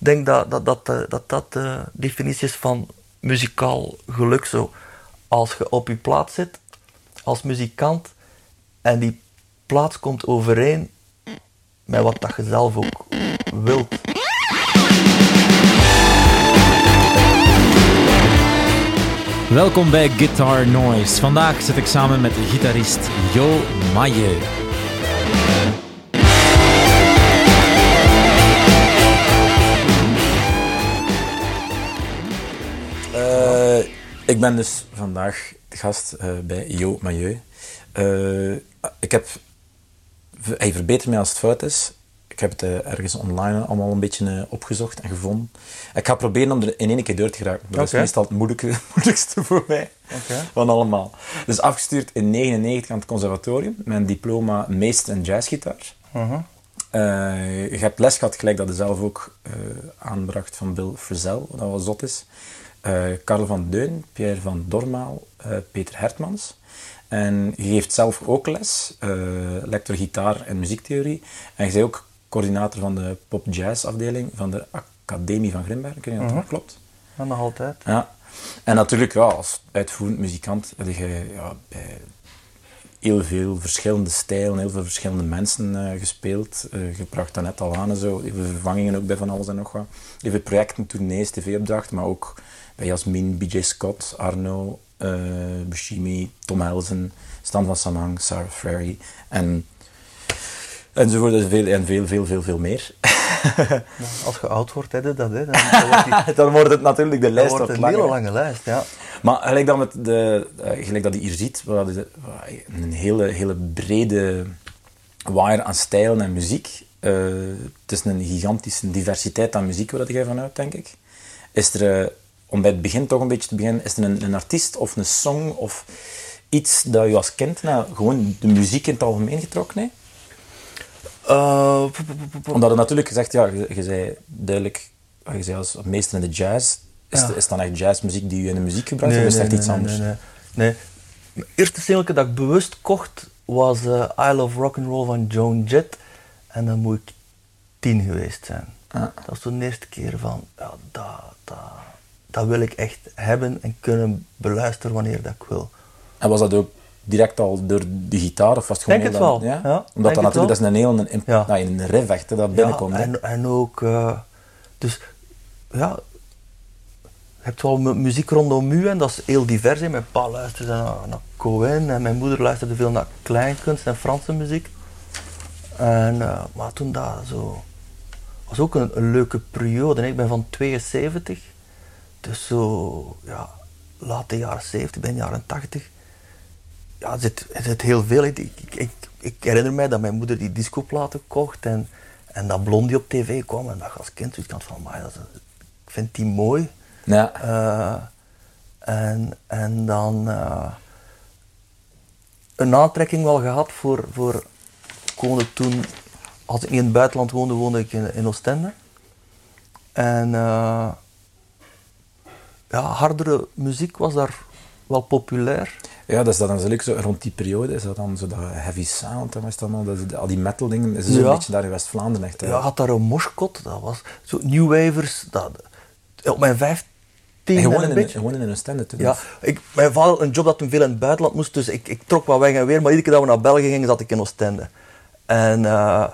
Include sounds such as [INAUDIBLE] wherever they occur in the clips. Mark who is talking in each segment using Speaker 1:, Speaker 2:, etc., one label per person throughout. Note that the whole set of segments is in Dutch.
Speaker 1: denk dat dat, dat, eh, dat, dat de definitie is van muzikaal geluk. Zo. Als je op je plaats zit als muzikant en die plaats komt overeen met wat dat je zelf ook wilt.
Speaker 2: Welkom bij Guitar Noise. Vandaag zit ik samen met de gitarist Jo Maille.
Speaker 3: Ik ben dus vandaag de gast uh, bij Jo Mailleu. Uh, ik heb... Hij verbetert mij als het fout is. Ik heb het ergens online allemaal een beetje opgezocht en gevonden. Ik ga proberen om er in één keer door te geraken. Dat okay. is meestal het moeilijke, [LAUGHS] moeilijkste voor mij
Speaker 1: okay.
Speaker 3: van allemaal. Dus afgestuurd in 1999 aan het conservatorium. Mijn diploma meester en jazzgitaar.
Speaker 1: -huh.
Speaker 3: Uh, je hebt les gehad, gelijk dat je zelf ook aanbracht van Bill Frisell, wat wel zot is. Uh, Karel van Deun, Pierre van Dormaal, Peter Hertmans. En je geeft zelf ook les, lector gitaar en muziektheorie. En je bent ook coördinator van de pop-jazz afdeling van de Academie van Grimbergen. Kun je dat
Speaker 1: -huh.
Speaker 3: klopt?
Speaker 1: Ja, nog altijd.
Speaker 3: Ja. En natuurlijk, ja, als uitvoerend muzikant heb je ja, bij heel veel verschillende stijlen, heel veel verschillende mensen uh, gespeeld. Uh, je bracht dat net al aan en zo. Even vervangingen ook bij van alles en nog wat. Even projecten, tournees, tv-opdrachten, maar ook Jasmin, BJ Scott, Arno, uh, Bushimi, Tom Helsen, Stan van Samang, Sarah Ferry en enzovoort en veel, en veel, veel, veel, veel meer.
Speaker 1: ja, als je oud wordt, hè, dat, hè, dan, dan, wordt die, [LAUGHS]
Speaker 3: dan wordt het natuurlijk de lijst
Speaker 1: dan wordt een
Speaker 3: langer.
Speaker 1: hele lange lijst, ja.
Speaker 3: Maar gelijk dat, met de, uh, gelijk dat je hier ziet, waar je een hele, hele brede waaier aan stijlen en muziek. Uh, het is een gigantische diversiteit aan muziek waar jij vanuit, denk ik. Is er, om bij het begin toch een beetje te beginnen, is er een, een artiest of een song of iets dat je als kind nou, gewoon de muziek in het algemeen getrokken heeft?
Speaker 1: Uh,
Speaker 3: Omdat het natuurlijk gezegd, ja, je, je zei duidelijk, je zei als meester in de jazz, is,
Speaker 1: Ja.
Speaker 3: het, is het dan echt jazzmuziek die je in de muziek gebruikt,
Speaker 1: nee,
Speaker 3: of is het
Speaker 1: nee,
Speaker 3: echt
Speaker 1: nee,
Speaker 3: iets anders?
Speaker 1: Nee, nee. nee. Het eerste singeltje dat ik bewust kocht was uh, I Love Rock and Roll van Joan Jett. En dan moet ik tien geweest zijn.
Speaker 3: Ja.
Speaker 1: Dat was toen de eerste keer van, ja, dat, dat, dat wil ik echt hebben en kunnen beluisteren wanneer dat ik wil.
Speaker 3: En was dat ook direct al door de gitaar, of was het gewoon
Speaker 1: Denk het
Speaker 3: dan-
Speaker 1: wel,
Speaker 3: Ja?
Speaker 1: ja,
Speaker 3: Omdat dat natuurlijk, dat is een heel een,
Speaker 1: Ja.
Speaker 3: nou, een riff echt, hè, dat binnenkomt.
Speaker 1: Ja, en, en ook, uh, dus ja, je hebt wel mu- muziek rondom u en dat is heel divers. Hè. Mijn pa luisterde naar, naar Cohen en mijn moeder luisterde veel naar kleinkunst en Franse muziek. En, uh, maar toen dat zo, was ook een, een leuke periode. hè. Ik ben van 72, dus zo, ja, late jaren 70, ben jaren 80. Ja, er zit, er zit heel veel. Ik, ik, ik, herinner mij dat mijn moeder die discoplaten kocht en, en dat Blondie op tv kwam. En dat ik als kind zoiets had van, "Amai, dat is- ik vind die mooi.
Speaker 3: Ja.
Speaker 1: Eh, en, en dan eh, een aantrekking wel gehad voor, voor ik woonde toen, als ik in het buitenland woonde, woonde ik in, in Oostende. En eh, ja, hardere muziek was daar wel populair.
Speaker 3: ja, dat is dat dan zo, rond die periode, is dat dan zo dat heavy sound, en wat allemaal, dat, al die metal dingen, is
Speaker 1: Ja.
Speaker 3: een beetje daar in West-Vlaanderen echt. hè.
Speaker 1: Ja, had daar een moshkot, dat was zo New Wavers. Dat, op mijn vijftien
Speaker 3: en
Speaker 1: en
Speaker 3: gewoon
Speaker 1: een
Speaker 3: in,
Speaker 1: beetje.
Speaker 3: gewoon in een toen.
Speaker 1: Ja, ik, mijn vader had een job dat hem veel in het buitenland moest, dus ik, ik trok wat weg en weer. Maar iedere keer dat we naar België gingen, zat ik in Oostende. En, eh,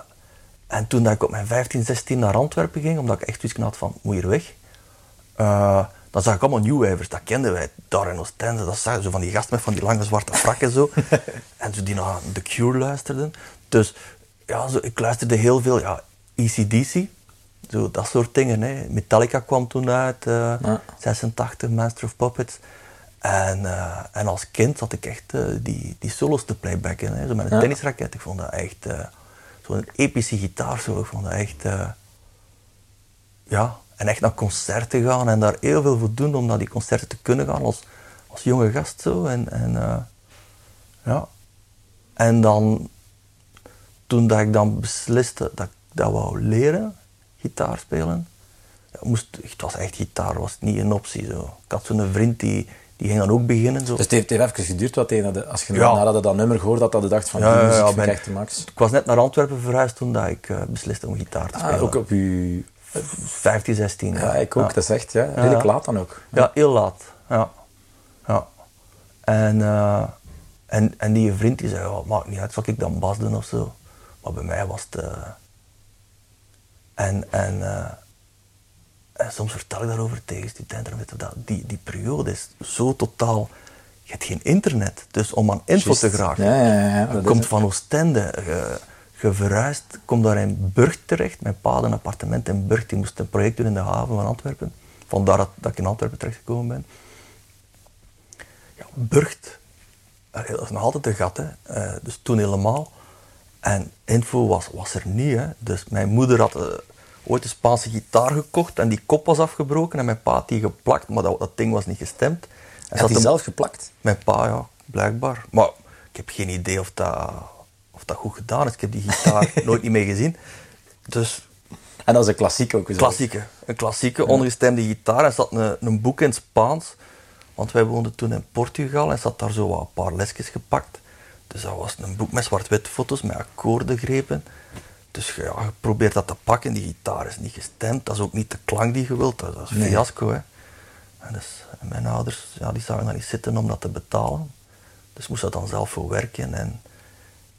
Speaker 1: en toen dat ik op mijn 15, 16 naar Antwerpen ging, omdat ik echt zoiets had van, moet hier weg. eh, dan zag ik allemaal New Wavers, dat kenden wij daar in Oostende. Dat zagen zo van die gasten met van die lange zwarte frakken zo. [LAUGHS] en zo die naar The Cure luisterden. Dus ja, zo, ik luisterde heel veel, ja, ECDC. Zo, dat soort dingen. Hè. Metallica kwam toen uit, eh,
Speaker 3: Ja.
Speaker 1: 86, Master of Puppets. En, eh, en als kind had ik echt eh, die, die solos te playbacken. Hè. Zo met een
Speaker 3: Ja.
Speaker 1: tennisraket. Ik vond dat echt... eh, Zo'n epische gitaar. Zo. Ik vond dat echt... eh, ja, en echt naar concerten gaan en daar heel veel voor doen om naar die concerten te kunnen gaan als, als jonge gast. Zo. En, en, eh, ja. en dan, toen dat ik dan besliste dat ik dat wou leren, gitaar spelen, ja, moest, het was echt gitaar, was niet een optie. Zo. Ik had zo'n vriend die, die ging dan ook beginnen. Zo.
Speaker 3: Dus het heeft, even geduurd wat dat, als je
Speaker 1: Ja.
Speaker 3: nadat je dat nummer gehoord had, dat je dacht van,
Speaker 1: Ja,
Speaker 3: die muziek
Speaker 1: ja, ben-
Speaker 3: de max.
Speaker 1: ik was net naar Antwerpen verhuisd toen dat ik eh, besliste om gitaar te spelen.
Speaker 3: Ah, ook op je
Speaker 1: 15, 16.
Speaker 3: Ja, ik ook.
Speaker 1: Ja.
Speaker 3: Dat is echt, ja. Redelijk laat dan ook.
Speaker 1: Ja, heel laat. Ja. ja. En, eh, en, en die vriend die zei, ja, maakt niet uit, zal ik dan bas doen of zo. Maar bij mij was het... eh, en, en, eh, en soms vertel ik daarover tegen studenten, weet je, dat, die, die periode is zo totaal... Je hebt geen internet, dus om aan info te geraken.
Speaker 3: Ja, ja, ja, dat
Speaker 1: komt van Oostende, je, je verhuist, komt daar in Burgt terecht. Mijn pa had een appartement in Burgt, die moest een project doen in de haven van Antwerpen. Vandaar dat, dat ik in Antwerpen terechtgekomen ben. Ja, Burgt, allee, dat is nog altijd een gat, hè. Eh, dus toen helemaal. En info was, was er niet, hè. Dus mijn moeder had eh, ooit een Spaanse gitaar gekocht en die kop was afgebroken en mijn pa had die geplakt, maar dat, dat ding was niet gestemd. En
Speaker 3: Had hij zelf geplakt?
Speaker 1: mijn pa, ja, blijkbaar. Maar ik heb geen idee of dat, of dat goed gedaan is. Ik heb die gitaar [LAUGHS] nooit niet meer gezien. Dus
Speaker 3: En dat is een klassiek ook. zo.
Speaker 1: klassieke. Een klassieke, ongestemde gitaar. En zat een, een boek in Spaans. Want wij woonden toen in Portugal en zat daar zo wat een paar lesjes gepakt. Dus dat was een boek met zwart-wit foto's, met akkoordengrepen. Dus ja, je probeert dat te pakken. Die gitaar is niet gestemd. Dat is ook niet de klank die je wilt. Dat dat is een
Speaker 3: Nee.
Speaker 1: fiasco. Hè. En dus, en mijn ouders ja, die zagen dat niet zitten om dat te betalen. Dus moest dat dan zelf voor werken. En,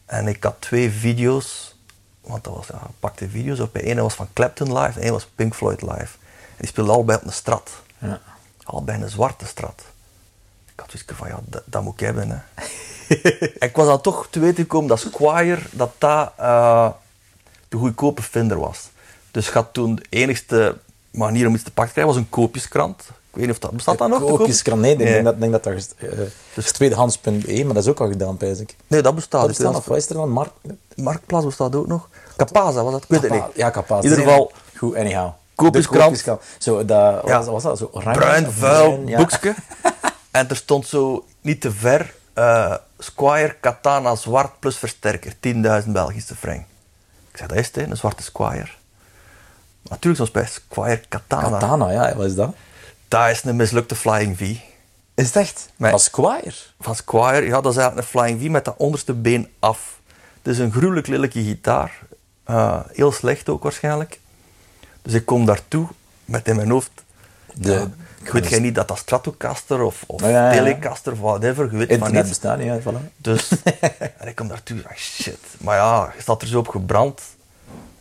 Speaker 1: en ik had twee video's, want dat was ja, pakte video's op. De ene was van Clapton live, de ene was Pink Floyd live. Die speelden allebei op een strat.
Speaker 3: Ja.
Speaker 1: Allebei een zwarte strat. Ik had zoiets van, ja, dat, dat moet ik hebben. Hè. en [LAUGHS] ik was dan toch te weten gekomen dat Squire, dat dat eh, de goedkope vinder was. Dus ik had toen de enigste manier om iets te pakken te krijgen, was een koopjeskrant. Weet niet of dat bestaat dat nog? te koop?
Speaker 3: Koopjeskrant, nee, ik denk dat, denk dat dat gest- eh, is tweedehands.be, maar dat is ook al gedaan, pijs ik.
Speaker 1: Nee, dat bestaat.
Speaker 3: Dat
Speaker 1: niet.
Speaker 3: bestaat nog, wat is er dan? Mark?
Speaker 1: Marktplaats bestaat ook nog. Capaza was dat? Ik weet het niet.
Speaker 3: Ja, kapot.
Speaker 1: In ieder geval,
Speaker 3: Goed, anyhow.
Speaker 1: Koopjeskrant.
Speaker 3: Zo, dat,
Speaker 1: Ja.
Speaker 3: was, dat zo oranje?
Speaker 1: bruin, vuil?
Speaker 3: Ja.
Speaker 1: boekje. [LAUGHS] en er stond zo niet te ver eh, Squire Katana zwart plus versterker, 10.000 Belgische frank. Ik zei, dat is het, een zwarte Squire. Natuurlijk, zoals bij Squire Katana.
Speaker 3: Katana, ja, wat is dat?
Speaker 1: Dat is een mislukte Flying V.
Speaker 3: Is het echt? Als Squire?
Speaker 1: Van Squire, ja, dat is eigenlijk een Flying V met dat onderste been af. Het is een gruwelijk lelijke gitaar. Eh, heel slecht ook waarschijnlijk. Dus ik kom daartoe met in mijn hoofd...
Speaker 3: De-
Speaker 1: ik weet geen niet dat dat Stratocaster of, of
Speaker 3: Ja, ja, ja.
Speaker 1: Telecaster of whatever, je weet van
Speaker 3: Internet bestaat niet, ja, voilà.
Speaker 1: Dus [LAUGHS] en ik kom daartoe ah shit. Maar ja, je staat er zo op gebrand.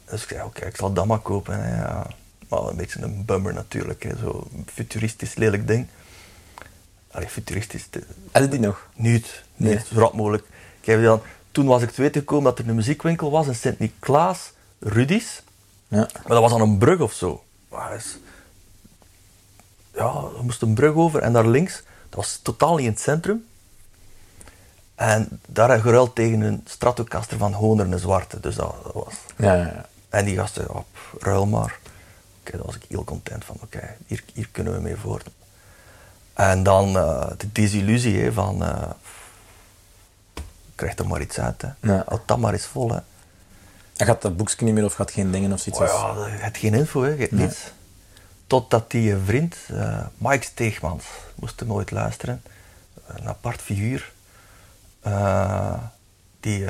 Speaker 1: Dus ik zei, oké, ik zal dat maar kopen. Hè, ja. Maar wel een beetje een bummer natuurlijk. Hè. Zo futuristisch lelijk ding. Allee, futuristisch.
Speaker 3: je die nog?
Speaker 1: Niet, niet,
Speaker 3: Nee.
Speaker 1: zo rap mogelijk. Ik heb dan, toen was ik te weten gekomen dat er een muziekwinkel was in Sint-Niklaas, Rudy's.
Speaker 3: Ja.
Speaker 1: Maar dat was aan een brug of zo. Maar is- ja, we moesten een brug over en daar links, dat was totaal niet in het centrum. En daar heb je geruild tegen een Stratocaster van Honer, een zwarte. Dus dat, dat was...
Speaker 3: Ja, ja, ja.
Speaker 1: En die gasten, pff, ruil maar. Daar was ik heel content van. Oké, hier, hier kunnen we mee voort. En dan eh, de desillusie hè, van... eh krijg er maar iets uit. Hè.
Speaker 3: Ja.
Speaker 1: Houd dat maar eens vol. Hè.
Speaker 3: En gaat dat boekje niet meer of gaat geen dingen of zoiets?
Speaker 1: Oh ja, je hebt geen info, hè. je hebt
Speaker 3: Nee.
Speaker 1: niets. Totdat die vriend, eh, Mike Steegmans, moest hem nooit luisteren. Een apart figuur. Die,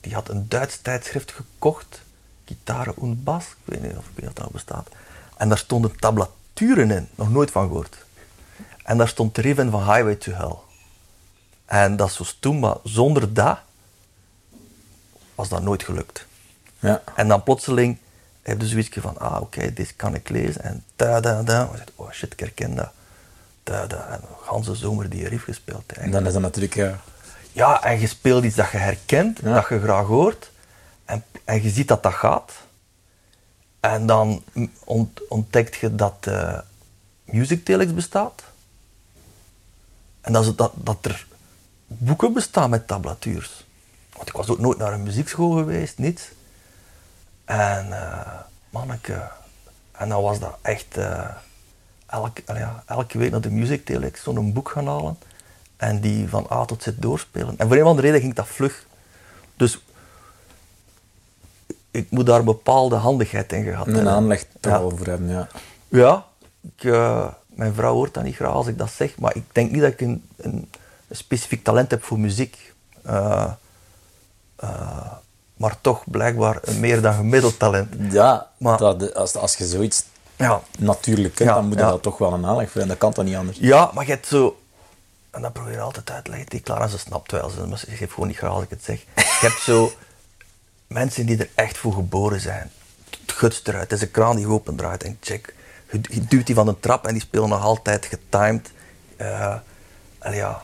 Speaker 1: die had een Duits tijdschrift gekocht. Gitaren und Bass. Ik weet niet of ik weet dat bestaat. En daar stonden tablaturen in. Nog nooit van gehoord. En daar stond de riff in van Highway to Hell. En dat is zo stoem, maar zonder dat was dat nooit gelukt.
Speaker 3: Ja.
Speaker 1: En dan plotseling heb je zoiets van, ah oké, dit kan ik lezen. En da da da. Oh shit, ik herken dat. Da da. En de ganse zomer die riff gespeeld.
Speaker 3: En dan is dat natuurlijk, ja...
Speaker 1: Ja, en je speelt iets dat je herkent,
Speaker 3: Ja.
Speaker 1: dat je graag hoort. En, en je ziet dat dat gaat. En dan ont- ontdekt je dat eh Music Telex bestaat. En dat, dat, dat er boeken bestaan met tablatuurs. Want ik was ook nooit naar een muziekschool geweest, niets. En eh manneke. En dan was dat echt eh, elke, elke week naar de Music Telex zo'n boek gaan halen. En die van A tot Z doorspelen. En voor een of andere reden ging dat vlug. Dus ik moet daar een bepaalde handigheid in gehad
Speaker 3: Een
Speaker 1: hebben.
Speaker 3: aanleg toch
Speaker 1: Ja.
Speaker 3: hebben, ja.
Speaker 1: Ja, ik, eh, mijn vrouw hoort dat niet graag als ik dat zeg, maar ik denk niet dat ik een, een, een specifiek talent heb voor muziek. Eh, eh, maar toch blijkbaar een meer dan gemiddeld talent.
Speaker 3: Ja,
Speaker 1: Maar-
Speaker 3: dat, als, als je zoiets
Speaker 1: Ja,
Speaker 3: natuurlijk kunt,
Speaker 1: Ja,
Speaker 3: dan moet je dat toch wel een aanleg voor. En dat kan toch niet anders.
Speaker 1: ja maar je hebt zo... En dat probeer je altijd uit te leggen. Die Clara, ze snapt wel. Ze, ze geeft gewoon niet graag als ik het zeg. Je hebt zo mensen die er echt voor geboren zijn. Het gutst eruit. Het is een kraan die open draait en check. Je, duwt die van de trap en die spelen nog altijd getimed. Eh allee, ja.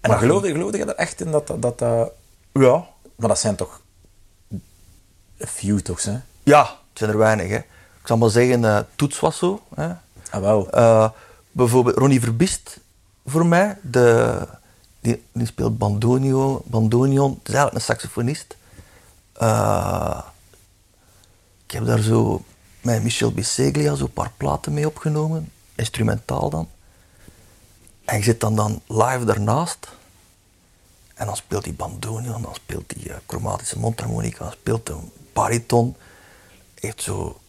Speaker 1: En
Speaker 3: Maar geloofde, geloofde je er echt in dat dat... dat, dat-
Speaker 1: Ja.
Speaker 3: maar dat zijn toch... A few toch, hè?
Speaker 1: Ja, het zijn er weinig. Hè. Ik zal maar zeggen, eh Toets was zo. Hè.
Speaker 3: Ah.
Speaker 1: Eh, bijvoorbeeld Ronnie Verbist voor mij. De, die, die speelt bandoneon, bandoneon. Het is eigenlijk een saxofonist. Eh, ik heb daar zo met Michel Biseglia zo een paar platen mee opgenomen. Instrumentaal dan. En je zit dan, dan live daarnaast. En dan speelt hij bandoneon, dan speelt hij eh, chromatische mondharmonica, dan speelt een bariton. Heeft zo,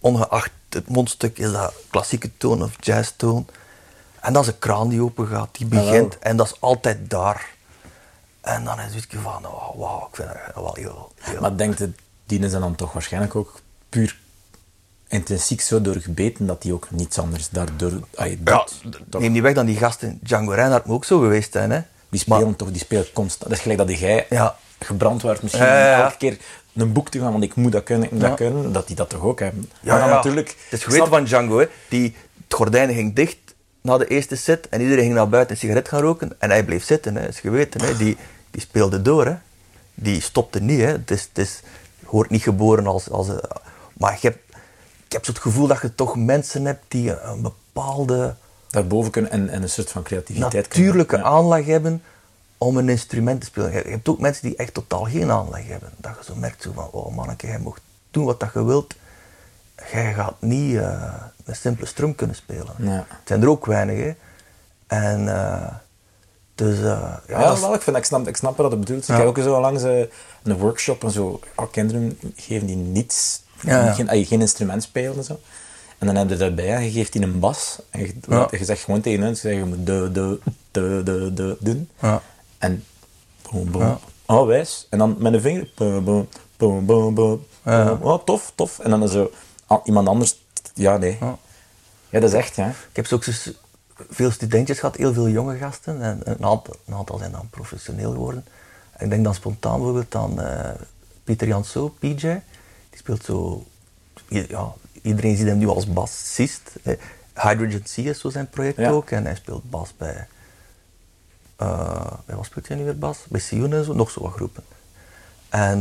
Speaker 1: ongeacht het mondstuk, is dat klassieke toon of jazztoon. En dat is een kraan die open gaat, die begint. En dat is altijd daar. En dan is het van, oh, wauw, ik vind dat wel heel... heel
Speaker 3: Maar denkt het, die is dan toch waarschijnlijk ook puur intrinsiek zo doorgebeten dat hij ook niets anders daardoor ay,
Speaker 1: ja.
Speaker 3: Toch?
Speaker 1: neem niet weg dat die gasten, Django Reinhardt moet ook zo geweest zijn. Hè?
Speaker 3: Die spelen
Speaker 1: Maar-
Speaker 3: toch, die spelen constant. Dat is gelijk dat jij
Speaker 1: Ja.
Speaker 3: gebrand werd misschien
Speaker 1: Ja,
Speaker 3: elke keer een boek te gaan, want ik moet dat kunnen, ik moet dat kunnen, dat die dat toch ook hebben.
Speaker 1: Ja,
Speaker 3: maar dan natuurlijk...
Speaker 1: Het is geweten van Django, hè. Die, het gordijn ging dicht na de eerste set en iedereen ging naar buiten een sigaret gaan roken en hij bleef zitten, hè. is geweten. Hè. Die, die speelde door, hè. Die stopte niet, hè. Het is, het is, wordt niet geboren als... als maar je hebt, ik heb zo het gevoel dat je toch mensen hebt die een bepaalde
Speaker 3: Daarboven kunnen en, en een soort van creativiteit
Speaker 1: natuurlijke
Speaker 3: kunnen.
Speaker 1: aanleg hebben om een instrument te spelen. Je hebt ook mensen die echt totaal geen aanleg hebben. Dat je zo merkt zo van, oh manneke, jij mocht doen wat dat je wilt. Jij gaat niet eh, een simpele strum kunnen spelen.
Speaker 3: Ja.
Speaker 1: Het zijn er ook weinig, hè. En eh, dus, eh, ja,
Speaker 3: Ja,
Speaker 1: dat is-
Speaker 3: wel, ik, vind, ik, snap, ik snap wat het bedoelt.
Speaker 1: Ja.
Speaker 3: Ik heb ook zo langs eh, een workshop en zo. Oh, kinderen geven die niets,
Speaker 1: Ja, ja.
Speaker 3: Geen, geen instrument spelen en zo. En dan heb je daarbij, en je geeft die een bas. En je,
Speaker 1: Ja.
Speaker 3: je zegt gewoon tegen hen, je, je moet de, de, de, de, de doen.
Speaker 1: Ja.
Speaker 3: En boom, boom.
Speaker 1: Ja.
Speaker 3: Oh, wijs. En dan met een vinger, boom, boom, boom, boom, boom.
Speaker 1: Ja.
Speaker 3: boom. Oh, tof, tof. En dan is zo, ah, iemand anders, ja, nee.
Speaker 1: Ja.
Speaker 3: Ja, dat is echt, ja.
Speaker 1: Ik heb zo ook zo veel studentjes gehad, heel veel jonge gasten. En een aantal, een aantal zijn dan professioneel geworden. En ik denk dan spontaan bijvoorbeeld aan eh, Pieter Janso, PJ. Die speelt zo... Ja, iedereen ziet hem nu als bassist. Eh, Hydrogen Sea is zo zijn project
Speaker 3: Ja.
Speaker 1: ook. En hij speelt bas bij... bij wat speelt hij nu weer bas? Bij Sion en zo, nog zo wat groepen. En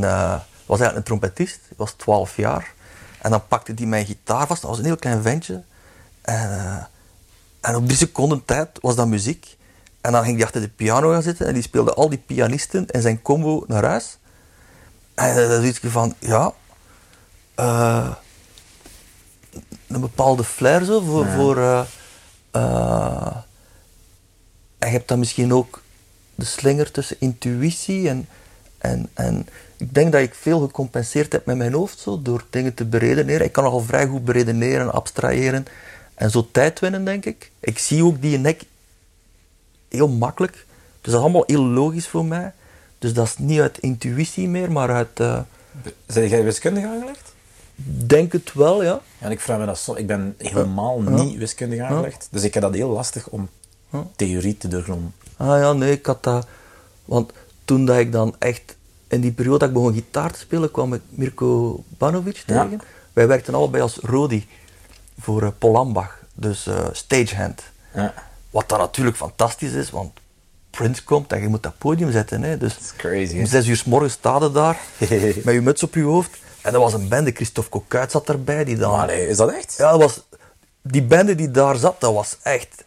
Speaker 1: was eigenlijk een trompetist, hij was 12 jaar. En dan pakte hij mijn gitaar vast, dat was een heel klein ventje. En, en op drie seconden tijd was dat muziek. En dan ging hij achter de piano gaan zitten en die speelde al die pianisten en zijn combo naar huis. En dan is iets van, ja, eh, een bepaalde flair zo voor. voor eh, eh, en je hebt dan misschien ook de slinger tussen intuïtie en, en, en ik denk dat ik veel gecompenseerd heb met mijn hoofd zo, door dingen te beredeneren. Ik kan nogal vrij goed beredeneren, abstraheren en zo tijd winnen, denk ik. Ik zie ook die nek heel makkelijk. Dus dat is allemaal heel logisch voor mij. Dus dat is niet uit intuïtie meer, maar uit... eh,
Speaker 3: Zijn jij wiskundig aangelegd?
Speaker 1: denk het wel, ja.
Speaker 3: Ja, en ik vraag me dat zo. Ik ben helemaal niet wiskundig aangelegd. Dus ik heb dat heel lastig om theorie te doorgronden.
Speaker 1: Ah ja, nee, ik had dat... Want toen dat ik dan echt... In die periode dat ik begon gitaar te spelen, kwam ik Mirko Banovic tegen. Wij werkten allebei als Rodi voor eh, Paul Lambach. Dus eh, stagehand.
Speaker 3: Ja.
Speaker 1: Wat dan natuurlijk fantastisch is, want Prince komt en je moet dat podium zetten. Hè. Dus
Speaker 3: is crazy,
Speaker 1: om zes uur s morgens sta je daar, [LAUGHS] met je muts op je hoofd. En dat was een bende, Christophe Cocuit zat erbij. Die dan,
Speaker 3: is dat echt?
Speaker 1: ja, dat was, die bende die daar zat, dat was echt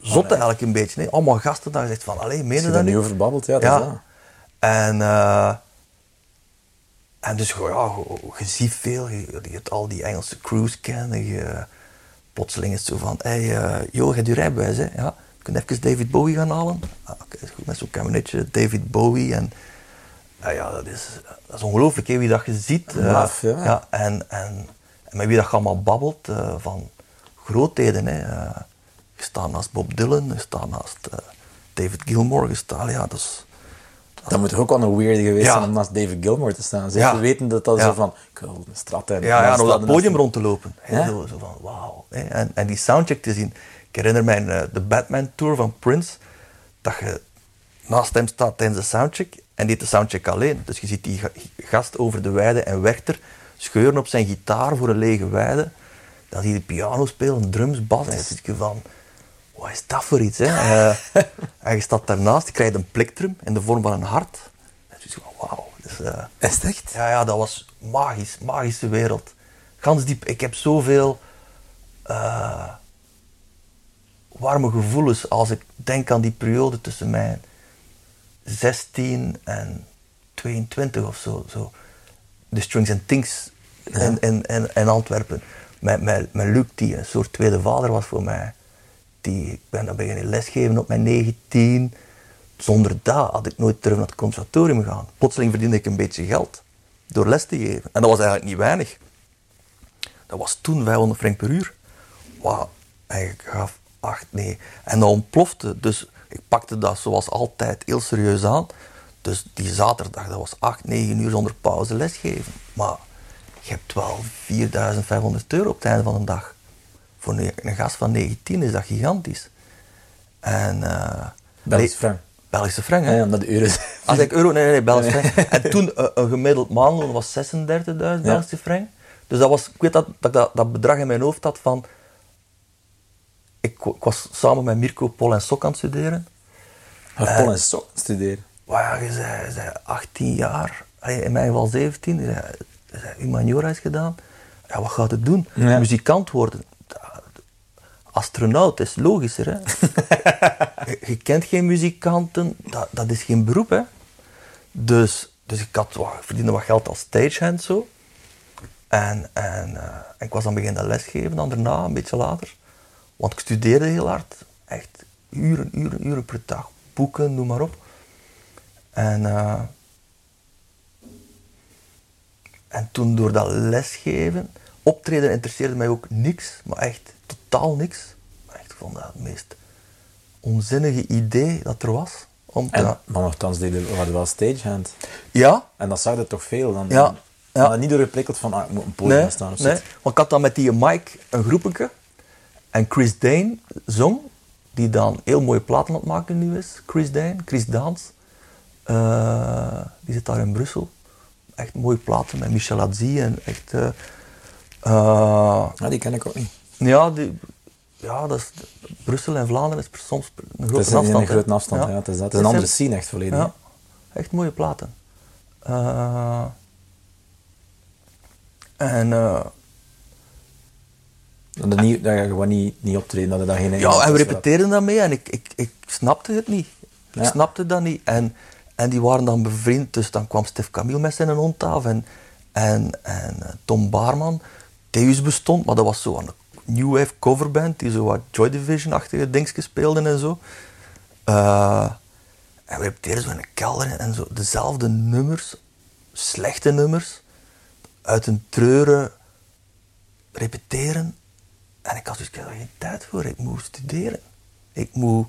Speaker 1: zot eigenlijk een beetje. hè. Allemaal gasten daar zegt van, allee, meen
Speaker 3: Als
Speaker 1: je dat niet
Speaker 3: over babbelt, ja, dat is
Speaker 1: Ja.
Speaker 3: dat.
Speaker 1: En, eh, en dus ja, je, ziet veel, je, hebt al die Engelse crews kennen. Je, plotseling is het zo van, hey, eh joh, je rijbewijs, hè? Ja, kun je even David Bowie gaan halen? Ah, Oké, is goed, met zo'n kabinetje, David Bowie. En ah ja, dat is, dat is ongelooflijk, hè, wie dat je ziet. eh,
Speaker 3: ja.
Speaker 1: en, en, en met wie dat je allemaal babbelt, eh, van grootheden. Hè. Eh, je staat naast Bob Dylan, je staat naast David Gilmour, je staat, ja, dat is, dat
Speaker 3: moet toch ook wel een weird geweest zijn om naast David Gilmour te staan.
Speaker 1: Ja.
Speaker 3: weten dat dat zo van, cool, een strat en
Speaker 1: Ja, ja, op dat podium rond te lopen. Zo, zo van, wauw. En, en die soundcheck te zien. Ik herinner mij eh, de Batman Tour van Prince, dat je naast hem staat tijdens de soundcheck en die de soundcheck alleen. Dus je ziet die ga- gast over de weide en Werchter scheuren op zijn gitaar voor een lege weide. Dan zie je de piano spelen, drums, bas. En je zit je van, wat is dat voor iets? Hè? [LAUGHS] Eh, en je staat daarnaast, je krijgt een plektrum in de vorm van een hart. En je van, wauw. Dus, eh,
Speaker 3: Is het echt?
Speaker 1: ja, ja, dat was magisch, magische wereld. Gans diep. Ik heb zoveel eh, warme gevoelens als ik denk aan die periode tussen mijn 16 en 22 of zo. zo. De Strings and Things in, in, in, in Antwerpen. Met, met, met Luc, die een soort tweede vader was voor mij. Die, ik ben dan beginnen lesgeven op mijn 19. Zonder dat had ik nooit terug naar het conservatorium gegaan. Plotseling verdiende ik een beetje geld door les te geven. En dat was eigenlijk niet weinig. Dat was toen 500 frank per uur. Wauw, en ik gaf 8, nee. En dat ontplofte. Dus ik pakte dat zoals altijd heel serieus aan. Dus die zaterdag, dat was 8, 9 uur zonder pauze lesgeven. Maar je hebt wel 4500 euro op het einde van een dag. Voor een, een gast van 19 is dat gigantisch. En, eh,
Speaker 3: Belgische frank.
Speaker 1: Belgische frank, hè?
Speaker 3: Ja, omdat de euro's... [LAUGHS]
Speaker 1: Als ik euro, nee, nee, nee, Belgische frank. En toen eh, een gemiddeld maandloon was 36.000 Belgische frank. Dus dat was, ik weet dat, dat ik dat, dat bedrag in mijn hoofd had van. Ik, ik was samen met Mirko, Paul en Sok aan het studeren.
Speaker 3: Paul en Sok studeren.
Speaker 1: Ja, je zei, je zei 18 jaar, Allee, in mijn geval 17, je zei, je zei humaniora is gedaan. Ja, wat gaat het doen?
Speaker 3: Ja.
Speaker 1: Muzikant worden. Astronaut is logischer, hè? [LAUGHS] je, je kent geen muzikanten, dat, dat is geen beroep, hè? Dus, dus ik, had, ik verdiende wat geld als stagehand zo. En, en, eh, en ik was dan beginnen lesgeven dan daarna, een beetje later. Want ik studeerde heel hard. Echt uren, uren, uren per dag. Boeken, noem maar op. En, eh, en toen door dat lesgeven, optreden interesseerde mij ook niks, maar echt totaal niks. Maar echt, ik vond dat het meest onzinnige idee dat er was. Om te,
Speaker 3: En, maar nogthans, die hadden wel stagehand.
Speaker 1: ja,
Speaker 3: En dat zag je toch veel. Dan,
Speaker 1: Ja, ja.
Speaker 3: Dan niet doorgeprikkeld van, ah, ik moet een podium
Speaker 1: nee,
Speaker 3: staan of
Speaker 1: nee. Want ik had dan met die Mike een groepetje. En Chris Dane zong, die dan heel mooie platen aan het maken nu is. Chris Dane, Chris Daans. Eh, die zit daar in Brussel. Echt mooie platen met Michel Adzi en echt... eh,
Speaker 3: Ja, die ken ik ook niet.
Speaker 1: Ja, die, ja, dat is, Brussel en Vlaanderen is soms een
Speaker 3: Het
Speaker 1: grote
Speaker 3: is een,
Speaker 1: afstand.
Speaker 3: een
Speaker 1: hè.
Speaker 3: grote afstand, ja. het is, dat. het is een
Speaker 1: Dat
Speaker 3: andere scene echt volledig.
Speaker 1: Ja, echt mooie platen. Eh, en eh,
Speaker 3: hè. Dat, niet, dat je gewoon niet, niet optreden, dat er daar geen
Speaker 1: ja, en we repeteerden daarmee en ik, ik, ik snapte het niet. Ik
Speaker 3: Ja.
Speaker 1: snapte dat niet. En, en die waren dan bevriend, dus dan kwam Stef Camille met zijn hond af en, en, en eh, Tom Baarman. Theus bestond, maar dat was zo een new wave coverband die zo wat Joy Division-achtige dingetjes speelden en zo. Eh, en we repeteerden zo in een kelder en zo dezelfde nummers, slechte nummers, uit een treuren repeteren. En ik had dus geen tijd voor, ik moet studeren. Ik moet,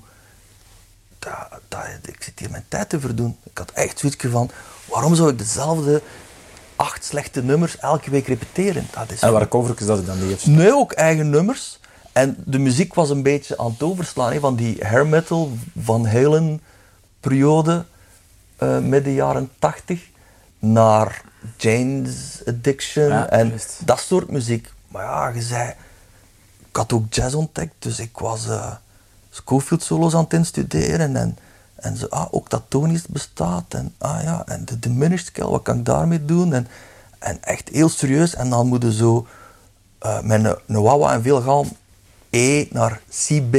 Speaker 1: ik zit hier mijn tijd te verdoen. Ik had echt zoiets van, waarom zou ik dezelfde acht slechte nummers elke week repeteren? Dat is
Speaker 3: En waar covertjes dat je dan niet heeft.
Speaker 1: Nee, ook eigen nummers. En de muziek was een beetje aan het overslaan van die hair metal van Halen periode, eh midden jaren tachtig, naar Jane's Addiction
Speaker 3: Ja,
Speaker 1: en
Speaker 3: juist.
Speaker 1: dat soort muziek. Maar ja, je zei, ik had ook jazz ontdekt, dus ik was eh Schofield solos aan het instuderen en, en zo, ah, ook dat tonisch bestaat en ah ja, en de diminished scale, wat kan ik daarmee doen? En, en echt heel serieus en dan moeten zo eh, met een, een wawa en veel galm E naar C, B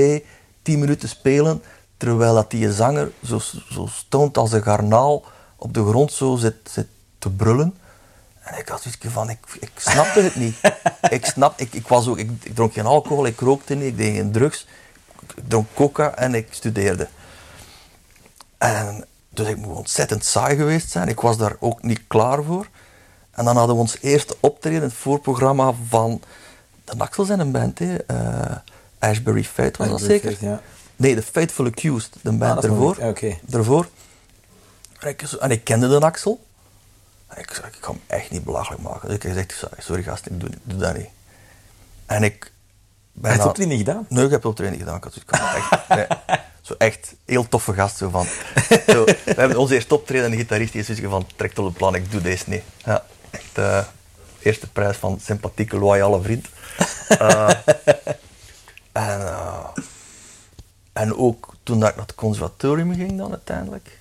Speaker 1: 10 minuten spelen, terwijl dat die zanger zo, zo stoned als een garnaal op de grond zo zit, zit te brullen. En ik had zoiets van, ik, ik snapte het niet. [LAUGHS] ik, snap, ik, ik, was ook, ik, ik dronk geen alcohol, ik rookte niet, ik deed geen drugs. Ik dronk coca en ik studeerde. En dus ik moet ontzettend saai geweest zijn. Ik was daar ook niet klaar voor. En dan hadden we ons eerste optreden, het voorprogramma van de Naxels en een band. Hè. Eh, Ashbury Fate was dat zeker?
Speaker 3: Fate, ja.
Speaker 1: Nee, de Fateful Accused, de band
Speaker 3: Ah,
Speaker 1: ervoor. Daarvoor. En ik, kende de Axel. Ik ik ga hem echt niet belachelijk maken. Dus ik heb gezegd, sorry, sorry gast, ik doe, doe dat niet. En ik... Bijna-
Speaker 3: heeft optreden niet gedaan.
Speaker 1: Nee, ik heb optreden gedaan. Ik had echt, nee. [LAUGHS] Zo echt heel toffe gast. Zo van, zo, we hebben onze eerste optreden en de gitarist die is van, trek op het plan, ik doe deze niet. Ja, echt eh, eerste prijs van sympathieke, loyale vriend. Eh, [LAUGHS] en, eh, en ook toen dat ik naar het conservatorium ging dan uiteindelijk,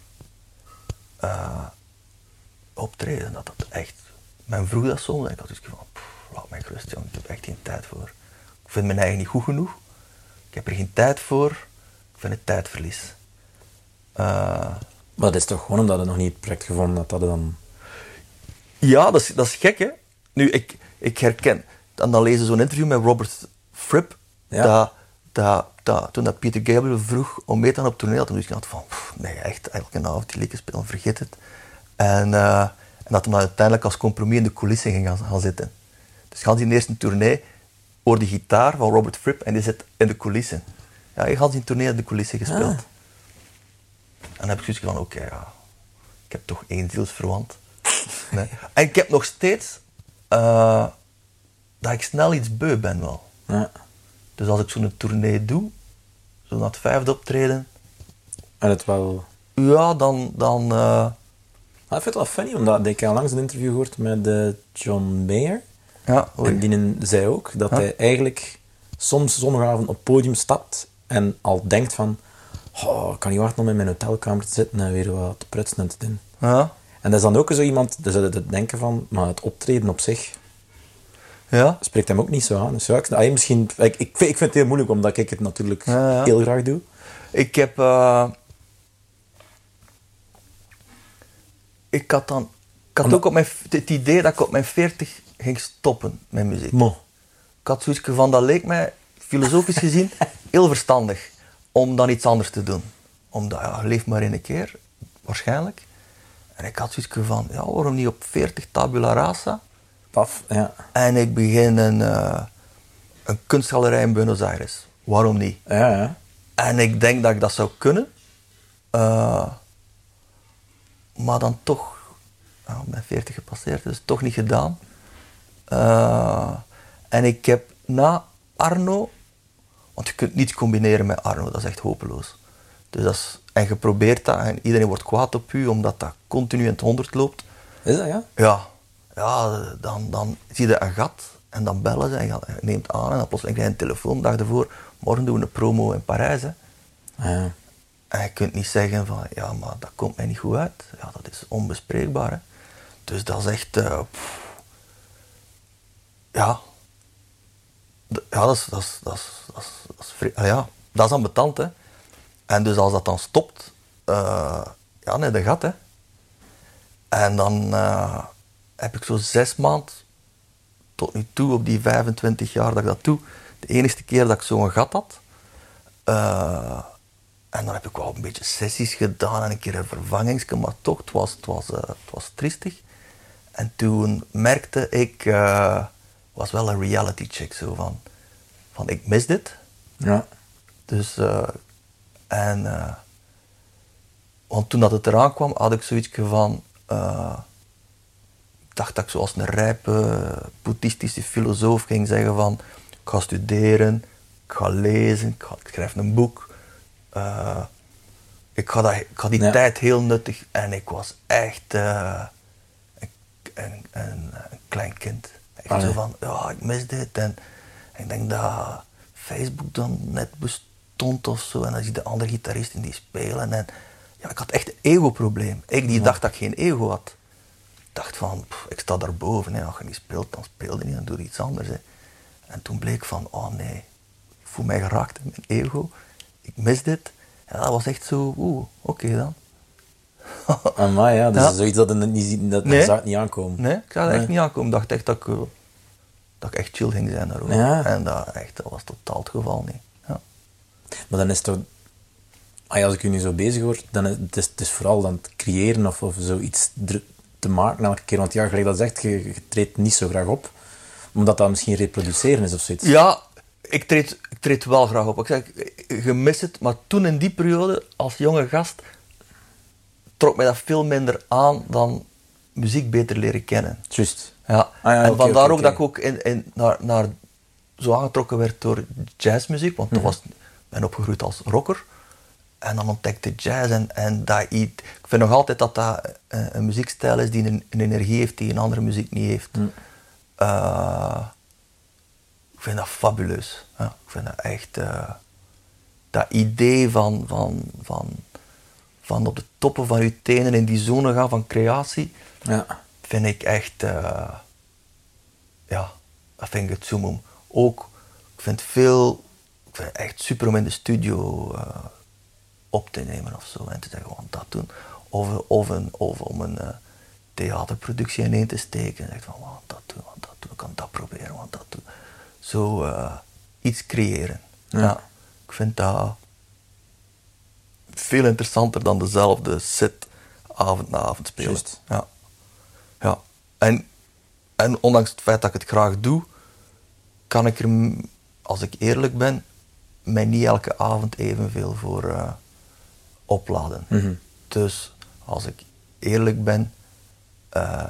Speaker 1: optreden, dat dat echt... Men vroeg dat soms en ik had zoiets van, "Pff, laat mij gerust, jong, ik heb echt geen tijd voor. Ik vind mijn eigen niet goed genoeg. Ik heb er geen tijd voor. Ik vind het tijdverlies. Eh,
Speaker 3: Maar dat is toch gewoon omdat je nog niet het project gevonden had dat dan...
Speaker 1: ja, dat is, dat is gek, hè. Nu, ik, ik herken... En dan lezen zo'n interview met Robert Fripp.
Speaker 3: Ja.
Speaker 1: Dat, dat, dat, toen dat Peter Gabriel vroeg om mee te gaan op tournee, had hij dus van... "Pff, Nee, echt, elke avond die liedjes spelen, vergeet het. En, eh, en dat hij dan uiteindelijk als compromis in de coulissen ging gaan, gaan zitten. Dus gaan ze in de eerste tournee hoor de gitaar van Robert Fripp en die zit in de coulissen. Ja, hij had zijn tournee in de coulissen gespeeld.
Speaker 3: Ah.
Speaker 1: En dan heb ik zoiets van, oké, ja, ik heb toch één zielsverwant. [LAUGHS] Nee. En ik heb nog steeds eh, dat ik snel iets beu ben wel.
Speaker 3: Ja.
Speaker 1: Dus als ik zo'n tournee doe, zo na het vijfde optreden,
Speaker 3: En het wel...
Speaker 1: ja, dan... dan
Speaker 3: Maar ik vind het wel funny, omdat ik heb langs een interview gehoord met eh, John Mayer.
Speaker 1: Ja, oei.
Speaker 3: En die zei ook dat hij eigenlijk soms zondagavond op het podium stapt en al denkt van oh, ik kan niet wachten om in mijn hotelkamer te zitten en weer wat te prutsen en te doen.
Speaker 1: ja,
Speaker 3: En dat is dan ook zo iemand, dus dat het denken van, maar het optreden op zich
Speaker 1: ja,
Speaker 3: spreekt hem ook niet zo aan. Dus ja, ik, ah, misschien, ik, ik, vind, ik vind het heel moeilijk, omdat ik het natuurlijk
Speaker 1: Ja, ja.
Speaker 3: heel graag doe.
Speaker 1: Ik heb... eh, ik had dan... Ik had
Speaker 3: Omdat-
Speaker 1: ook op mijn, het idee dat ik op mijn 40 ging stoppen met muziek.
Speaker 3: Mo.
Speaker 1: Ik had zoiets van, dat leek mij filosofisch gezien [LAUGHS] heel verstandig om dan iets anders te doen. Omdat, ja, je leeft maar één keer, waarschijnlijk. En ik had zoiets van, ja, waarom niet op 40 tabula rasa?
Speaker 3: Paf, ja.
Speaker 1: En ik begin een, eh, een kunstgalerij in Buenos Aires. Waarom niet?
Speaker 3: Ja, ja.
Speaker 1: En ik denk dat ik dat zou kunnen. Eh, maar dan toch, nou, ik ben 40 gepasseerd, dus toch niet gedaan. Eh, en ik heb na Arno, want je kunt niet combineren met Arno, dat is echt hopeloos. Dus dat is, en je probeert dat en iedereen wordt kwaad op u omdat dat continu in het honderd loopt.
Speaker 3: Is dat, ja?
Speaker 1: Ja, ja dan, dan zie je een gat en dan bellen ze en je neemt aan en dan plotseling krijg je een telefoon de dag ervoor. Morgen doen we een promo in Parijs. Hè.
Speaker 3: Ja.
Speaker 1: En je kunt niet zeggen van, ja, maar dat komt mij niet goed uit. Ja, dat is onbespreekbaar. Hè. Dus dat is echt, eh, pff. Ja. Ja, dat is, dat is, dat is, dat is, dat is ah, ja, dat is hè. En dus als dat dan stopt, eh, ja, nee, de gat, hè. En dan eh, heb ik zo zes maanden tot nu toe, op die 25 jaar dat ik dat doe, de enige keer dat ik zo'n gat had. Eh, en dan heb ik wel een beetje sessies gedaan en een keer een vervangingsje, maar toch, het was, het was, het was triestig. En toen merkte ik, was wel een reality check, zo van, van ik mis dit.
Speaker 3: Ja.
Speaker 1: Dus, eh, en, eh, want toen dat het eraan kwam, had ik zoiets van, eh, ik dacht dat ik zoals een rijpe boeddhistische filosoof ging zeggen van, ik ga studeren, ik ga lezen, ik, ga, ik schrijf een boek. ik ga, dat, ik ga die
Speaker 3: Ja.
Speaker 1: tijd heel nuttig en ik was echt een, een klein kind.
Speaker 3: Allee.
Speaker 1: zo van, ja, ik mis dit. En ik denk dat Facebook dan net bestond of zo. En dan zie je de andere gitaristen die spelen. En ja, ik had echt een ego-probleem. Ik die dacht dat ik geen ego had. Ik dacht van, pff, ik sta daarboven. Hè. Als je niet speelt, dan speel je niet. Dan doe je iets anders. Hè. En toen bleek van, oh nee, ik voel mij geraakt in mijn ego. Ik mis dit. Ja, dat was echt zo, oeh, oké dan.
Speaker 3: Maar ja, dus
Speaker 1: Ja.
Speaker 3: zoiets dat je niet, dat,
Speaker 1: Nee.
Speaker 3: het niet aankomen.
Speaker 1: Nee, ik zou er echt niet aankomen. Ik dacht echt dat ik, eh, dat ik echt chill ging zijn daarover.
Speaker 3: Ja.
Speaker 1: En dat, echt, dat was totaal het geval niet. Ja.
Speaker 3: Maar dan is het toch... ah ja, als ik u nu zo bezig hoor, dan is het, is, het is vooral dan het creëren of, of zoiets te maken elke keer. Want ja, gelijk dat zegt, je, je treedt niet zo graag op. Omdat dat misschien reproduceren is of zoiets.
Speaker 1: Ja, ik treed, ik treed wel graag op. Ik zeg, je mist het, maar toen in die periode, als jonge gast, trok mij dat veel minder aan dan muziek beter leren kennen.
Speaker 3: Juist.
Speaker 1: Ja.
Speaker 3: Ah ja,
Speaker 1: en vandaar ook dat ik ook in, in, naar, naar, zo aangetrokken werd door jazzmuziek, want
Speaker 3: Mhm.
Speaker 1: toen was, ik ben opgegroeid als rocker. En dan ontdekte jazz en, en dat ik vind nog altijd dat dat een, een muziekstijl is die een, een energie heeft die een andere muziek niet heeft.
Speaker 3: Mhm.
Speaker 1: Eh, ik vind dat fabuleus. Ja, ik vind dat echt, eh, dat idee van, van, van, van op de toppen van je tenen in die zone gaan van creatie,
Speaker 3: Ja.
Speaker 1: Vind ik echt, eh, ja, dat vind ik het zoemom. Ook, ik vind het veel, ik vind het echt super om in de studio eh, op te nemen of zo. En te zeggen, want dat doen. Of, of, een, of om een eh, theaterproductie ineen te steken. En zegt van, want dat doen, want dat doen, ik kan dat proberen, want dat doen. Zo iets creëren.
Speaker 3: Ja.
Speaker 1: Ja. ik vind dat veel interessanter dan dezelfde set avond na avond spelen. Ja. Ja. En, en ondanks het feit dat ik het graag doe, kan ik er, als ik eerlijk ben, mij niet elke avond evenveel voor eh, opladen.
Speaker 3: Mhm.
Speaker 1: Dus als ik eerlijk ben, eh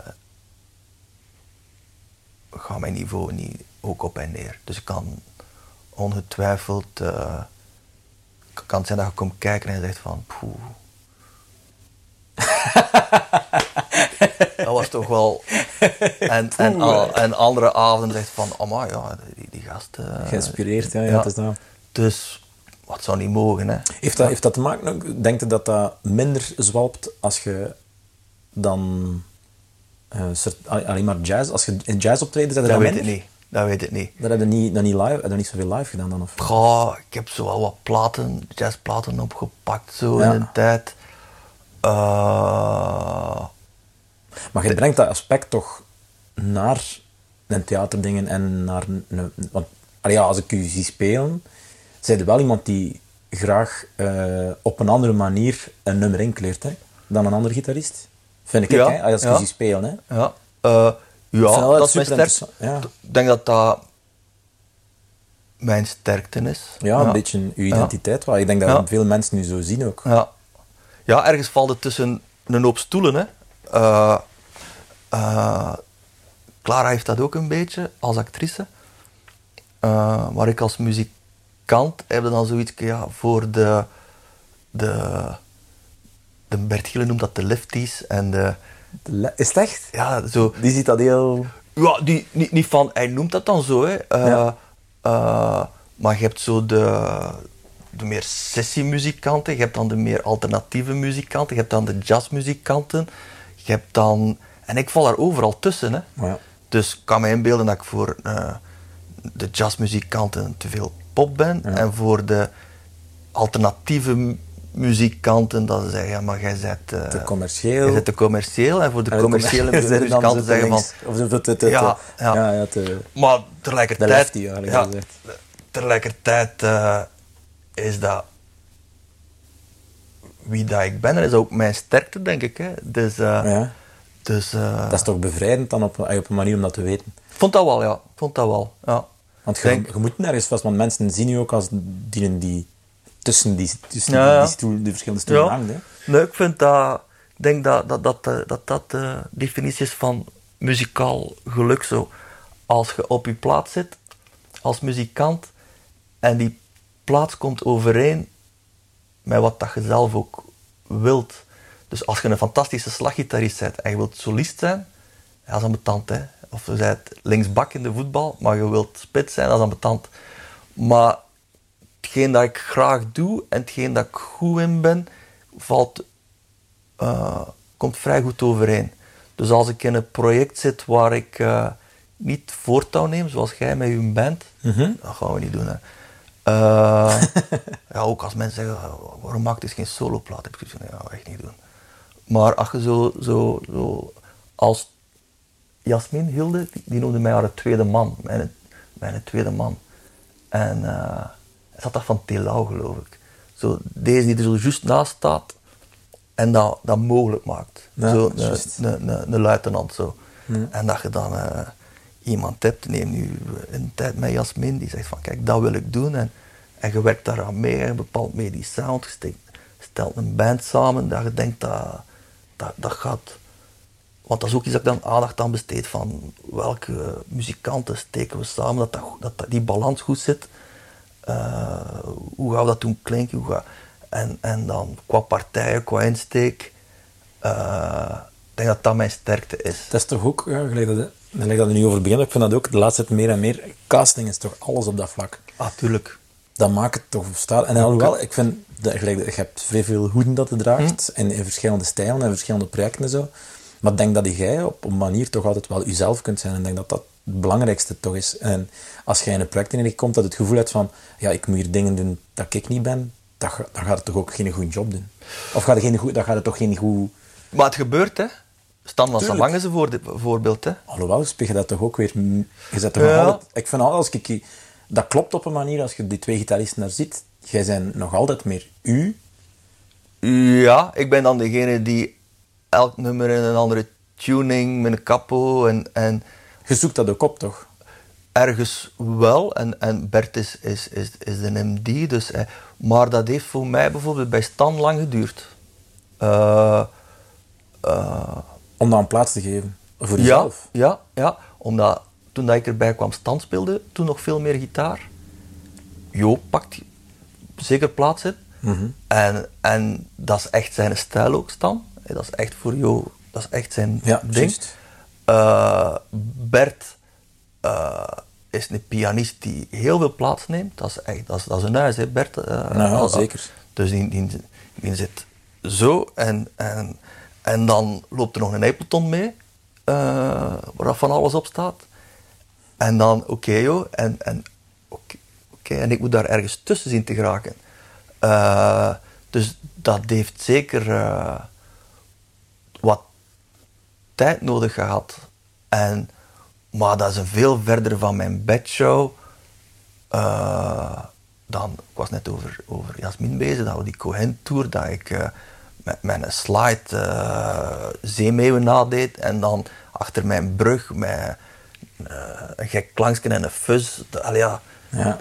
Speaker 1: gaat mijn niveau niet ook op en neer. Dus ik kan ongetwijfeld, eh, kan het zijn dat je komt kijken en je zegt van, poeh. [LAUGHS] dat was toch wel... [LAUGHS] En, en, al- en andere avonden zegt van, oh ja, die, die gast... eh,
Speaker 3: Geïnspireerd, ja, ja, het is dat.
Speaker 1: Dus, wat zou niet mogen, hè.
Speaker 3: Heeft dat, heeft dat te maken, ook- denk je dat dat minder zwalpt als je dan eh, al- alleen maar jazz, als je in jazz je
Speaker 1: Dat
Speaker 3: dat
Speaker 1: weet ik
Speaker 3: minder?
Speaker 1: niet. Dat weet ik niet.
Speaker 3: Dat heb je niet, dat niet live, heb je niet zoveel live gedaan dan? Of?
Speaker 1: Goh, ik heb zo wel wat platen, jazzplaten opgepakt zo
Speaker 3: Ja.
Speaker 1: in de tijd. Eh,
Speaker 3: Maar je brengt dat aspect toch naar een theaterdingen en naar een... want ja, als ik u zie spelen, zijn er wel iemand die graag eh, op een andere manier een nummer inkleert hè, dan een andere gitarist. Vind ik,
Speaker 1: Ja,
Speaker 3: hè, als ik
Speaker 1: ja.
Speaker 3: u zie spelen. Hè.
Speaker 1: ja, eh, ja
Speaker 3: dat
Speaker 1: dat is mijn sterkte.
Speaker 3: ja.
Speaker 1: Ik denk dat dat mijn sterkte is.
Speaker 3: Ja, een beetje uw identiteit. wel. Ik denk dat veel mensen nu zo zien ook.
Speaker 1: Ja. ja, ergens valt het tussen een hoop stoelen. Hè. Eh, Clara heeft dat ook een beetje als actrice. Eh, maar ik als muzikant heb dan zoiets ja, voor de, de, de Bert Gillen noemt dat de lefties en de,
Speaker 3: Is het echt?
Speaker 1: ja, zo,
Speaker 3: Die ziet dat heel...
Speaker 1: ja, die, niet, niet van, hij noemt dat dan zo, hè.
Speaker 3: Ja.
Speaker 1: maar je hebt zo de, de meer sessiemuzikanten, je hebt dan de meer alternatieve muzikanten, je hebt dan de jazzmuzikanten, je hebt dan... En ik val daar overal tussen, hè.
Speaker 3: Ja.
Speaker 1: Dus ik kan me inbeelden dat ik voor eh, de jazzmuzikanten te veel pop ben
Speaker 3: Ja.
Speaker 1: en voor de alternatieve mu- muzikanten dat ze zeggen, ja, maar jij bent... eh,
Speaker 3: Te commercieel.
Speaker 1: Jij te commercieel en voor de
Speaker 3: En de
Speaker 1: commerciële
Speaker 3: dan
Speaker 1: muzikanten zeggen van...
Speaker 3: Of te- te-
Speaker 1: Ja, ja.
Speaker 3: ja, ja, te-
Speaker 1: Maar
Speaker 3: De
Speaker 1: tegelijkertijd,
Speaker 3: lefty, eigenlijk,
Speaker 1: ja, tegelijkertijd eh, is dat wie dat ik ben, en is ook mijn sterkte, denk ik. Hè. Dus, eh,
Speaker 3: Ja.
Speaker 1: dus eh,
Speaker 3: Dat is toch bevrijdend dan op, op een manier om dat te weten.
Speaker 1: vond dat wel, ja. Vond dat wel, ja.
Speaker 3: Want je, je moet nergens vast, want mensen zien je ook als dienen die tussen die, tussen
Speaker 1: Ja,
Speaker 3: die,
Speaker 1: ja.
Speaker 3: die, stoel, die verschillende stoelen
Speaker 1: Ja.
Speaker 3: hangt. Hè.
Speaker 1: Nee, ik vind dat, denk dat dat, dat, eh, dat, dat de definitie is van muzikaal geluk zo. Als je op je plaats zit als muzikant en die plaats komt overeen met wat dat je zelf ook wilt. Dus als je een fantastische slaggitarist bent en je wilt solist zijn, ja, dat is ambetant, hè. Of je bent linksbak in de voetbal, maar je wilt spits zijn, dat is ambetant. Maar hetgeen dat ik graag doe en hetgeen dat ik goed in ben, valt, eh, komt vrij goed overeen. Dus als ik in een project zit waar ik eh, niet voortouw neem, zoals jij met je band, dat gaan we niet doen. Hè. Eh, [LAUGHS] ja, ook als mensen zeggen, "Ah, waarom maakt het geen soloplaat? Heb ik zoiets van, ja, echt niet doen. Maar als je zo, zo, zo als Jasmin Hilde, die, noemde mij haar tweede man, mijn, mijn tweede man. En eh hij zat dat van Telau, geloof ik. Zo, deze die er zo juist naast staat en dat, dat mogelijk maakt.
Speaker 3: Ja,
Speaker 1: zo, een,
Speaker 3: juist.
Speaker 1: een, een, een luitenant zo. En dat je dan eh, iemand hebt, neem nu een tijd met Jasmin, die zegt van kijk, dat wil ik doen. En, en je werkt daaraan mee, en je bepaalt mee die sound, je stelt een band samen, dat je denkt dat, dat, dat gaat... Want dat is ook iets dat ik dan aandacht aan besteed van welke muzikanten steken we samen, dat, dat, dat, die balans goed zit. Eh, hoe gaan we dat doen klinken? Hoe ga, en, en dan qua partijen, qua insteek, eh, ik denk dat dat mijn sterkte is.
Speaker 3: Dat is toch ook, ja, gelijk dat, gelijk dat we nu over beginnen, ik vind dat ook de laatste tijd meer en meer. Casting is toch alles op dat vlak.
Speaker 1: Ah, tuurlijk.
Speaker 3: Dat maakt het toch staan. En alhoewel, ik vind, dat, gelijk, je hebt vrij veel hoeden dat je draagt, in, in verschillende stijlen en verschillende projecten en zo. Maar ik denk dat jij op een manier toch altijd wel jezelf kunt zijn. En ik denk dat dat het belangrijkste toch is. En als jij in een project in komt, dat het gevoel hebt van, ja, ik moet hier dingen doen dat ik niet ben, dan, dan gaat het toch ook geen goede job doen. Of gaat het, geen goed, dan gaat het toch geen goed...
Speaker 1: Maar het gebeurt, hè. Stan van. Salang is een voorbeeld, hè.
Speaker 3: Alhoewel, spiegel dat toch ook weer... Je zet toch nog
Speaker 1: Ja.
Speaker 3: altijd, ik vind altijd, als ik... Dat klopt op een manier, als je die twee gitaristen daar ziet. Jij bent nog altijd meer u.
Speaker 1: Ja, ik ben dan degene die elk nummer in een andere tuning, met een capo en, en
Speaker 3: Je zoekt dat ook op, toch?
Speaker 1: ergens wel. En, en Bert is, is, is, is de MD, dus, eh, maar dat heeft voor mij bijvoorbeeld bij Stan lang geduurd. Eh, eh,
Speaker 3: Om dat een plaats te geven. Voor
Speaker 1: ja,
Speaker 3: jezelf.
Speaker 1: ja, ja, omdat toen dat ik erbij kwam, Stan speelde toen nog veel meer gitaar. Jo pakt zeker plaats in.
Speaker 3: Mhm.
Speaker 1: en, en dat is echt zijn stijl ook, Stan. Dat is echt voor Jo, dat is echt zijn
Speaker 3: Ja,
Speaker 1: ding.
Speaker 3: juist.
Speaker 1: Eh, Bert eh, is een pianist die heel veel plaats neemt. Dat is, echt, dat is, dat is een huis, hè, Bert.
Speaker 3: Ja,
Speaker 1: al-
Speaker 3: zeker.
Speaker 1: Dus die, die, die zit zo en, en, en dan loopt er nog een Appleton mee, eh, waar van alles op staat. En dan, oké joh, en, en, oké, en ik moet daar ergens tussen zien te geraken. Eh, dus dat heeft zeker eh, wat tijd nodig gehad. En, maar dat is een veel verder van mijn bedshow. dan, ik was net over, over Jasmin bezig, dat we die Cohen Tour, dat ik met mijn slide eh zeemeeuwen nadeed en dan achter mijn brug met eh, een gek klankje en een fuzz. Allee, ja.
Speaker 3: Ja.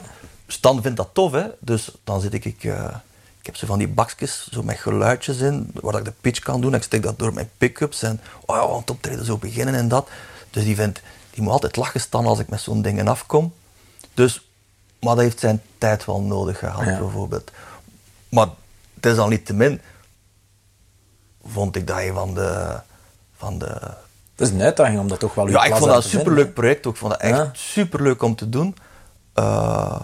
Speaker 1: Stan vindt dat tof, hè? dus dan zit ik, ik, eh, ik heb zo van die bakjes zo met geluidjes in, waar ik de pitch kan doen. Ik steek dat door mijn pick-ups en oh ja, want optreden zo beginnen en dat. Dus die, vindt, die moet altijd lachen staan als ik met zo'n dingen afkom. Dus, maar dat heeft zijn tijd wel nodig gehad,
Speaker 3: Ja.
Speaker 1: bijvoorbeeld. Maar desalniettemin vond ik dat een van de... Van de
Speaker 3: Het is een uitdaging om dat toch wel
Speaker 1: ja, ik vond dat een superleuk project ook. Ik vond dat echt
Speaker 3: Ja.
Speaker 1: superleuk om te doen. Eh,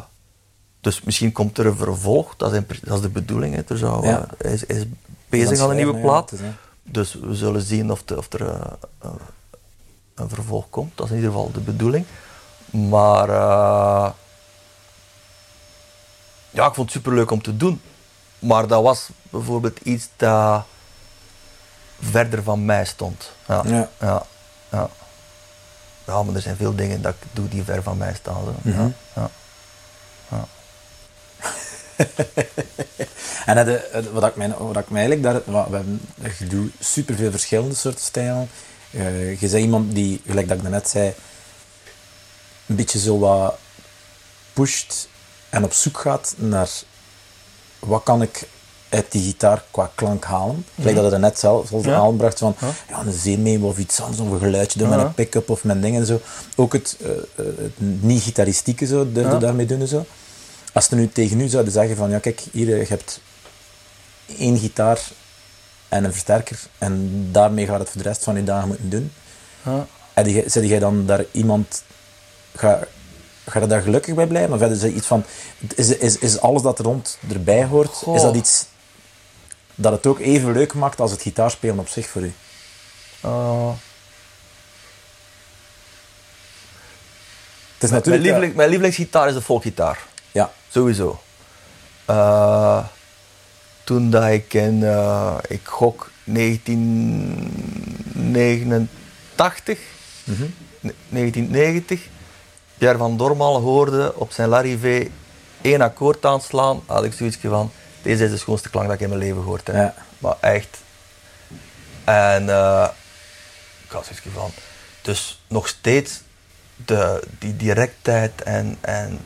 Speaker 1: dus misschien komt er een vervolg. Dat is, dat is de bedoeling. Hè. Er zou,
Speaker 3: Ja.
Speaker 1: eh, hij is, is bezig aan een nieuwe plaat.
Speaker 3: is,
Speaker 1: dus we zullen zien of, de- of er eh, een vervolg komt. Dat is in ieder geval de bedoeling. Maar ja, ik vond het superleuk om te doen. Maar dat was bijvoorbeeld iets dat verder van mij stond. Ja.
Speaker 3: Ja.
Speaker 1: Ja. Ja. Ja, maar er zijn veel dingen dat ik doe die ver van mij staan. Zo.
Speaker 3: Mhm.
Speaker 1: ja. Ja. Ja. [LAUGHS]
Speaker 3: En het- wat, ik mij, wat ik mij eigenlijk daar... Wat, we hebben, je doet superveel verschillende soorten stijlen. Eh, je bent iemand die, gelijk dat ik net zei, een beetje zo wat pusht en op zoek gaat naar wat kan ik uit die gitaar qua klank halen. Gelijk dat je dat net zelf zelfs
Speaker 1: Ja.
Speaker 3: aanbracht van ja, een zeemeeuw of iets anders, of een geluidje doen met een pick-up of met dingen en zo. Ook het, eh, eh, het niet-gitaristieke zo, durfde
Speaker 1: Ja.
Speaker 3: daarmee doen en zo. Als ze nu tegen u zouden zeggen van ja kijk, hier eh, je hebt één gitaar en een versterker en daarmee gaat het voor de rest van je dagen moeten doen.
Speaker 1: Ja.
Speaker 3: En Zet jij dan daar iemand... Ga, ga je daar gelukkig bij blijven? Of is er iets van... Is, is, is alles dat er rond erbij hoort,
Speaker 1: Goh.
Speaker 3: is dat iets dat het ook even leuk maakt als het gitaarspelen op zich voor u?
Speaker 1: Uh,
Speaker 3: Het is
Speaker 1: mijn,
Speaker 3: natuurlijk...
Speaker 1: lieveling, mijn lievelingsgitaar is de folkgitaar.
Speaker 3: Ja,
Speaker 1: Sowieso. Eh, toen dat ik in, eh, ik gok 1989,
Speaker 3: Mhm.
Speaker 1: ne- 1990, Pierre van Dormal hoorde op zijn Larrivee één akkoord aanslaan, had ik zoiets van, deze is de schoonste klank dat ik in mijn leven gehoord heb.
Speaker 3: Ja.
Speaker 1: Maar echt. En eh, ik had zoiets van, dus nog steeds de, die directheid en, en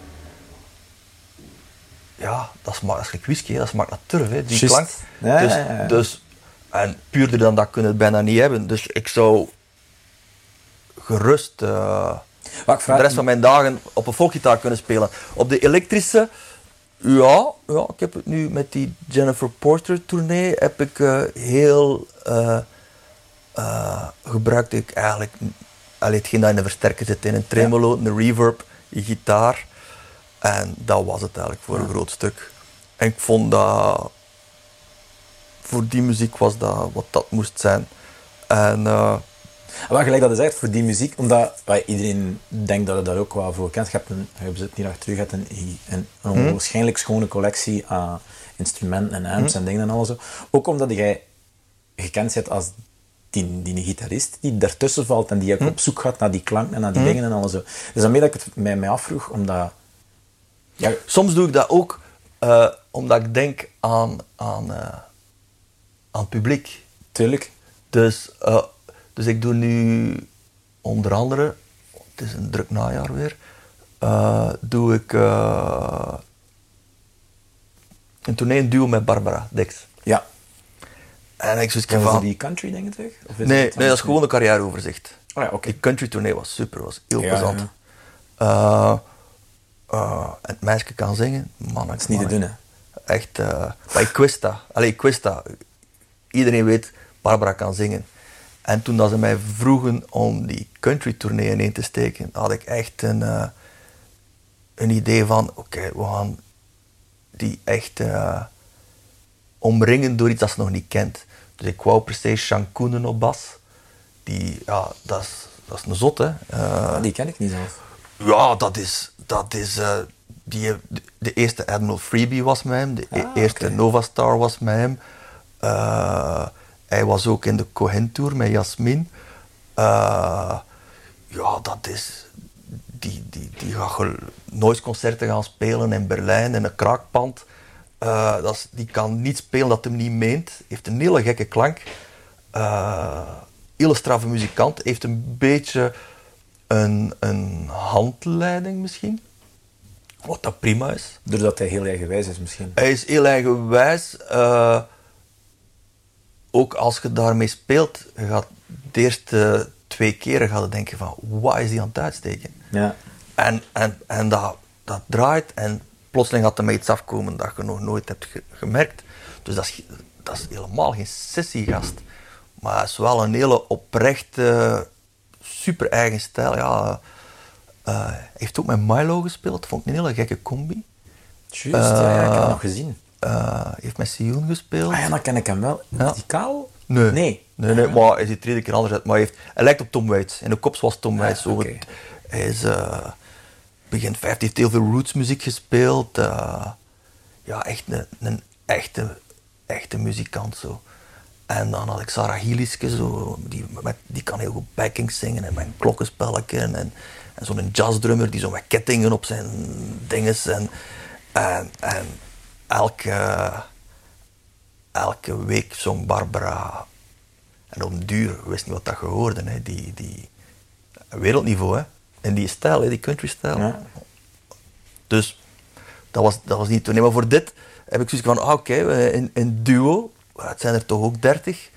Speaker 1: ja, dat smaakt, gelijk whisky, dat smaakt naar turf, hè, die klank.
Speaker 3: Ja,
Speaker 1: dus,
Speaker 3: ja, ja.
Speaker 1: dus En puurder dan dat kunnen het bijna niet hebben. Dus ik zou gerust uh,
Speaker 3: ik
Speaker 1: de rest van mijn dagen op een folkgitaar kunnen spelen. Op de elektrische, ja, ja ik heb het nu met die Jennifer Porter tournee, heb ik eh, heel, eh eh, gebruikte ik eigenlijk, allee, hetgeen dat in een versterker zit, in een tremolo, een reverb, je gitaar. En dat was het eigenlijk voor een groot stuk. En ik vond dat, voor die muziek was dat wat dat moest zijn. En
Speaker 3: Maar gelijk dat is echt voor die muziek, omdat wij, iedereen denkt dat het daar ook wel voor kent. Je hebt een, je zit hier achter je hebt een, een, een onwaarschijnlijk schone collectie aan instrumenten en amps en dingen en alles. Ook omdat jij gekend bent als die, die gitarist die daartussen valt en die ook op zoek gaat naar die klank en naar die dingen en alles. Dus daarmee dat ik het mij, mij afvroeg, omdat... Ja,
Speaker 1: Soms doe ik dat ook eh, omdat ik denk aan, aan, eh, aan het publiek.
Speaker 3: tuurlijk.
Speaker 1: Dus, eh, dus ik doe nu onder andere, het is een druk najaar weer, eh, doe ik eh, een tournee in duo met Barbara Dix.
Speaker 3: Ja.
Speaker 1: En ik zoiets van...
Speaker 3: die country dingen terug? Of is
Speaker 1: Nee,
Speaker 3: het
Speaker 1: nee, dat is gewoon een carrièreoverzicht.
Speaker 3: Oh ja, oké.
Speaker 1: Die country tournee was super, was heel
Speaker 3: Ja,
Speaker 1: plezant.
Speaker 3: ja.
Speaker 1: Eh, het meisje kan zingen, man.
Speaker 3: Dat is niet te doen, hè.
Speaker 1: Echt, maar ik wist dat. Allee, ik wist dat. Iedereen weet, Barbara kan zingen. En toen dat ze mij vroegen om die country tournee ineen te steken, had ik echt een, eh, een idee van, oké, we gaan die echt eh, omringen door iets dat ze nog niet kent. Dus ik wou per se Sean Koenen op bas. Die, ja, dat is, dat is een zot, hè. Eh,
Speaker 3: Die ken ik niet zelf.
Speaker 1: ja, dat is. Dat is die, de, eerste Admiral Freebie was met hem. De e-
Speaker 3: Ah,
Speaker 1: eerste
Speaker 3: oké.
Speaker 1: Nova Star was met hem. Hij was ook in de Cohen Tour met Jasmin. Eh, ja, dat is. Die, die, die gaat noise concerten gaan spelen in Berlijn in een kraakpand. Eh, dat is, die kan niet spelen dat hem niet meent. Heeft een hele gekke klank. Eh hele straffe muzikant. Heeft een beetje een, een handleiding misschien. Wat dat prima is.
Speaker 3: Doordat hij heel eigenwijs is misschien.
Speaker 1: Hij is heel eigenwijs. eh ook als je daarmee speelt, gaat de eerste twee keren gaat je denken van, wat is hij aan het uitsteken?
Speaker 3: Ja.
Speaker 1: En, en, en dat, dat draait en plotseling gaat er met iets afkomen dat je nog nooit hebt ge- gemerkt. Dus dat is, dat is helemaal geen sessiegast. Maar hij is wel een hele oprechte, super eigen stijl. Ja, eh, hij heeft ook met Milo gespeeld, vond ik een hele gekke combi.
Speaker 3: Juist, ja, ja, ik heb hem nog gezien.
Speaker 1: Eh, heeft met Sioen gespeeld.
Speaker 3: Ah ja, dan ken ik hem wel.
Speaker 1: Ja.
Speaker 3: Is die kaal?
Speaker 1: Nee.
Speaker 3: Nee.
Speaker 1: Nee, nee, maar hij ziet er iedere keer anders uit. Maar hij, heeft, hij lijkt op Tom Waits. In de kop was Tom
Speaker 3: Ja,
Speaker 1: Waits. Zo hij is eh, begin 50, heeft heel veel rootsmuziek gespeeld. eh, ja, echt een, een echte, echte muzikant zo. En dan had ik Sarah Hieliske, zo, die, met, die kan heel goed backing zingen en met een klokkenspelletje. En, en zo'n jazzdrummer die zo met kettingen op zijn dinges. En, en, en elke, elke week zong Barbara. En op den duur, ik wist niet wat dat gehoorde, hè, die, die wereldniveau. Hè. En die stijl, hè, die country stijl.
Speaker 3: Ja.
Speaker 1: Dus dat was, dat was niet toen. Nee, maar voor dit heb ik zoiets van, ah, oké, we- in, in duo, het zijn er toch ook dertig.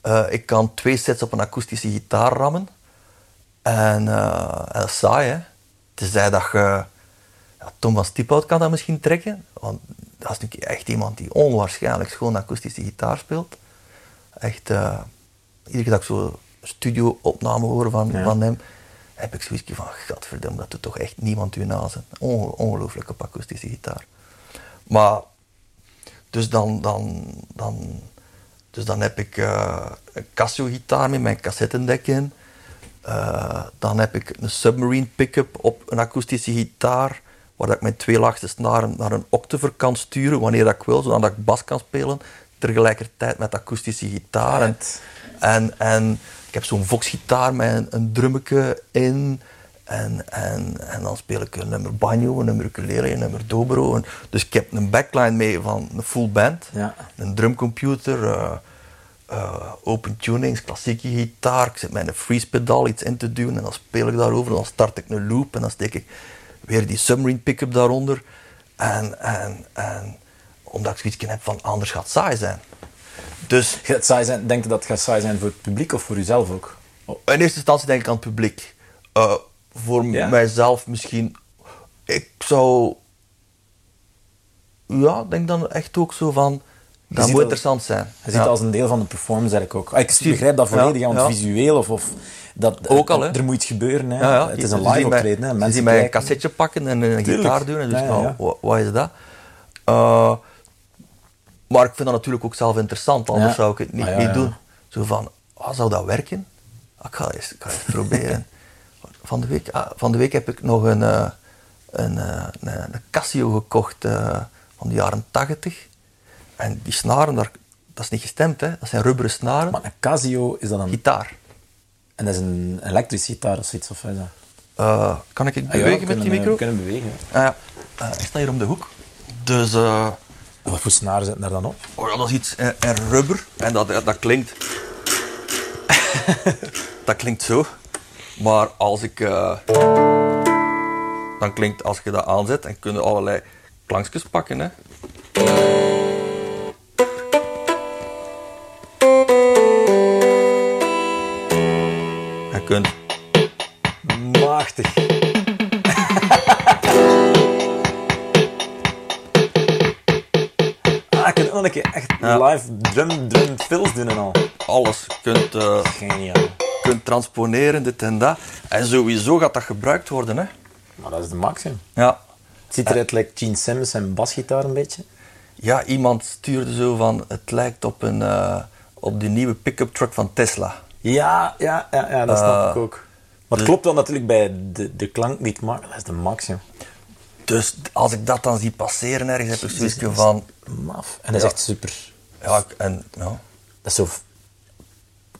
Speaker 1: Eh, ik kan twee sets op een akoestische gitaar rammen. En, eh, en dat is saai, hè. Tenzij dat je... Ja, Tom van Stiphout kan dat misschien trekken. Want dat is natuurlijk echt iemand die onwaarschijnlijk schoon akoestische gitaar speelt. Echt... eh, iedere keer dat ik zo studio-opname hoor van,
Speaker 3: Ja.
Speaker 1: van hem, heb ik zoiets van, godverdomme, dat doet toch echt niemand u nazen. Onge ongelooflijk op akoestische gitaar. Maar, dus dan, dan, dan, dus dan heb ik eh, een Casio-gitaar met mijn cassettendek in. Eh, dan heb ik een Submarine pick-up op een akoestische gitaar, waar dat ik mijn twee laagste snaren naar een octaver kan sturen wanneer dat ik wil, zodat ik bas kan spelen, tegelijkertijd met akoestische gitaar. En, en, en ik heb zo'n Vox-gitaar met een, een drummetje in. En, en, en dan speel ik een nummer banjo, een nummer ukulele, een nummer dobro. En, dus ik heb een backline mee van een full band.
Speaker 3: Ja.
Speaker 1: Een drumcomputer, eh, eh, open tunings, klassieke gitaar. Ik zet mijn freeze pedaal iets in te doen en dan speel ik daarover. Dan start ik een loop en dan steek ik weer die submarine pick-up daaronder. En, en, en omdat ik zoiets heb van anders gaat het saai zijn. Dus
Speaker 3: Gaat het saai zijn, denk je dat het gaat saai zijn voor het publiek of voor jezelf ook? Oh,
Speaker 1: in eerste instantie denk ik aan het publiek. Eh, voor
Speaker 3: Ja?
Speaker 1: mijzelf misschien. Ik zou. Ja, denk dan echt ook zo van. Dat
Speaker 3: ziet
Speaker 1: moet interessant zijn.
Speaker 3: Je ziet
Speaker 1: Ja.
Speaker 3: het als een deel van de performance eigenlijk ook. Ah, Ik begrijp dat volledig,
Speaker 1: ja,
Speaker 3: want
Speaker 1: ja.
Speaker 3: visueel of, of dat,
Speaker 1: Ook al, hè.
Speaker 3: er moet iets gebeuren. Hè. Het is een live optreden. Hè. Mensen
Speaker 1: mij een cassetje pakken en een
Speaker 3: Tuurlijk.
Speaker 1: gitaar doen. En dus, nou,
Speaker 3: ja.
Speaker 1: wa- wat is dat? Eh, maar ik vind dat natuurlijk ook zelf interessant, anders zou ik het niet,
Speaker 3: Ah,
Speaker 1: niet doen. Zo van, ah, zou dat werken? Ah, ik ga eens, ik ga eens proberen. [LAUGHS] Van de, week, ah, van de week heb ik nog een, eh, een, eh, een, een Casio gekocht van de jaren 80. En die snaren, daar, dat is niet gestemd, hè? dat zijn rubberen snaren.
Speaker 3: Maar een Casio is dat een...
Speaker 1: Gitaar.
Speaker 3: En dat is een elektrische gitaar of zoiets? Of is dat?
Speaker 1: Eh, kan ik
Speaker 3: Ah, ja,
Speaker 1: bewegen
Speaker 3: we
Speaker 1: met die
Speaker 3: eh,
Speaker 1: micro?
Speaker 3: We kunnen bewegen.
Speaker 1: Ah, ja. Eh, hij staat hier om de hoek. Dus...
Speaker 3: Wat voor snaren zitten daar dan op?
Speaker 1: Oh ja, dat is iets en, en rubber en dat, dat, klinkt. [LAUGHS] dat klinkt zo. Maar als ik. dan klinkt als je dat aanzet en kunnen allerlei klankjes pakken. Hè. Kunt.
Speaker 3: Machtig. ah, ik kan ook een keer echt
Speaker 1: Ja.
Speaker 3: live drum, drum fills doen en al.
Speaker 1: alles. Je kunt, eh,
Speaker 3: Geniaal.
Speaker 1: kunt transponeren, dit en dat. En sowieso gaat dat gebruikt worden. Hè.
Speaker 3: Maar dat is de maximum.
Speaker 1: Ja.
Speaker 3: Het ziet eruit like Gene Simmons en basgitaar een beetje.
Speaker 1: Ja, iemand stuurde zo van, het lijkt op, een, eh, op die nieuwe pick-up truck van Tesla.
Speaker 3: Ja, ja, ja, ja dat snap
Speaker 1: Eh,
Speaker 3: ik ook. Maar het klopt wel natuurlijk bij de, de klank niet, maar dat is de maximum.
Speaker 1: Dus als ik dat dan zie passeren ergens, heb ik zoiets van,
Speaker 3: Maf. En dat is echt super.
Speaker 1: ja, ik- en, ja.
Speaker 3: Dat is zo...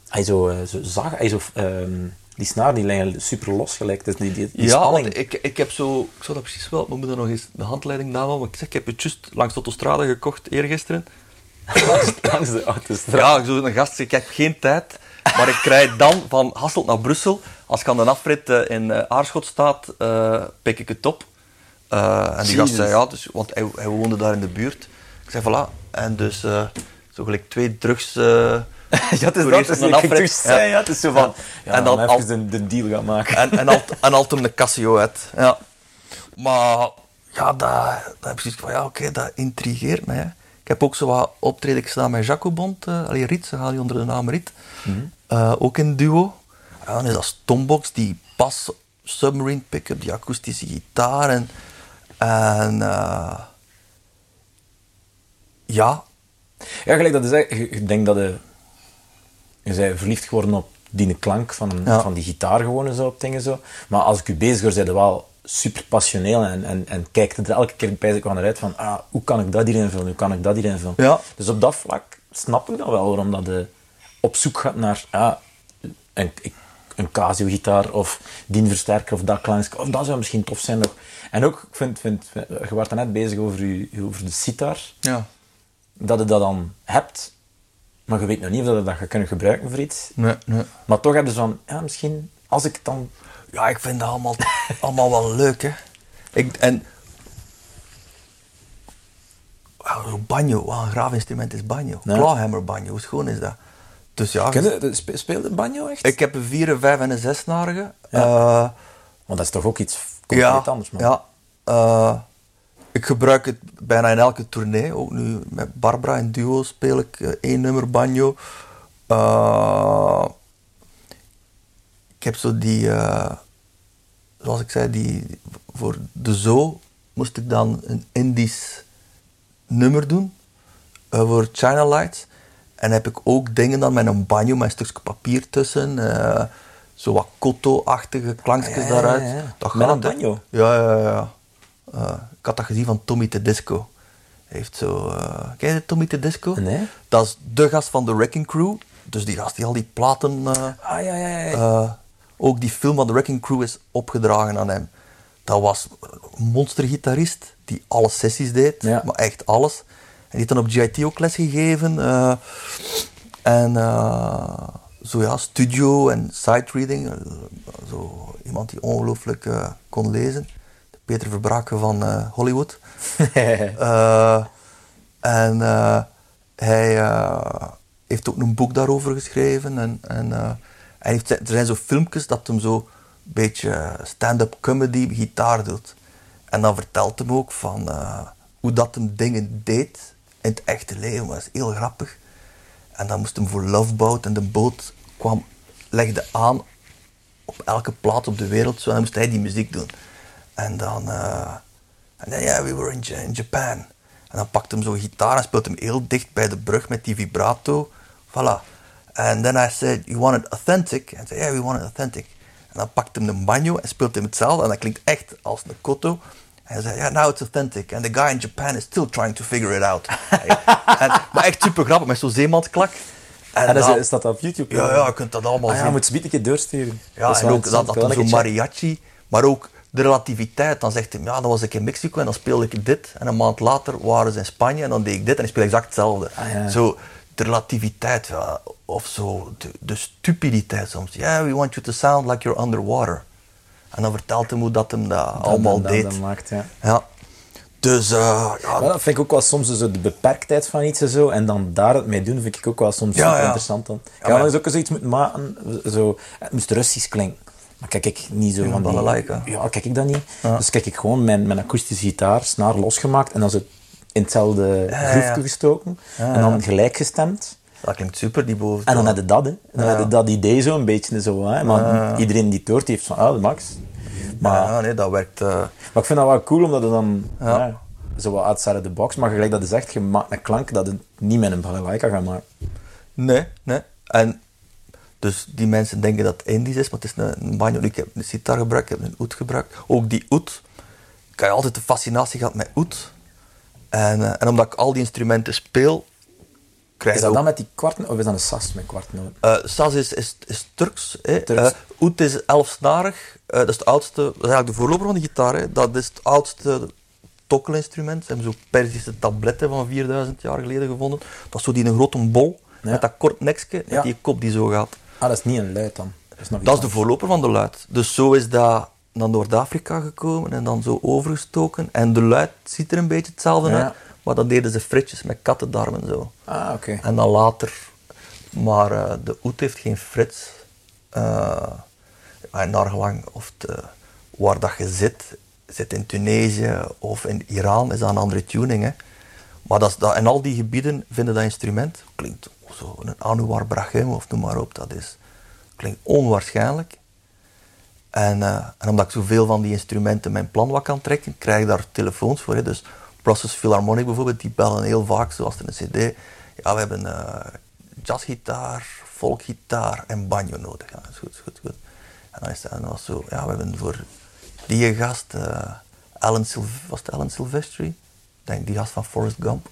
Speaker 3: Hij zo, eh, zo zag, hij zo, ehm, die snaar die liggen super los gelijk. Dus die, die, die
Speaker 1: ja
Speaker 3: spanning.
Speaker 1: want ik, ik heb zo, ik zou dat precies wel, we moeten nog eens de handleiding nahalen, want ik zeg, ik heb het juist langs de autostrade gekocht, eergisteren.
Speaker 3: langs, langs de autostraat.
Speaker 1: Ja, zo een gast, ik heb geen tijd, maar ik rijd dan van Hasselt naar Brussel. Als ik aan de afrit eh, in eh, Aarschot staat, eh, pik ik het op. En die gast zei ja, dus, want hij, hij woonde daar in de buurt. Ik zei voilà, en dus zo gelijk twee drugs. [LAUGHS]
Speaker 3: ja, het is dat. ik zei, ja. Het is zo van... Ja,
Speaker 1: En dan
Speaker 3: dan
Speaker 1: al-
Speaker 3: even de, de deal gaan maken.
Speaker 1: en, en, al, en al de Casio uit. Ja. Maar ja, dat, dat heb ik zoiets van, ja, oké, dat intrigeert mij. Hè. Ik heb ook zo wat optredens gedaan met Jacobond. eh allee, Riet, ze gaan die onder de naam Riet. Eh, ook in duo. Ja, dan is dat Stombox, die bas, submarine pick-up, die akoestische gitaar. En, en eh, ja,
Speaker 3: Ja, gelijk dat is je denkt dat je... Je bent verliefd geworden op die klank van,
Speaker 1: Ja.
Speaker 3: van die gitaar gewoon en zo, op dingen zo. Maar als ik u bezig hoor, zijn wel super passioneel en, en, en kijkt er elke keer bij zich naar uit van ah, hoe kan ik dat hier invullen, hoe kan ik dat hier invullen.
Speaker 1: Ja.
Speaker 3: Dus op dat vlak snap ik dat wel, waarom dat je op zoek gaat naar ja, een, een Casio-gitaar of die versterker of dat klankje, of dat zou misschien tof zijn nog. En ook, ik vind, vind, je was net bezig over, u, over de sitar
Speaker 1: ja.
Speaker 3: dat je dat dan hebt, maar je weet nog niet of je dat gaat kunnen gebruiken voor iets.
Speaker 1: Nee, nee.
Speaker 3: Maar toch hebben ze van, ja, misschien als ik het dan...
Speaker 1: Ja, ik vind dat allemaal, allemaal wel leuk, hè. Ik, en... Oh, banjo, wat een graaf instrument is banjo.
Speaker 3: Ja.
Speaker 1: Clawhammer banjo, hoe schoon is dat? Dus ja,
Speaker 3: Speelde banjo echt?
Speaker 1: ik heb een 4, een 5 en een 6-narige. Eh,
Speaker 3: Want dat is toch ook iets compleet
Speaker 1: ja,
Speaker 3: anders, man.
Speaker 1: ja. Eh, ik gebruik het bijna in elke tournee. Ook nu met Barbara in duo speel ik eh, één nummer banjo. Ik heb zo die, zoals ik zei, die, voor de zo moest ik dan een Indisch nummer doen voor China Lights. En heb ik ook dingen dan met een banjo, met een stukje papier tussen. eh, zo wat koto-achtige klankjes
Speaker 3: Ja,
Speaker 1: daaruit.
Speaker 3: ja, ja.
Speaker 1: Dat
Speaker 3: Met een banjo?
Speaker 1: Ja, ja, ja. Eh, ik had dat gezien van Tommy Tedesco. Hij heeft zo... eh ken je Tommy Tedesco?
Speaker 3: Nee.
Speaker 1: Dat is de gast van The Wrecking Crew. Dus die gast die al die platen... eh,
Speaker 3: Ah, ja, ja, ja.
Speaker 1: ook die film van The Wrecking Crew is opgedragen aan hem. Dat was een monstergitarist die alle sessies deed, maar echt alles. Die heeft dan op GIT ook les gegeven. eh, en eh, zo ja, studio en sight reading. eh, zo iemand die ongelooflijk kon lezen. De Peter Verbraken van Hollywood. [LAUGHS] En hij, heeft ook een boek daarover geschreven. En, en hij heeft, er zijn zo filmpjes dat hem zo een beetje stand-up comedy gitaar doet. En dan vertelt hem ook van hoe dat hem dingen deed in het echte leven. Is heel grappig. En dan moest hem voor Loveboat en de boot kwam, legde aan op elke plaats op de wereld. Zo, en dan moest hij die muziek doen. En dan, eh, en dan ja, we were in, Ja- in Japan. En dan pakt hem zo'n gitaar en speelt hem heel dicht bij de brug met die vibrato. Voilà. And then I said, you want it authentic? En zei, yeah, we want it authentic. En dan pakt hem een banjo en speelt hem hetzelfde. En dat klinkt echt als een koto. En hij zei, yeah, now it's authentic. And the guy in Japan is still trying to figure it out. [LAUGHS] en, maar echt super grappig, met zo'n zeemansklak. En
Speaker 3: En dat
Speaker 1: dan-
Speaker 3: is, dat op YouTube?
Speaker 1: ja, ja, je kunt dat allemaal
Speaker 3: Ah, ja,
Speaker 1: zien.
Speaker 3: moet ze een keer doorsturen.
Speaker 1: Ja, en ook dat, dat zo'n mariachi, maar ook de relativiteit. Dan zegt hij, ja, dan was ik in Mexico en dan speelde ik dit. En een maand later waren ze in Spanje en dan deed ik dit en ik speel exact hetzelfde.
Speaker 3: Ah, ja.
Speaker 1: Zo, de relativiteit, ja, of zo, de, de stupiditeit soms. Yeah, we want you to sound like you're underwater. En dan vertelt hem hoe dat hem dat allemaal
Speaker 3: dat,
Speaker 1: deed.
Speaker 3: Dat, maakt, ja.
Speaker 1: Ja. Dus, eh, ja,
Speaker 3: dat vind ik ook wel soms zo de beperktheid van iets en zo. En dan daar het mee doen, vind ik ook wel soms
Speaker 1: Ja,
Speaker 3: interessant. Dan. Ik
Speaker 1: Ja, maar-
Speaker 3: eens ook zoiets moeten maken. Zo, het moest Russisch klinken. Maar kijk ik niet zo van die...
Speaker 1: balalaika.
Speaker 3: Ja, kijk ik dat niet. Dus kijk ik gewoon mijn, mijn akoestische gitaar, snaar losgemaakt en dan zo in hetzelfde
Speaker 1: Ja,
Speaker 3: groef
Speaker 1: ja.
Speaker 3: toegestoken. En dan gelijk gestemd.
Speaker 1: Dat klinkt super, die boven.
Speaker 3: En dan had je dat, hè. Dan je dat idee zo een beetje zo, hè. Maar iedereen die die heeft van, ah, de max. Maar,
Speaker 1: Ja, nee, dat werkt... eh,
Speaker 3: maar ik vind dat wel cool, omdat het dan
Speaker 1: Ja.
Speaker 3: ja. zo wat outside of the box, maar gelijk dat je zegt, je maakt een klank dat het niet met een balalaika gaat maken.
Speaker 1: Nee, nee. En dus die mensen denken dat het Indisch is, maar het is een, een banjo. Ik heb een sitar gebruikt, ik heb een oud gebruikt. Ook die oud, ik heb altijd de fascinatie gehad met oud. En, eh, en omdat ik al die instrumenten speel, krijg
Speaker 3: Is dat
Speaker 1: ook...
Speaker 3: dan met die kwarten, of is dat een sas met kwartnoten?
Speaker 1: Eh, Saz is, is, is Turks. Hè.
Speaker 3: Turks.
Speaker 1: Eh, oud is elfsnarig. Eh, dat is het oudste, dat is eigenlijk de voorloper van de gitaar. Hè. Dat is het oudste tokkelinstrument. Ze hebben zo'n Perzische tabletten van 4000 jaar geleden gevonden. Dat is zo die een grote bol,
Speaker 3: Ja.
Speaker 1: met dat kort nekje,
Speaker 3: Ja.
Speaker 1: met die kop die zo gaat.
Speaker 3: Ah, dat is niet een luid dan. Dat is, nog
Speaker 1: Dat is de voorloper van de luid. Dus zo is dat naar Noord-Afrika gekomen en dan zo overgestoken. En de luid ziet er een beetje hetzelfde
Speaker 3: Ja.
Speaker 1: uit, maar dan deden ze fritjes met kattendarmen zo.
Speaker 3: Ah, oké.
Speaker 1: En dan later, maar eh, de oet heeft geen frits. Eh en naar gelang of de, waar dat je zit, zit in Tunesië of in Iran, is dat een andere tuning. Hè. Maar dat is, dat, in al die gebieden vinden dat instrument, klinkt zo een Anouar Brahim of noem maar op, dat is, klinkt onwaarschijnlijk. En, eh, en omdat ik zoveel van die instrumenten mijn plan wat kan trekken, krijg ik daar telefoons voor. Hè. Dus Brussels Philharmonic bijvoorbeeld, die bellen heel vaak, zoals in een cd. Ja, we hebben eh jazzgitaar, folkgitaar en banjo nodig. Ja, dat is goed, is goed, goed. En dan is dat was zo, ja, we hebben voor die gast, eh Alan Silv was het Alan Silvestri? Ik denk die gast van Forrest Gump.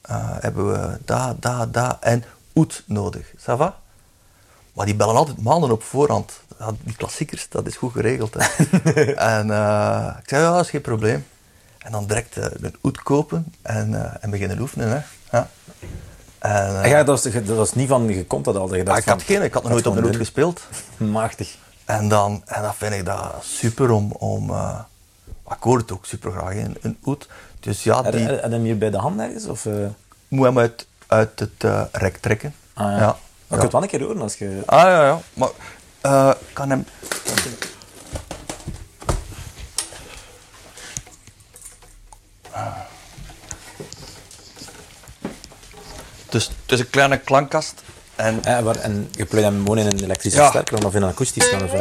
Speaker 1: Eh, hebben we da, da, da en oet nodig. Ça va? Maar die bellen altijd maanden op voorhand. Ja, die klassiekers, dat is goed geregeld. Hè. [LAUGHS] en ik zei, ja, dat is geen probleem. En dan direct eh, een oet kopen en, eh, en beginnen oefenen. Hè. Ja. En, eh,
Speaker 3: Ah, ja, dat was, dat was niet van, je komt dat al. Dat je
Speaker 1: ah, ik had geen, ik had nog nooit op een oet gespeeld. [LAUGHS]
Speaker 3: Machtig.
Speaker 1: En dan, en dan vind ik dat super om, om uh, het ook super graag in, een oet. Dus ja, die
Speaker 3: je hem hier bij de hand ergens? Of, eh?
Speaker 1: moet hem uit, uit het eh, rek trekken.
Speaker 3: Ah, ja.
Speaker 1: ja.
Speaker 3: Maar je
Speaker 1: Ja.
Speaker 3: kunt het wel een keer horen als je...
Speaker 1: Ah ja, ja. Maar eh, ik kan hem. Dus het is een kleine klankkast. En
Speaker 3: Eh, waar, en je plukt hem gewoon in een elektrische
Speaker 1: Ja.
Speaker 3: sterker of in een akoestisch kan of...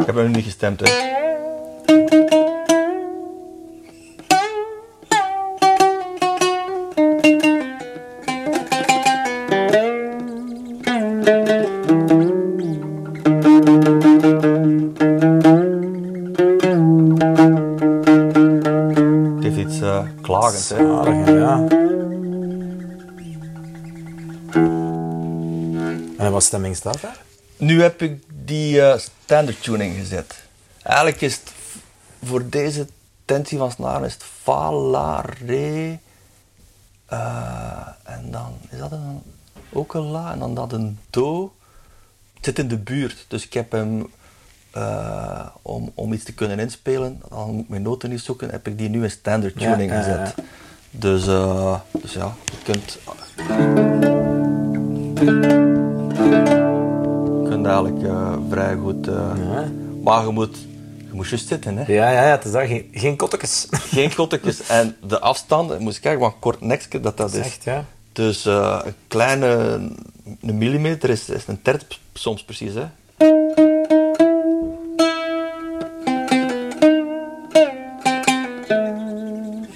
Speaker 1: ik heb hem niet gestemd. Hè.
Speaker 3: Staat daar?
Speaker 1: Nu heb ik die eh, standard tuning gezet. Eigenlijk is het voor deze tentie van snaren is het fa, la, re. eh, en dan is dat een, ook een la en dan dat een do. Het zit in de buurt, dus ik heb hem eh, om, om iets te kunnen inspelen, dan moet ik mijn noten niet zoeken, heb ik die nu in standard tuning
Speaker 2: ja, ja,
Speaker 1: gezet. Dus, dus ja, je kunt, je kunt eigenlijk eh, vrij goed... eh,
Speaker 2: Ja.
Speaker 1: Maar je moet, je moet juist zitten, hè.
Speaker 2: Ja, ja, ja, het is dat. Geen, geen kottekes. [LAUGHS]
Speaker 1: Geen kottekjes. En de afstanden, moet je kijken wat een kort nekje dat dat is.
Speaker 2: Echt, ja.
Speaker 1: Dus eh, een kleine een millimeter is, is een terp soms precies. Hè.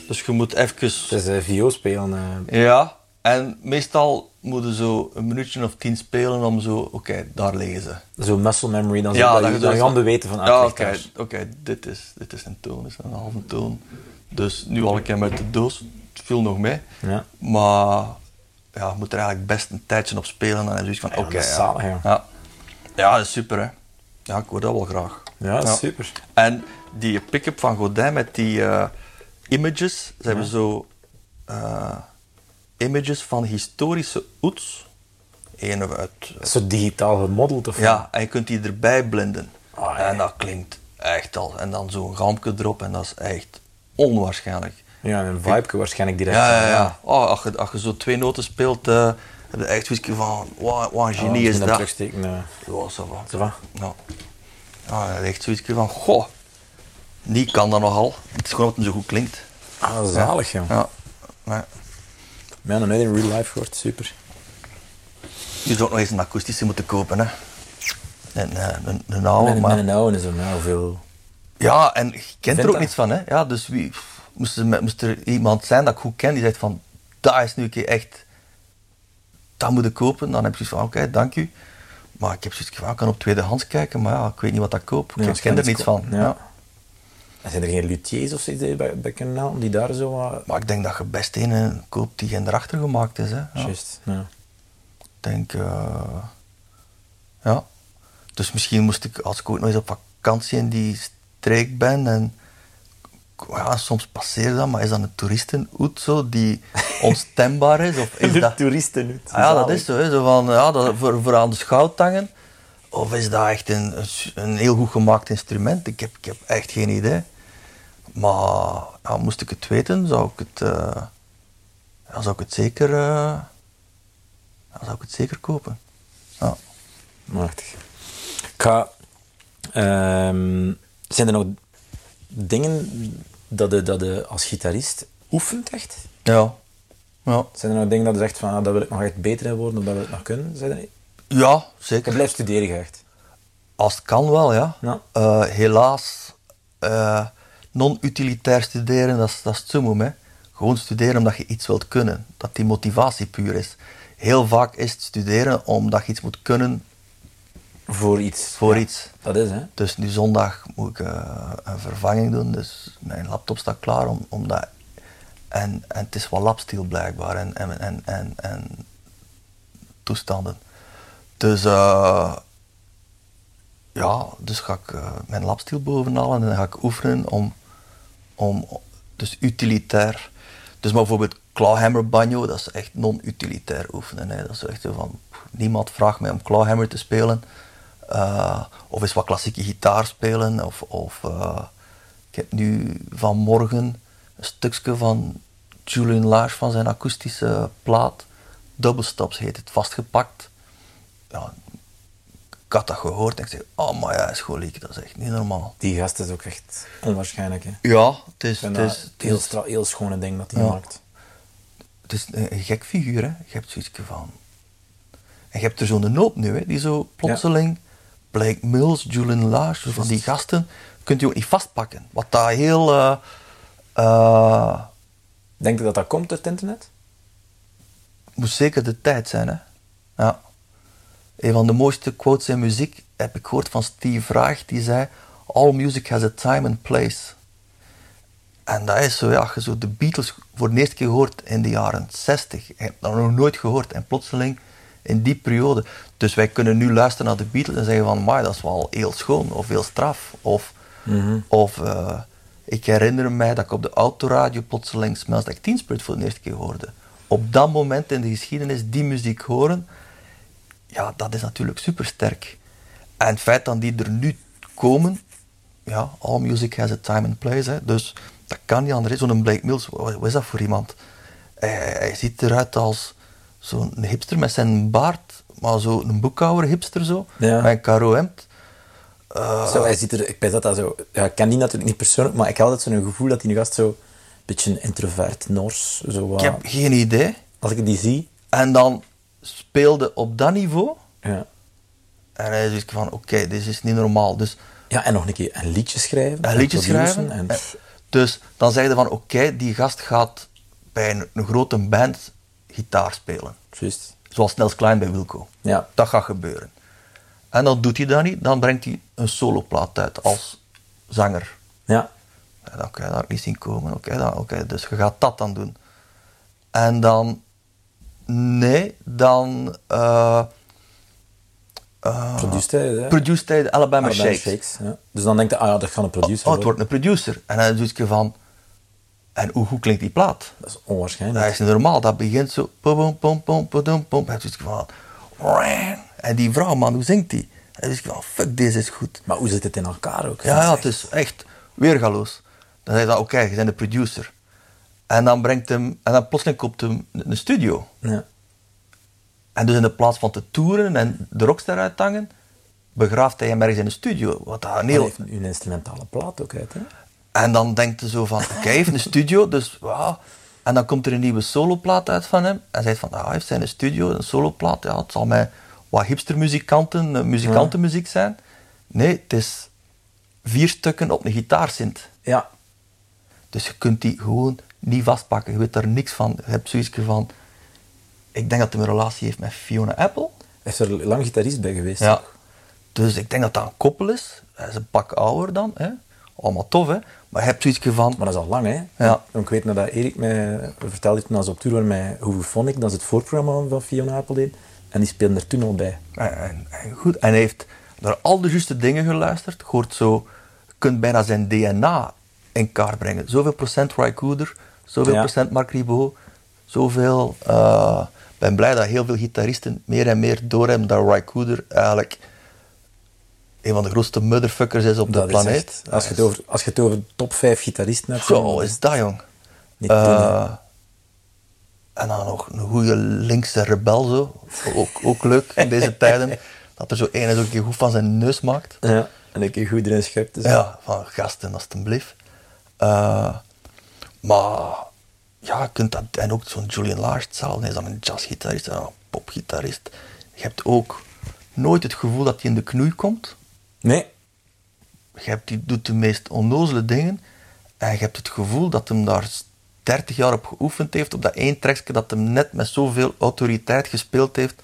Speaker 1: Dus je moet even...
Speaker 2: Het is uh, viool spelen.
Speaker 1: Ja, en meestal moeten zo een minuutje of tien spelen om zo... Oké, daar lezen.
Speaker 2: Zo muscle memory, dan,
Speaker 1: Ja,
Speaker 2: dat,
Speaker 1: dat
Speaker 2: je, dat
Speaker 1: zo
Speaker 2: je
Speaker 1: van-
Speaker 2: handen weten van, ah,
Speaker 1: Ja, oké, oké, dit, is, dit is een toon, dit is een halve toon. Dus nu al een keer met de doos, het viel nog mee.
Speaker 2: Ja.
Speaker 1: Maar ja, je moet er eigenlijk best een tijdje op spelen. En dan heb je zoiets van, oké,
Speaker 2: dat is
Speaker 1: ja.
Speaker 2: ja.
Speaker 1: ja. Dat is super, hè. Ja, ik hoor dat wel graag.
Speaker 2: Ja, dat is super.
Speaker 1: En die pick-up van Godin met die eh, images, ze hebben zo eh, images van historische oets. Eén uit...
Speaker 2: Zo digitaal gemodeld of
Speaker 1: Ja, en je kunt die erbij blenden.
Speaker 2: Ah, ja.
Speaker 1: En dat klinkt echt al. En dan zo'n galmpje erop en dat is echt onwaarschijnlijk.
Speaker 2: Ja, en een vibe waarschijnlijk direct.
Speaker 1: Ja, ja, ja. Oh, als, je, als je zo twee noten speelt, eh heb je echt zoiets van, wat, een genie is dat.
Speaker 2: Terugsteken, eh.
Speaker 1: Ja, ça va.
Speaker 2: Ça va.
Speaker 1: Ja. Ja, hebt echt zoiets van, goh, die kan dat nogal. Het is gewoon omdat het zo goed klinkt.
Speaker 2: Ah, zalig, ja.
Speaker 1: Ja. Maar
Speaker 2: Ja, nog nooit in real life gehoord, super.
Speaker 1: je zou ook nog eens een akoestische moeten kopen, hè. En, eh, een, een oude,
Speaker 2: Met,
Speaker 1: maar...
Speaker 2: met een oude is er nou veel...
Speaker 1: Ja, en je kent er ook
Speaker 2: dat?
Speaker 1: niets van, hè. Ja, dus wie, moest, er, moest er iemand zijn dat ik goed ken, die zegt van, dat is nu een keer echt... Dat moet ik kopen. Dan heb je zoiets van, oké, dank u. Maar ik heb zoiets van, ik kan op tweedehands kijken, maar ja, ik weet niet wat ik koop.
Speaker 2: Ja,
Speaker 1: ik ken er niets van.
Speaker 2: Ja.
Speaker 1: Ja.
Speaker 2: Zijn er geen luthiers of zoiets bij, bij halen, die daar zo wat...
Speaker 1: Maar ik denk dat je best een koopt die geen erachter gemaakt is, hè. Ja.
Speaker 2: Juist, ja.
Speaker 1: Ik denk, eh, ja. Dus misschien moest ik, als ik ook nog eens op vakantie in die streek ben en ja, soms passeer dat, maar is dat een toeristenhoed zo die [LAUGHS] onstembaar is? Of is dat...
Speaker 2: toeristen nu.
Speaker 1: Ah, ja, dat is zo. Hè, zo van, ja, dat, voor, voor aan de schouwtangen. Of is dat echt een, een heel goed gemaakt instrument? Ik heb, ik heb echt geen idee. Maar ja, moest ik het weten, zou ik het, ja, zou ik het, zeker, ja, zou ik het zeker kopen. Ja.
Speaker 2: Machtig. Ik ga... ehm, zijn er nog dingen dat je, dat je als gitarist oefent echt?
Speaker 1: Ja. Ja.
Speaker 2: Zijn er nog dingen dat je zegt van, ah, dat wil ik nog echt beter in worden of dat wil ik nog kunnen? Zijn er
Speaker 1: ja,
Speaker 2: Je
Speaker 1: zeker.
Speaker 2: blijft studeren je echt.
Speaker 1: Als het kan wel, ja.
Speaker 2: Ja.
Speaker 1: Eh, helaas, non-utilitair studeren, dat is, dat is summum. Hè. Gewoon studeren omdat je iets wilt kunnen. Dat die motivatie puur is. Heel vaak is het studeren omdat je iets moet kunnen
Speaker 2: Voor iets.
Speaker 1: voor
Speaker 2: Ja,
Speaker 1: iets.
Speaker 2: Dat is, hè.
Speaker 1: Dus nu zondag moet ik eh, een vervanging doen. Dus mijn laptop staat klaar om, om dat... En, en het is wat lapstil blijkbaar. En, en, en, en, en toestanden. Dus... eh, ja, dus ga ik eh, mijn lapstil bovenhalen en dan ga ik oefenen om, om dus utilitair. Dus bijvoorbeeld clawhammer banjo, dat is echt non-utilitair oefenen. Dat is echt zo van, niemand vraagt mij om clawhammer te spelen. Eh, of eens wat klassieke gitaar spelen. Of, of eh, ik heb nu vanmorgen een stukje van Julian Lage van zijn akoestische plaat. Double heet het, vastgepakt. Ja, ik had dat gehoord en ik zei, oh maar ja, scholiek, dat is echt niet normaal.
Speaker 2: Die gast is ook echt onwaarschijnlijk, hè.
Speaker 1: Ja, het is, het is,
Speaker 2: heel, stra- heel schone ding dat hij
Speaker 1: Ja.
Speaker 2: maakt.
Speaker 1: het is een, gek figuur, hè. Je hebt zoiets van... En je hebt er zo'n noop nu, hè, die zo plotseling... Blake Mills, Julian Lage, van die gasten, kunt je ook niet vastpakken. Wat dat heel... eh,
Speaker 2: Denk je dat dat komt uit het internet?
Speaker 1: moet zeker de tijd zijn, hè. Ja. Een van de mooiste quotes in muziek heb ik gehoord van Steve Raag, die zei... All music has a time and place. En dat is zo, ja, als je zo de Beatles voor de eerste keer hoort in de jaren 60. Je hebt dat nog nooit gehoord. En plotseling in die periode. Dus wij kunnen nu luisteren naar de Beatles en zeggen van, maar dat is wel heel schoon of heel straf. Of, of eh, ik herinner mij dat ik op de autoradio plotseling Smells Like Teen Spirit voor de eerste keer hoorde. Op dat moment in de geschiedenis die muziek horen, ja, dat is natuurlijk supersterk. En het feit dat die er nu komen. Ja, all music has a time and place. Hè. Dus dat kan niet anders. Zo'n Blake Mills, wat, is dat voor iemand? Hij, ziet eruit als zo'n hipster met zijn baard, maar zo'n boekhouwer hipster zo,
Speaker 3: Ja.
Speaker 1: met een caro hemd. Eh,
Speaker 3: Zo, hij ziet er, ik weet dat dat zo... Ja, ik ken die natuurlijk niet persoonlijk, maar ik had altijd zo'n gevoel dat die nu gast zo... Een beetje introvert, nors, zo.
Speaker 1: Ik heb geen idee.
Speaker 3: Als ik die zie...
Speaker 1: En dan speelde op dat niveau.
Speaker 3: Ja.
Speaker 1: En hij zegt van, oké, dit is niet normaal. Dus
Speaker 3: ja, en nog een keer een liedje schrijven.
Speaker 1: een
Speaker 3: en
Speaker 1: liedje schrijven.
Speaker 3: En,
Speaker 1: Dus dan zeg je van, oké, die gast gaat bij een, een grote band gitaar spelen.
Speaker 3: Juist.
Speaker 1: Zoals Nels Klein bij Wilco.
Speaker 3: Ja.
Speaker 1: Dat gaat gebeuren. En dan doet hij dat niet, dan brengt hij een soloplaat uit als zanger.
Speaker 3: Ja.
Speaker 1: Ja, dan kan je niet zien komen. Oké, oké, dus je gaat dat dan doen. En dan, nee, dan uh,
Speaker 3: Produced hij, hè?
Speaker 1: produced hij de Alabama,
Speaker 3: Alabama
Speaker 1: Shakes.
Speaker 3: ja. Dus dan denkt hij, ah ja, dat gaat een producer
Speaker 1: Oh, het
Speaker 3: worden.
Speaker 1: wordt een producer. En dan doe je van, en hoe goed klinkt die plaat?
Speaker 3: Dat is onwaarschijnlijk.
Speaker 1: Dat is normaal, dat begint zo, pom, pom, pom, pom, pom. En je van, en die vrouw, man, hoe zingt die? En je van, fuck, deze is goed.
Speaker 3: Maar hoe zit het in elkaar ook?
Speaker 1: Ja, ja, het is echt weergaloos. Dan zeg je dan, oké, je bent de producer. En dan brengt hem, en dan plotseling komt hem een studio.
Speaker 3: Ja.
Speaker 1: En dus in de plaats van te toeren en de rockster uithangen, begraaft hij hem ergens in een studio. Wat een
Speaker 3: Hij
Speaker 1: heel...
Speaker 3: heeft een instrumentale plaat ook uit, hè?
Speaker 1: En dan denkt hij zo van, oké, hij heeft een [LAUGHS] studio, dus wauw. En dan komt er een nieuwe soloplaat uit van hem. En hij zegt van, ah, hij heeft zijn studio, een soloplaat. Ja, het zal mij wat hipstermuzikanten, eh, muzikantenmuziek zijn. Nee, het is vier stukken op een gitaarsint.
Speaker 3: Ja.
Speaker 1: Dus je kunt die gewoon niet vastpakken. Je weet daar niks van. Je hebt zoiets van... Ik denk dat hij een relatie heeft met Fiona Apple.
Speaker 3: Hij is er lang gitarist bij geweest.
Speaker 1: Ja. Dus ik denk dat dat een koppel is. Hij is een pak ouder dan. Hè. Allemaal tof, hè. Maar je hebt zoiets van...
Speaker 3: Maar dat is al lang, hè?
Speaker 1: Ja.
Speaker 3: Ik weet dat Erik mij vertelde toen als op tour waren met Hoeveel Dat is het voorprogramma van Fiona Apple deed. En die speelden er toen al bij.
Speaker 1: En, en- en goed. En hij heeft naar al de juiste dingen geluisterd. Je hoort zo... Je kunt bijna zijn DNA in kaart brengen. Zoveel procent Roy Cooder. Zoveel
Speaker 3: Ja.
Speaker 1: procent Marc Ribot. Zoveel... eh, Ik ben blij dat heel veel gitaristen meer en meer doorhebben dat Roy Cooder eigenlijk een van de grootste motherfuckers is op de
Speaker 3: Dat
Speaker 1: planeet.
Speaker 3: echt- als, je het over, als je het over top 5 gitaristen hebt.
Speaker 1: Zo is dat, jong.
Speaker 3: Niet.
Speaker 1: Eh, en dan nog een goede linkse rebel zo. Ook, ook leuk in deze [LAUGHS] tijden. Dat er zo één is ook een keer goed van zijn neus maakt.
Speaker 3: Ja, en een keer goed erin schept. Dus
Speaker 1: Ja, van gasten alstublieft. Eh maar ja, je kunt dat, en ook zo'n Julian Lars, hetzelfde, hij is dan een jazzgitarist, en een popgitarist. Je hebt ook nooit het gevoel dat hij in de knoei komt.
Speaker 3: Nee,
Speaker 1: Je hebt, die doet de meest onnozele dingen. En je hebt het gevoel dat hem daar 30 jaar op geoefend heeft, op dat één trekje dat hem net met zoveel autoriteit gespeeld heeft,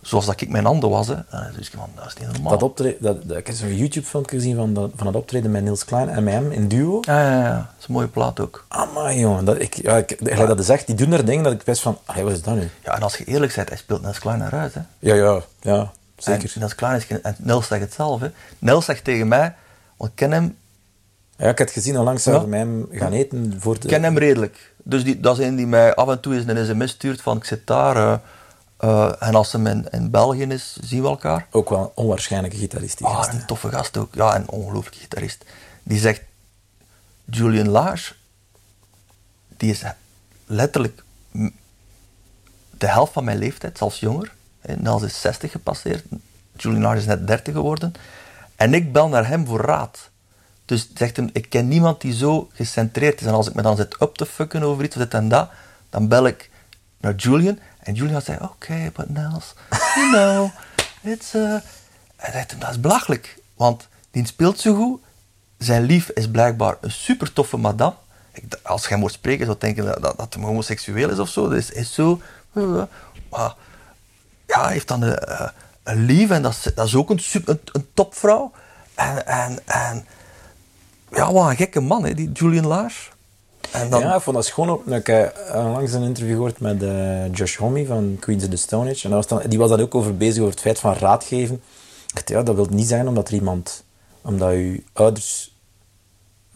Speaker 1: zoals dat ik mijn handen was. Hè. Dus ik van, dat is niet normaal.
Speaker 3: dat optreden, dat, dat, ik heb zo'n YouTube-filmpje gezien van dat, van dat optreden met Niels Klein en met hem in duo.
Speaker 1: Ja, ja, ja, dat is een mooie plaat ook.
Speaker 3: Amai, jongen. Dat, ik, ja, ik, dat is echt, die doen er dingen dat ik best van, allee, wat is dat nu?
Speaker 1: Ja, en als je eerlijk bent, hij speelt Nels Klein huis. Hè.
Speaker 3: Ja, ja, ja, zeker.
Speaker 1: En Nels Klein is en zegt het zelf. Hè. Nels zegt tegen mij, want ik ken hem,
Speaker 3: Ja, ik had gezien, onlangs
Speaker 1: Ja.
Speaker 3: zouden we met hem gaan eten voor de...
Speaker 1: ik ken hem redelijk. Dus die, dat is een die mij af en toe eens een sms stuurt van ik zit daar. eh, eh, en als hem in, in België is, zien we elkaar.
Speaker 3: Ook wel een onwaarschijnlijke gitarist, die
Speaker 1: Ah,
Speaker 3: gast,
Speaker 1: een toffe gast ook. Ja, een ongelooflijke gitarist. Die zegt, Julian Lage, die is letterlijk de helft van mijn leeftijd, zelfs jonger. Nels is 60 gepasseerd, Julian Lage is net 30 geworden. En ik bel naar hem voor raad. Dus zegt hem, ik ken niemand die zo gecentreerd is. En als ik me dan zit op te fucken over iets of dit en dat, dan bel ik naar Julian. En Julian zegt, oké, but Nels, you know, [LAUGHS] it's... Uh... Hij zegt hem, dat is belachelijk. Want die speelt zo goed. Zijn lief is blijkbaar een super toffe madame. Ik, als hij moet spreken, zou denken dat, dat, homoseksueel is of zo. Dus is zo... uh, maar ja, hij heeft dan een, eh, een lief en dat is, dat is ook een, super, een, een topvrouw. En, en, en ja, wat een gekke man, hè, die Julian Lars. En dan,
Speaker 3: Ja, ik vond dat schoon ook. Ik heb onlangs een interview gehoord met eh, Josh Homme van Queens of the Stone Age. En dat was dan, die was dan ook over bezig over het feit van raad geven. Ik dacht, ja, dat wil niet zijn omdat er iemand... Omdat je ouders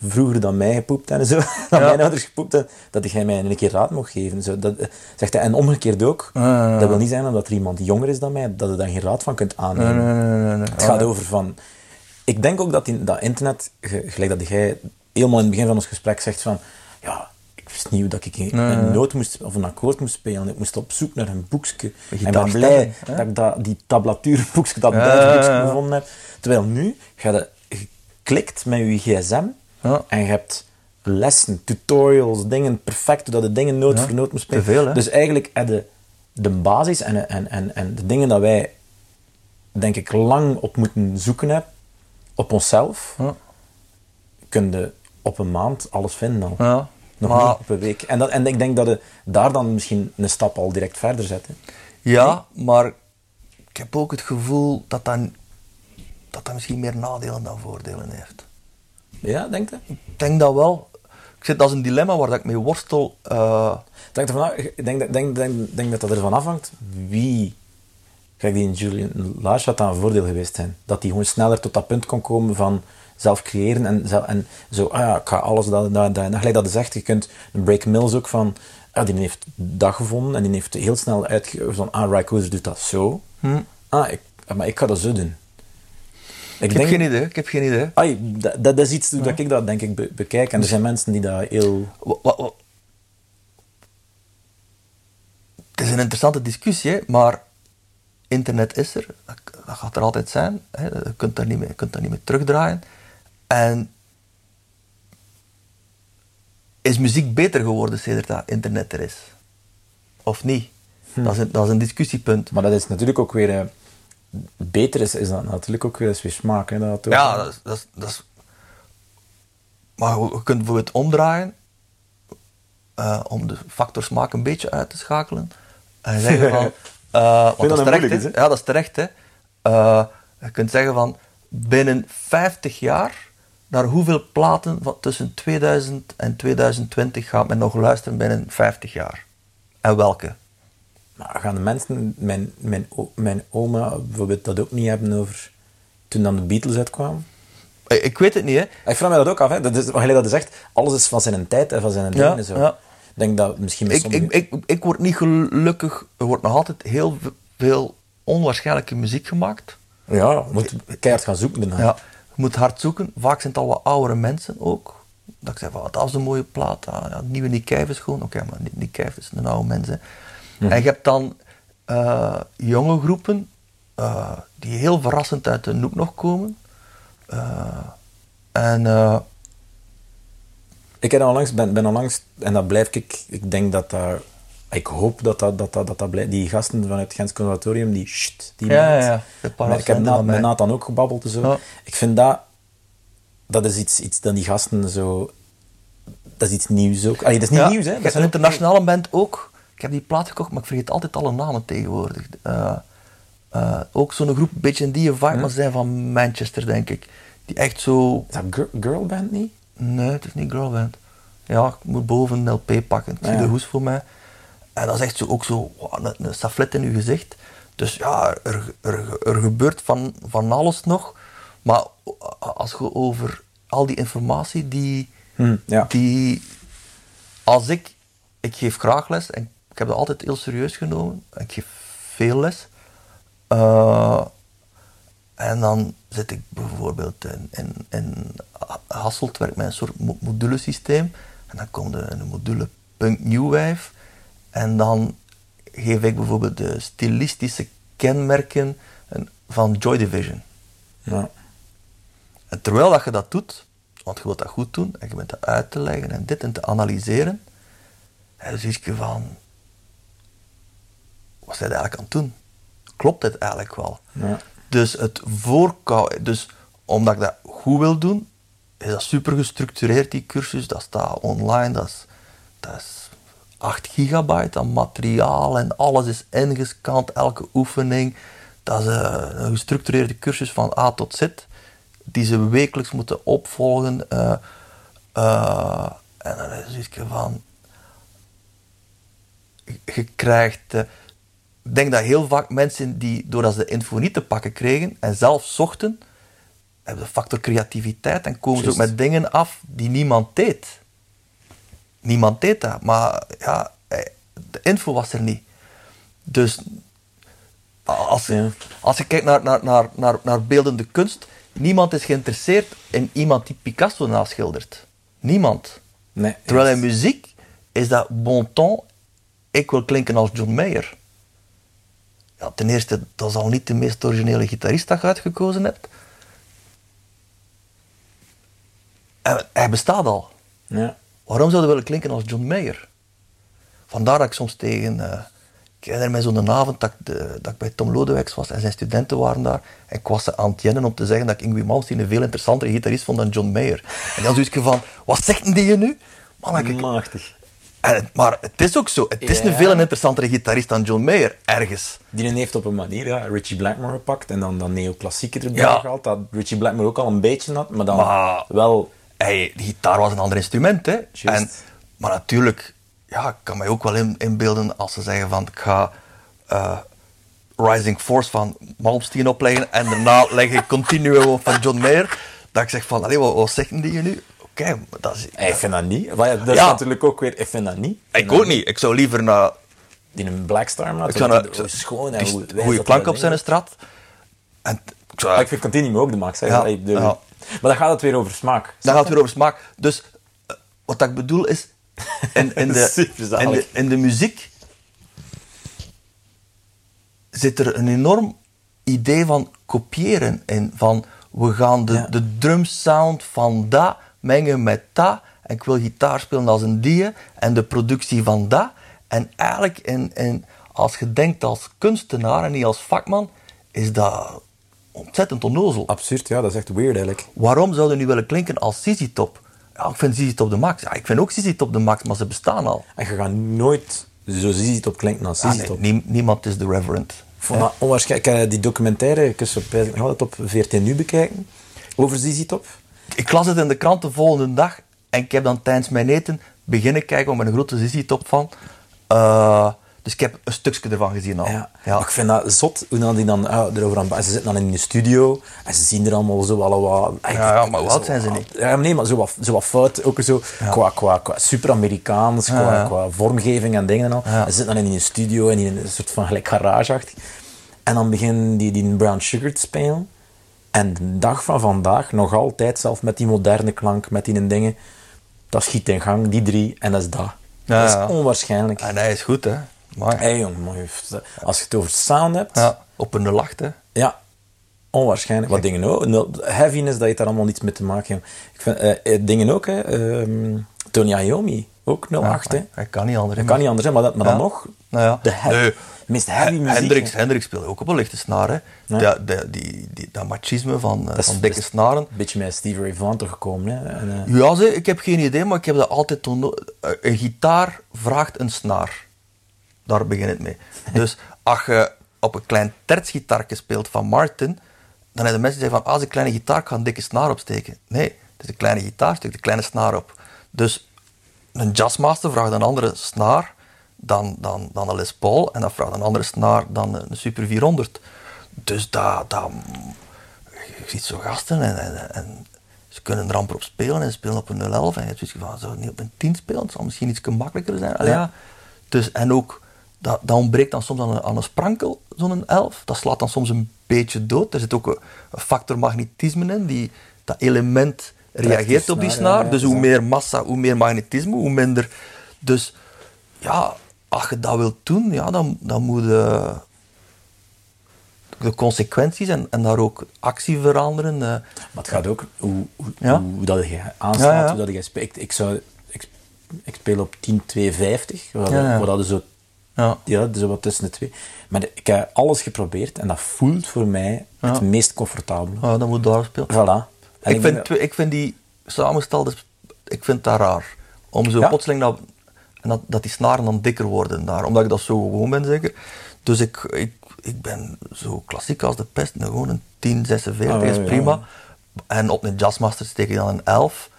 Speaker 3: vroeger dan mij gepoept hebben, zo, [LAUGHS] dan
Speaker 1: Ja.
Speaker 3: mijn ouders gepoept dat jij mij een keer raad mocht geven. Zo, dat, eh, zegt hij, en omgekeerd ook.
Speaker 1: Ah.
Speaker 3: Dat wil niet zijn omdat er iemand jonger is dan mij, dat je daar geen raad van kunt aannemen. Het gaat over van... ik denk ook dat, die, dat internet, ge- gelijk dat jij helemaal in het begin van ons gesprek zegt van, ja, ik wist niet hoe dat ik een, een noot moest, of een akkoord moest spelen. Ik moest op zoek naar een boekje. En ben blij dat ik dat, die tablatuurboekje, dat
Speaker 1: Ja,
Speaker 3: gevonden heb. Terwijl nu, ga je, je klikt met je gsm
Speaker 1: Ja.
Speaker 3: en je hebt lessen, tutorials, dingen, perfect, dat de dingen noot
Speaker 1: Ja,
Speaker 3: voor noot moet spelen.
Speaker 1: te veel, hè?
Speaker 3: Dus eigenlijk heb je de basis en, en, en, en de dingen dat wij, denk ik, lang op moeten zoeken hebben, op onszelf,
Speaker 1: Ja.
Speaker 3: kun je op een maand alles vinden al.
Speaker 1: Ja.
Speaker 3: Nog
Speaker 1: maar,
Speaker 3: niet op een week. En, dat, en ik denk dat je daar dan misschien een stap al direct verder zet. hè.
Speaker 1: Ja, maar ik heb ook het gevoel dat dat, dat dat misschien meer nadelen dan voordelen heeft.
Speaker 3: Ja, denk je?
Speaker 1: Ik denk dat wel. Ik zit, dat is een dilemma waar dat ik mee worstel. eh,
Speaker 3: ervan Ik denk, dat- denk, denk, denk dat dat ervan afhangt wie. Kijk, die Julian Lage had dat een voordeel geweest zijn. Dat hij gewoon sneller tot dat punt kon komen van zelf creëren en, zelf, en zo, ah ja, ik ga alles dat, dat, dat. En gelijk dat je zegt, je kunt een Break Mills ook van, ah, die heeft dat gevonden en die heeft heel snel uitge... Van, ah, Cooder doet dat zo. Ah, ik, maar ik ga dat zo doen.
Speaker 1: ik heb geen idee. Ik heb geen idee.
Speaker 3: Ai, dat, dat is iets dat ik dat denk ik be- bekijk. En er zijn mensen die dat heel...
Speaker 1: Het is een interessante discussie, hè, maar internet is er. Dat, dat gaat er altijd zijn. Hè. Je, kunt daar niet mee, je kunt daar niet mee terugdraaien. En is muziek beter geworden sinds dat internet er is? Of niet? Dat, is een, dat is een discussiepunt.
Speaker 3: Maar dat is natuurlijk ook weer... eh, beter is, is dat natuurlijk ook weer, is weer smaak. Hè, dat.
Speaker 1: Ja, dat is, dat is, dat is- Maar je kunt bijvoorbeeld omdraaien eh, om de factor smaak een beetje uit te schakelen. En zeggen van... [LAUGHS] eh, want
Speaker 3: dat
Speaker 1: dat is
Speaker 3: een
Speaker 1: terecht,
Speaker 3: moeilijk
Speaker 1: hè. Ja, dat is terecht, hè. Je kunt zeggen van... Binnen 50 jaar, naar hoeveel platen van tussen 2000 en 2020 gaat men nog luisteren binnen 50 jaar? En welke?
Speaker 3: Maar gaan de mensen, mijn, mijn, mijn oma bijvoorbeeld, dat ook niet hebben over toen dan de Beatles uitkwamen?
Speaker 1: Ik, weet het niet, hè.
Speaker 3: Ik vraag me dat ook af. Hè. Dat is, wat dat zegt, alles is van zijn tijd en van zijn dingen.
Speaker 1: Ja,
Speaker 3: en zo.
Speaker 1: ja.
Speaker 3: Ik denk dat misschien met
Speaker 1: ik,
Speaker 3: sommige...
Speaker 1: ik, ik, ik word niet gelukkig. Er wordt nog altijd heel veel onwaarschijnlijke muziek gemaakt.
Speaker 3: ja, moet keihard gaan zoeken daarna.
Speaker 1: Ja, je moet hard zoeken. Vaak zijn het al wat oudere mensen ook. Dat ik zeg van, dat is een mooie plaat. Ah, ja, nieuwe Nick Cave is gewoon. Oké, maar Nick Cave is een oude mens. Hè. En je hebt dan eh, jonge groepen eh, die heel verrassend uit de noek nog komen. Eh, en
Speaker 3: Ik heb onlangs, ben, ben onlangs, en dat blijf ik, ik denk dat daar, ik hoop dat dat, dat, dat, dat, die gasten vanuit het Gens Conservatorium, die, sst, die
Speaker 1: Ja, ja, ja. De paar
Speaker 3: Maar ik heb na, met. Nathan ook gebabbeld en zo.
Speaker 1: Ja.
Speaker 3: Ik vind dat, dat is iets, iets dat die gasten zo, dat is iets nieuws ook. Allee, dat is niet nieuws, hè. Dat zijn
Speaker 1: een
Speaker 3: ook-
Speaker 1: internationale band ook. Ik heb die plaat gekocht, maar ik vergeet altijd alle namen tegenwoordig. Eh, eh, ook zo'n groep, een beetje in die vibe, maar ze zijn van Manchester, denk ik. Die echt zo...
Speaker 3: Is dat girl, girlband niet?
Speaker 1: Nee, het is niet girlband. Ja, ik moet boven een LP pakken. Ik zie
Speaker 3: Ja.
Speaker 1: de hoes voor mij. En dat is echt zo, ook zo een, een saflet in je gezicht. Dus ja, er, er, er gebeurt van, van alles nog. Maar als je over al die informatie die,
Speaker 3: Hm, ja.
Speaker 1: die als ik, ik geef graag les en ik heb dat altijd heel serieus genomen. Ik geef veel les. Eh, en dan zit ik bijvoorbeeld in, in, in Hasselt, werk met een soort mo- modulesysteem. En dan komt er een module Punk New Wave. En dan geef ik bijvoorbeeld de stilistische kenmerken en- van Joy Division.
Speaker 3: Ja.
Speaker 1: En terwijl dat je dat doet, want je wilt dat goed doen, en je bent dat uit te leggen en dit en te analyseren, en dan zie je van, wat zijn eigenlijk aan het doen? Klopt dit eigenlijk wel?
Speaker 3: Ja.
Speaker 1: Dus het voorkomen, dus omdat ik dat goed wil doen, is dat super gestructureerd, die cursus. Dat staat online, dat is, dat is 8 gigabyte aan materiaal en alles is ingescand, elke oefening. Dat is eh, een gestructureerde cursus van A tot Z, die ze wekelijks moeten opvolgen. eh, eh, en dan is het van, je krijgt. ik denk dat heel vaak mensen die, doordat ze de info niet te pakken kregen en zelf zochten, hebben de factor creativiteit en komen ze ook met dingen af die niemand deed. Niemand deed dat, maar ja, eh, de info was er niet. Dus als,
Speaker 3: Ja.
Speaker 1: als je kijkt naar, naar, naar, naar, naar beeldende kunst, niemand is geïnteresseerd in iemand die Picasso naschildert. Niemand.
Speaker 3: Nee,
Speaker 1: Terwijl in muziek is dat bon ton, ik wil klinken als John Mayer. Ja, ten eerste, dat is al niet de meest originele gitarist dat je uitgekozen hebt. En hij bestaat al.
Speaker 3: Ja.
Speaker 1: Waarom zou je willen klinken als John Mayer? Vandaar dat ik soms tegen... eh, ik herinner mij zo'n avond dat ik, de- dat ik bij Tom Lodewijks was en zijn studenten waren daar. En ik was ze aan het jennen om te zeggen dat ik Ingwie Malmsteen een veel interessantere gitarist vond dan John Mayer. En dan zoiets van, wat zegt die je nu? Man, ik,
Speaker 3: Machtig.
Speaker 1: en maar het is ook zo. Het is een veel interessantere gitarist dan John Mayer, ergens.
Speaker 3: Die heeft op een manier ja, Richie Blackmore gepakt en dan dat neoclassieke erbij
Speaker 1: Ja.
Speaker 3: gehaald. Dat Richie Blackmore ook al een beetje had, maar dan
Speaker 1: Maar-
Speaker 3: wel...
Speaker 1: Hey, de gitaar was een ander instrument, hè. En, maar natuurlijk, ja, ik kan mij ook wel in, inbeelden als ze zeggen van, ik ga eh, Rising Force van Malmsteen opleggen en daarna [LAUGHS] leg ik Continuo van John Mayer. Dat ik zeg van, allee, wat, wat zeggen die nu? Oké, dat is...
Speaker 3: Hey, ik vind dat niet. Maar ja, dat is
Speaker 1: Ja.
Speaker 3: natuurlijk ook weer... Ik vind dat niet.
Speaker 1: Ik ook niet. Ik zou liever naar...
Speaker 3: Die een Blackstar maat.
Speaker 1: Ik zou naar...
Speaker 3: hoe schoon en hoe
Speaker 1: goede klank op zijn strat. En ik zou,
Speaker 3: ik vind Continu ook de max. hè.
Speaker 1: Ja,
Speaker 3: Hey, de-
Speaker 1: ja.
Speaker 3: Maar dan gaat het weer over smaak.
Speaker 1: Dan gaat het weer over smaak. Dus eh, wat ik bedoel is, in, in, [LAUGHS] de, in, de, in de muziek zit er een enorm idee van kopiëren in. Van we gaan de,
Speaker 3: Ja.
Speaker 1: de drumsound van dat mengen met dat. En ik wil gitaar spelen als een die. En de productie van dat. En eigenlijk, in, in, als je denkt als kunstenaar en niet als vakman, is dat ontzettend onnozel.
Speaker 3: Absurd, ja. Dat is echt weird eigenlijk.
Speaker 1: Waarom zouden nu willen klinken als ZZ Top? Ja, ik vind ZZ Top de max. Ja, ik vind ook ZZ Top de max, maar ze bestaan al.
Speaker 3: En je gaat nooit zo ZZ Top klinken als
Speaker 1: Ah, nee,
Speaker 3: Top.
Speaker 1: nie- niemand is de Reverend.
Speaker 3: Dat onwaarschijnlijk. Die documentaire, ik ga het op VRT Nu bekijken, over ZZ Top.
Speaker 1: Ik las het in de krant de volgende dag en ik heb dan tijdens mijn eten beginnen kijken, ben een grote ZZ Top fan. Eh, dus ik heb een stukje ervan gezien al.
Speaker 3: Ja. Maar ik vind dat zot hoe dan die dan ah, erover aan... Ze zitten dan in de studio en ze zien er allemaal zo wel wat...
Speaker 1: Ja, ja, maar
Speaker 3: zo
Speaker 1: zijn ze
Speaker 3: wat-
Speaker 1: niet?
Speaker 3: Ja, nee, maar zo wat, zo wat fout. Ook zo qua, qua, qua super-Amerikaans, qua,
Speaker 1: Ja, ja.
Speaker 3: qua vormgeving en dingen en al.
Speaker 1: Ja.
Speaker 3: En ze zitten dan in een studio en in een soort van gelijk garageachtig. En dan beginnen die, die Brown Sugar te spelen. En de dag van vandaag, nog altijd, zelf met die moderne klank, met die dingen, dat schiet in gang, die drie, en dat is dat.
Speaker 1: Ja,
Speaker 3: dat is
Speaker 1: ja.
Speaker 3: onwaarschijnlijk.
Speaker 1: En hij is goed, hè. Maar,
Speaker 3: je- als je het over sound hebt, ja,
Speaker 1: ja, op een lacht, hè.
Speaker 3: onwaarschijnlijk. Wat dingen ook, nul- heaviness, dat heeft daar allemaal niets mee te maken. Ik vind, eh, eh, dingen ook, hè. ehm Tony Iommi, ook 08, hè.
Speaker 1: hij, hij kan niet anders. hè.
Speaker 3: Dat kan niet anders, hè, maar, dat, maar dan
Speaker 1: Ja.
Speaker 3: nog,
Speaker 1: Nou ja.
Speaker 3: de he-
Speaker 1: Nee.
Speaker 3: meest heavy muziek.
Speaker 1: Hendrix,
Speaker 3: hè.
Speaker 1: Hendrix speelde ook op een lichte snaar, hè.
Speaker 3: Ja.
Speaker 1: De, de, die, die, dat machisme van, eh,
Speaker 3: is-
Speaker 1: van dikke
Speaker 3: dat
Speaker 1: snaren.
Speaker 3: Een beetje met Stevie Ray Vaughan toch gekomen, hè. En, eh,
Speaker 1: Ja, ze, ik heb geen idee, maar ik heb dat altijd toen... Een gitaar vraagt een snaar. Daar begint het mee. Dus als je op een klein tertsgitaartje speelt van Martin, dan hebben de mensen die zeggen van, als een kleine gitaar, ga een dikke snaar opsteken. Nee, het is een kleine gitaar, steek de kleine snaar op. Dus een jazzmaster vraagt een andere snaar dan, dan, dan een Les Paul, en dat vraagt een andere snaar dan een Super 400. Dus dat... dat je ziet zo gasten en, en, en ze kunnen er amper op spelen en ze spelen op een 011 en je hebt zoiets van, zou het niet op een 10 spelen? Het zal misschien iets gemakkelijker zijn. Allee,
Speaker 3: ja.
Speaker 1: Dus, en ook, dat, dat ontbreekt dan soms aan een, aan een sprankel, zo'n 11. Dat slaat dan soms een beetje dood. Er zit ook een, een factor magnetisme in, die dat element reageert op die
Speaker 3: snaar,
Speaker 1: dus hoe meer massa, hoe meer magnetisme, hoe minder... Dus ja, als je dat wilt doen, ja, dan, dan moet je de consequenties en, en daar ook actie veranderen. eh.
Speaker 3: Maar het gaat ook hoe, hoe,
Speaker 1: Ja.
Speaker 3: hoe dat je aanslaat,
Speaker 1: Ja, ja.
Speaker 3: hoe dat je speelt. Ik, ik, zou, ik, ik speel op 10-250, waar, waar dat is zo,
Speaker 1: ja.
Speaker 3: ja, zo wat tussen de twee. Maar ik heb alles geprobeerd en dat voelt voor mij
Speaker 1: Ja.
Speaker 3: het meest comfortabel.
Speaker 1: Ja, dan moet daar spelen.
Speaker 3: Voilà.
Speaker 1: Ik vind, twee- ik vind die samenstel, dus, ik vind dat raar. Om zo
Speaker 3: Ja?
Speaker 1: plotseling dat, dat, dat die snaren dan dikker worden daar. Omdat ik dat zo gewoon ben, zeker. Dus ik, ik, ik ben zo klassiek als de pest. nou, Gewoon een 1046
Speaker 3: Ah,
Speaker 1: is
Speaker 3: ja,
Speaker 1: prima. En op een Jazzmaster steek ik dan een 11.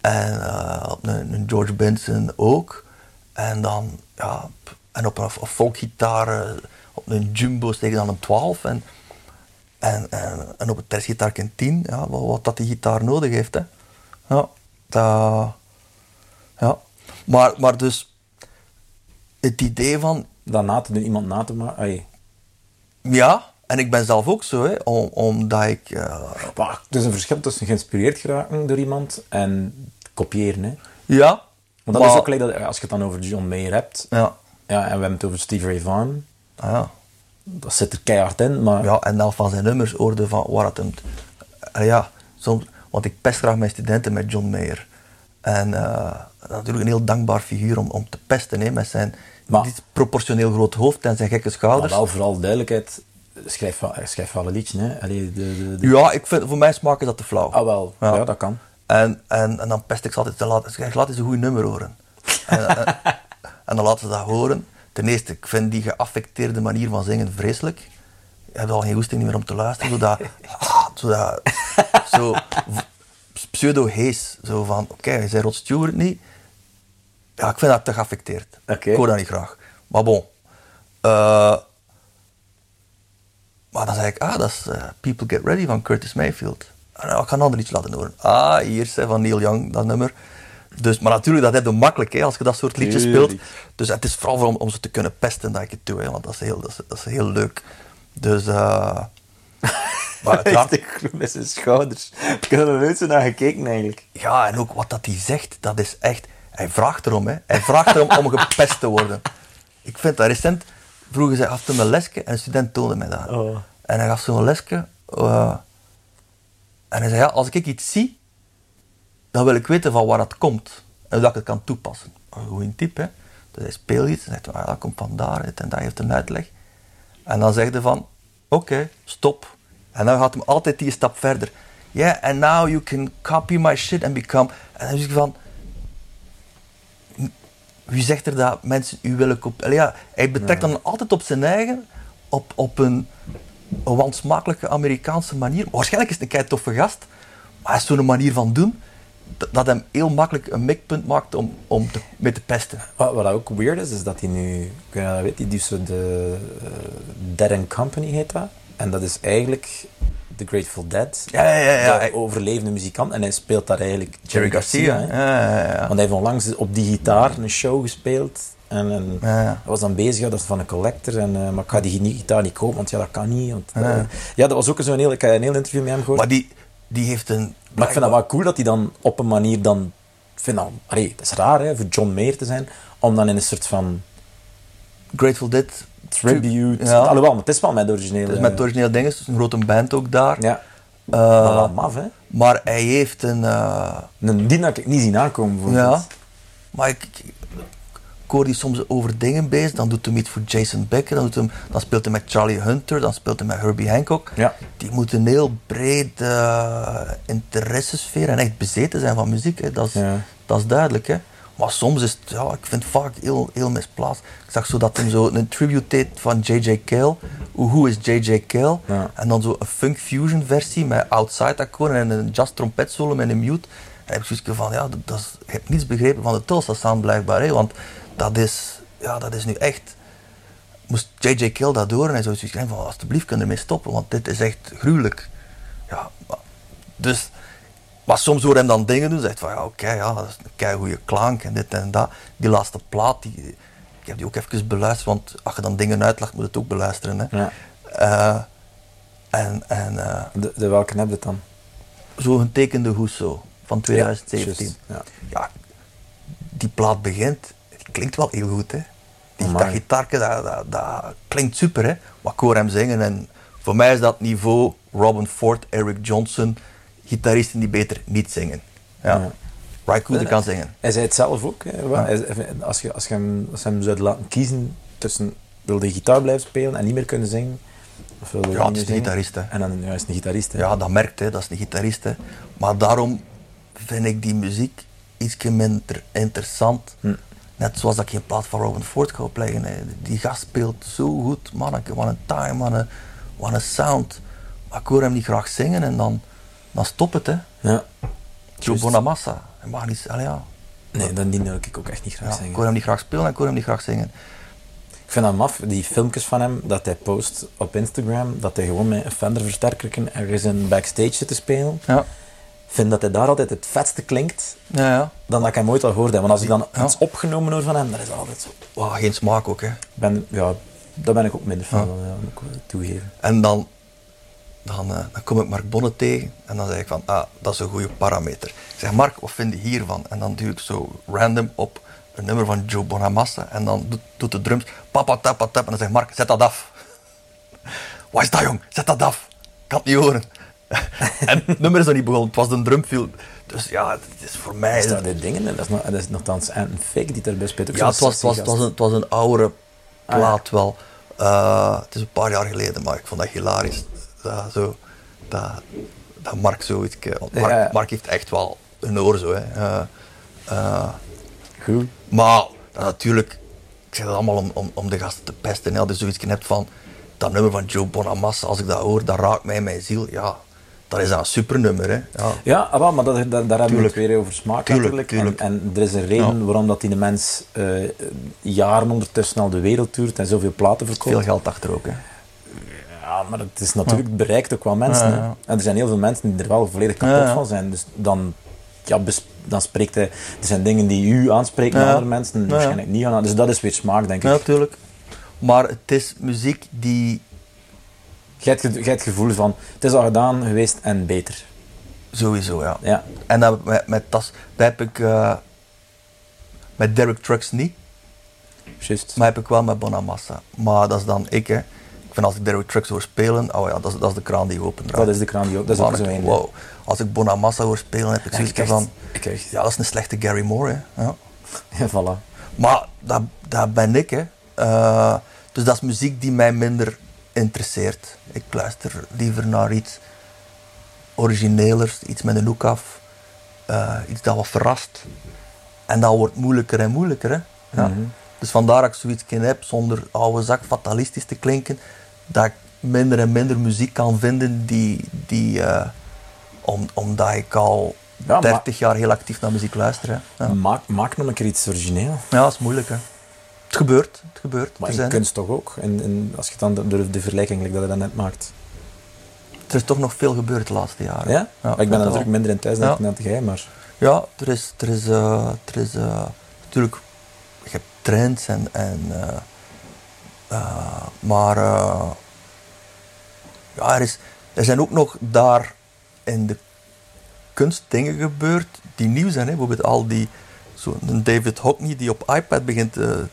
Speaker 1: En eh, op een, een George Benson ook. En dan, ja, en op een, folkgitaar, eh, op een Jumbo steek dan een 12. En, en, en, en op een tersgitaar een 10, ja, wat, wat dat die gitaar nodig heeft. Hè. Ja, dat, ja. Maar, maar dus het idee van,
Speaker 3: dat na te doen, iemand na te maken. Ai,
Speaker 1: ja, En ik ben zelf ook zo, hè, om, omdat ik...
Speaker 3: Maar er is een verschil tussen geïnspireerd geraken door iemand en kopiëren. Hè.
Speaker 1: ja.
Speaker 3: Want dat
Speaker 1: maar-
Speaker 3: is ook gelijk dat, als je het dan over John Mayer hebt,
Speaker 1: Ja.
Speaker 3: Ja, en we hebben het over Steve Ray Vaughan,
Speaker 1: Ah, ja.
Speaker 3: dat zit er keihard in, maar
Speaker 1: Ja, en dan van zijn nummers hoorde van waar het hem... eh, ja, soms... Want ik pest graag mijn studenten met John Mayer. En eh, natuurlijk een heel dankbaar figuur om, om te pesten, hè, met zijn
Speaker 3: Maar-
Speaker 1: disproportioneel groot hoofd en zijn gekke
Speaker 3: maar
Speaker 1: schouders.
Speaker 3: wel vooral duidelijkheid, schrijf, wel- schrijf wel een liedje. Hè. Allee, de,
Speaker 1: Ja, ik vind, voor mij smaak is dat te flauw.
Speaker 3: Ah wel,
Speaker 1: Ja.
Speaker 3: ja. dat kan.
Speaker 1: En, en, en dan pest ik ze altijd te. Ik zeg, laat eens een goed nummer horen. [LAUGHS] en, en, en dan laten ze dat horen. Ten eerste, ik vind die geaffecteerde manier van zingen vreselijk. Je hebt al geen goesting meer om te luisteren. Zodat, ah, zodat zo pseudo-hees. Zo van, oké, je zei Rod Stewart niet. Ja, ik vind dat te geaffecteerd. Ik hoor dat niet graag. Maar bon. Eh, maar dan zei ik, ah, dat is eh, People Get Ready van Curtis Mayfield. En nou, ik ga een ander iets laten horen. Ah, hier is van Neil Young, dat nummer. Dus, maar natuurlijk, dat heb je makkelijk hè, als je dat soort liedjes speelt. Dus het is vooral om, om ze te kunnen pesten dat ik het doe, hè, want dat is heel, dat is, dat is heel leuk. Dus, eh [LAUGHS] maar uiteraard-
Speaker 3: Echt groen met zijn schouders. Ik heb er nooit zo naar gekeken eigenlijk.
Speaker 1: ja, en ook wat dat hij zegt, dat is echt... Hij vraagt erom, hè. Hij vraagt erom om gepest te worden. Ik vind dat recent... Vroeger zei gaf hem een lesje en een student toonde mij dat.
Speaker 3: Oh.
Speaker 1: En hij gaf zo'n lesje... eh, en hij zei, ja, als ik iets zie, dan wil ik weten van waar dat komt. En dat ik het kan toepassen. Een goeie tip, hè. Dus hij speelt iets en zegt, ah, dat komt van daar, dit en dat heeft een uitleg. En dan zegt hij van, oké, stop. En dan gaat hem altijd die stap verder. Yeah, and now you can copy my shit and become... En dan zeg ik van... Wie zegt er dat mensen u willen kopiëren? Ja, hij betrekt dan altijd op zijn eigen, op, op een, een wansmakelijke Amerikaanse manier. Waarschijnlijk is het een kei toffe gast, maar hij is zo'n manier van doen dat, hem heel makkelijk een mikpunt maakt om, om te, mee te pesten.
Speaker 3: Wat, wat ook weird is, is dat hij nu, ik weet die zo de eh, Dead and Company heet dat. En dat is eigenlijk The Grateful Dead.
Speaker 1: Ja, ja, ja, ja.
Speaker 3: De overlevende muzikant. En hij speelt daar eigenlijk
Speaker 1: Jerry Garcia.
Speaker 3: hè.
Speaker 1: Ja, ja, ja.
Speaker 3: Want hij heeft onlangs op die gitaar een show gespeeld. En, en hij was dan bezig, dat is van een collector. En, eh, maar ik ga die gitaar niet kopen, want ja, dat kan niet. Want, eh,
Speaker 1: Ja.
Speaker 3: ja, dat was ook zo'n heel, ik heb een heel interview met hem gehoord.
Speaker 1: Maar die, die heeft een...
Speaker 3: Maar ik vind dat wel cool dat hij dan op een manier dan... Vind dat... Allee, het is raar hè, voor John Mayer te zijn, om dan in een soort van
Speaker 1: Grateful Dead...
Speaker 3: tribute...
Speaker 1: Ja.
Speaker 3: Alhoewel, maar het is wel met originele...
Speaker 1: Het is met het origineel ding, het is een grote band ook daar.
Speaker 3: Ja, maar wel maf, hè.
Speaker 1: maar hij heeft een... eh,
Speaker 3: Een die had ik niet zien aankomen,
Speaker 1: ja,
Speaker 3: bijvoorbeeld.
Speaker 1: maar ik, ik, ik hoor die soms over dingen bezig. Dan doet hij iets voor Jason Becker, dan, doet hem, dan speelt hij met Charlie Hunter, dan speelt hij met Herbie Hancock.
Speaker 3: Ja.
Speaker 1: Die moet een heel breed uh, interessesfeer en echt bezeten zijn van muziek. Hè. Dat, is,
Speaker 3: Ja.
Speaker 1: dat is duidelijk. Hè. Maar soms is het, ja, ik vind het vaak heel, heel misplaatst. Ik zag zo dat hij zo een tribute deed van J.J. Cale. Hoe is J.J. Cale?
Speaker 3: Ja.
Speaker 1: En dan zo een funk fusion versie met outside akkoorden en een jazz trompet solo met een mute. En heb ik zoiets van, ja, dat, dat is, je hebt niets begrepen van de Tulsa sound blijkbaar. Hè, want dat is, ja, dat is nu echt... Moest J.J. Cale dat door en hij zou zoiets krijgen van, alsjeblieft, kun je ermee stoppen, want dit is echt gruwelijk. Ja, maar- dus... Maar soms hoor hem dan dingen doen, zegt van ja, oké, ja, dat is een keigoede klank en dit en dat. Die laatste plaat, die, ik heb die ook even beluisterd, want als je dan dingen uitlacht, moet je het ook beluisteren. Hè.
Speaker 3: Ja.
Speaker 1: Eh, en en eh,
Speaker 3: De, de welke heb je dan?
Speaker 1: zo een tekende Hoeso van 2017.
Speaker 3: juist, ja.
Speaker 1: ja, die plaat begint, klinkt wel heel goed, hè. Die, dat gitaarke, dat, dat, dat klinkt super, hè. Maar ik hoor hem zingen en voor mij is dat niveau Robin Ford, Eric Johnson, gitaristen die beter niet zingen. Ja.
Speaker 3: Ja.
Speaker 1: Ry Cooder kan zingen.
Speaker 3: Hij zei het zelf ook. Als, je, als, je hem, als je hem zou laten kiezen tussen wil de gitaar blijven spelen en niet meer kunnen zingen, of wil
Speaker 1: Ja, het is een gitarist, hè.
Speaker 3: En dan ja, is een gitarist. hè.
Speaker 1: Ja, dat merkt, hè. dat is een gitarist. Hè. Maar daarom vind ik die muziek iets minder interessant.
Speaker 3: Hm.
Speaker 1: Net zoals dat ik geen plaat van Robin Ford ga opleggen. Hè. Die gast speelt zo goed, manneke. Wat een time, wat een, wat een sound. Maar ik hoor hem niet graag zingen en dan, dan stop het. Hè.
Speaker 3: Ja.
Speaker 1: Joe. Bonamassa. Hij mag niet, allee, ja.
Speaker 3: Nee, dan die wil ik ook echt niet graag
Speaker 1: Ja,
Speaker 3: zingen.
Speaker 1: ik hoor hem niet graag spelen en ik hoor hem niet graag zingen.
Speaker 3: Ik vind dat maf, die filmpjes van hem, dat hij post op Instagram, dat hij gewoon met een Fender versterker ergens in backstage zit te spelen.
Speaker 1: Ja,
Speaker 3: vind dat hij daar altijd het vetste klinkt,
Speaker 1: ja, ja.
Speaker 3: dan dat ik hem ooit al gehoord heb. Want als ik dan
Speaker 1: Ja.
Speaker 3: iets opgenomen hoor van hem, dan is dat altijd zo.
Speaker 1: Wow, geen smaak ook. Hè.
Speaker 3: Ik ben, ja, daar ben ik ook minder van, ja. moet ik toegeven.
Speaker 1: En dan, dan, eh, dan kom ik Mark Bonne tegen en dan zeg ik van, ah, dat is een goede parameter. Ik zeg, Mark, wat vind je hiervan? En dan duw ik zo random op een nummer van Joe Bonamassa en dan doet, doet de drums, papa tap tap en dan zegt Mark, zet dat af. [LAUGHS] Wat is dat jong? Zet dat af. Ik kan het niet horen. [LAUGHS] en het nummer is nog niet begonnen, het was een drumfield. Dus ja, het is voor mij...
Speaker 3: Is dat de dingen? Dat is, nog, dat is nogthans een fake die erbij speelt.
Speaker 1: Ja, het was, het, was, het, was een, het was een oudere plaat wel. Eh, het is een paar jaar geleden, maar ik vond dat hilarisch. Dat, zo, dat, dat Mark zoiets... want Mark,
Speaker 3: Ja.
Speaker 1: Mark heeft echt wel een oor zo. Hè. Eh, eh,
Speaker 3: Goed.
Speaker 1: maar natuurlijk, ik zeg dat allemaal om, om, om de gasten te pesten. hè. Als je zoiets hebt van dat nummer van Joe Bonamassa, als ik dat hoor, dat raakt mij in mijn ziel. Ja, dat is dan een supernummer. Hè. Ja.
Speaker 3: Ja, ah, maar dat, dat, daar hebben we het weer over smaak
Speaker 1: Tuurlijk,
Speaker 3: natuurlijk.
Speaker 1: tuurlijk.
Speaker 3: En, en er is een reden
Speaker 1: Ja.
Speaker 3: waarom dat die mens eh, jaren ondertussen al de wereld toert en zoveel platen verkoopt.
Speaker 1: Veel geld achter ook. Hè.
Speaker 3: Ja, maar het is natuurlijk, bereikt ook wel mensen. Hè. En er zijn heel veel mensen die er wel volledig kapot van zijn. Dus dan, ja, dan spreekt hij... Er zijn dingen die u aanspreken,
Speaker 1: ja.
Speaker 3: andere mensen waarschijnlijk niet aan. Dus dat is weer smaak, denk ik.
Speaker 1: Ja, natuurlijk. Maar het is muziek die
Speaker 3: Jij hebt, het gevoel van, het is al gedaan geweest en beter.
Speaker 1: sowieso, ja.
Speaker 3: Ja.
Speaker 1: En dat, met, met dat, dat heb ik eh, met Derek Trucks niet,
Speaker 3: Juist.
Speaker 1: maar heb ik wel met Bonamassa. Maar dat is dan ik, hè. Ik vind als ik Derek Trucks hoor spelen, oh ja, dat is, dat is de kraan die open draait.
Speaker 3: Dat is de kraan die ook... Dat is ook zo
Speaker 1: wow. Als ik Bonamassa hoor spelen, heb ik zoiets van,
Speaker 3: ik krijg-
Speaker 1: ja, dat is een slechte Gary Moore, hè. Ja.
Speaker 3: Ja, voilà.
Speaker 1: Maar dat, dat ben ik, hè. Eh, dus dat is muziek die mij minder interesseert. Ik luister liever naar iets origineelers, iets met een hoek af. eh, iets dat wat verrast. En dat wordt moeilijker en moeilijker, hè. Ja.
Speaker 3: Mhm.
Speaker 1: Dus vandaar dat ik zoiets heb, zonder oude zak fatalistisch te klinken, dat ik minder en minder muziek kan vinden die... die eh, om, omdat ik al
Speaker 3: Ja, maar-
Speaker 1: 30 jaar heel actief naar muziek luister. Hè. Ja.
Speaker 3: Maak, maak nog een keer iets origineel.
Speaker 1: Ja, dat is moeilijk, hè. Het gebeurt, het gebeurt.
Speaker 3: Maar in
Speaker 1: zijn-
Speaker 3: kunst toch ook? En, en als je dan de, de, vergelijking like dat je dat net maakt.
Speaker 1: Er is toch nog veel gebeurd de laatste jaren.
Speaker 3: Ja? Ik ben er natuurlijk minder in thuis dan net jij, maar...
Speaker 1: Ja, er is, er is, eh, er is eh, natuurlijk, je hebt trends en, en eh, maar ja, er, is, er zijn ook nog daar in de kunst dingen gebeurd die nieuw zijn. Hè? Bijvoorbeeld al die, zo'n David Hockney die op iPad begint te,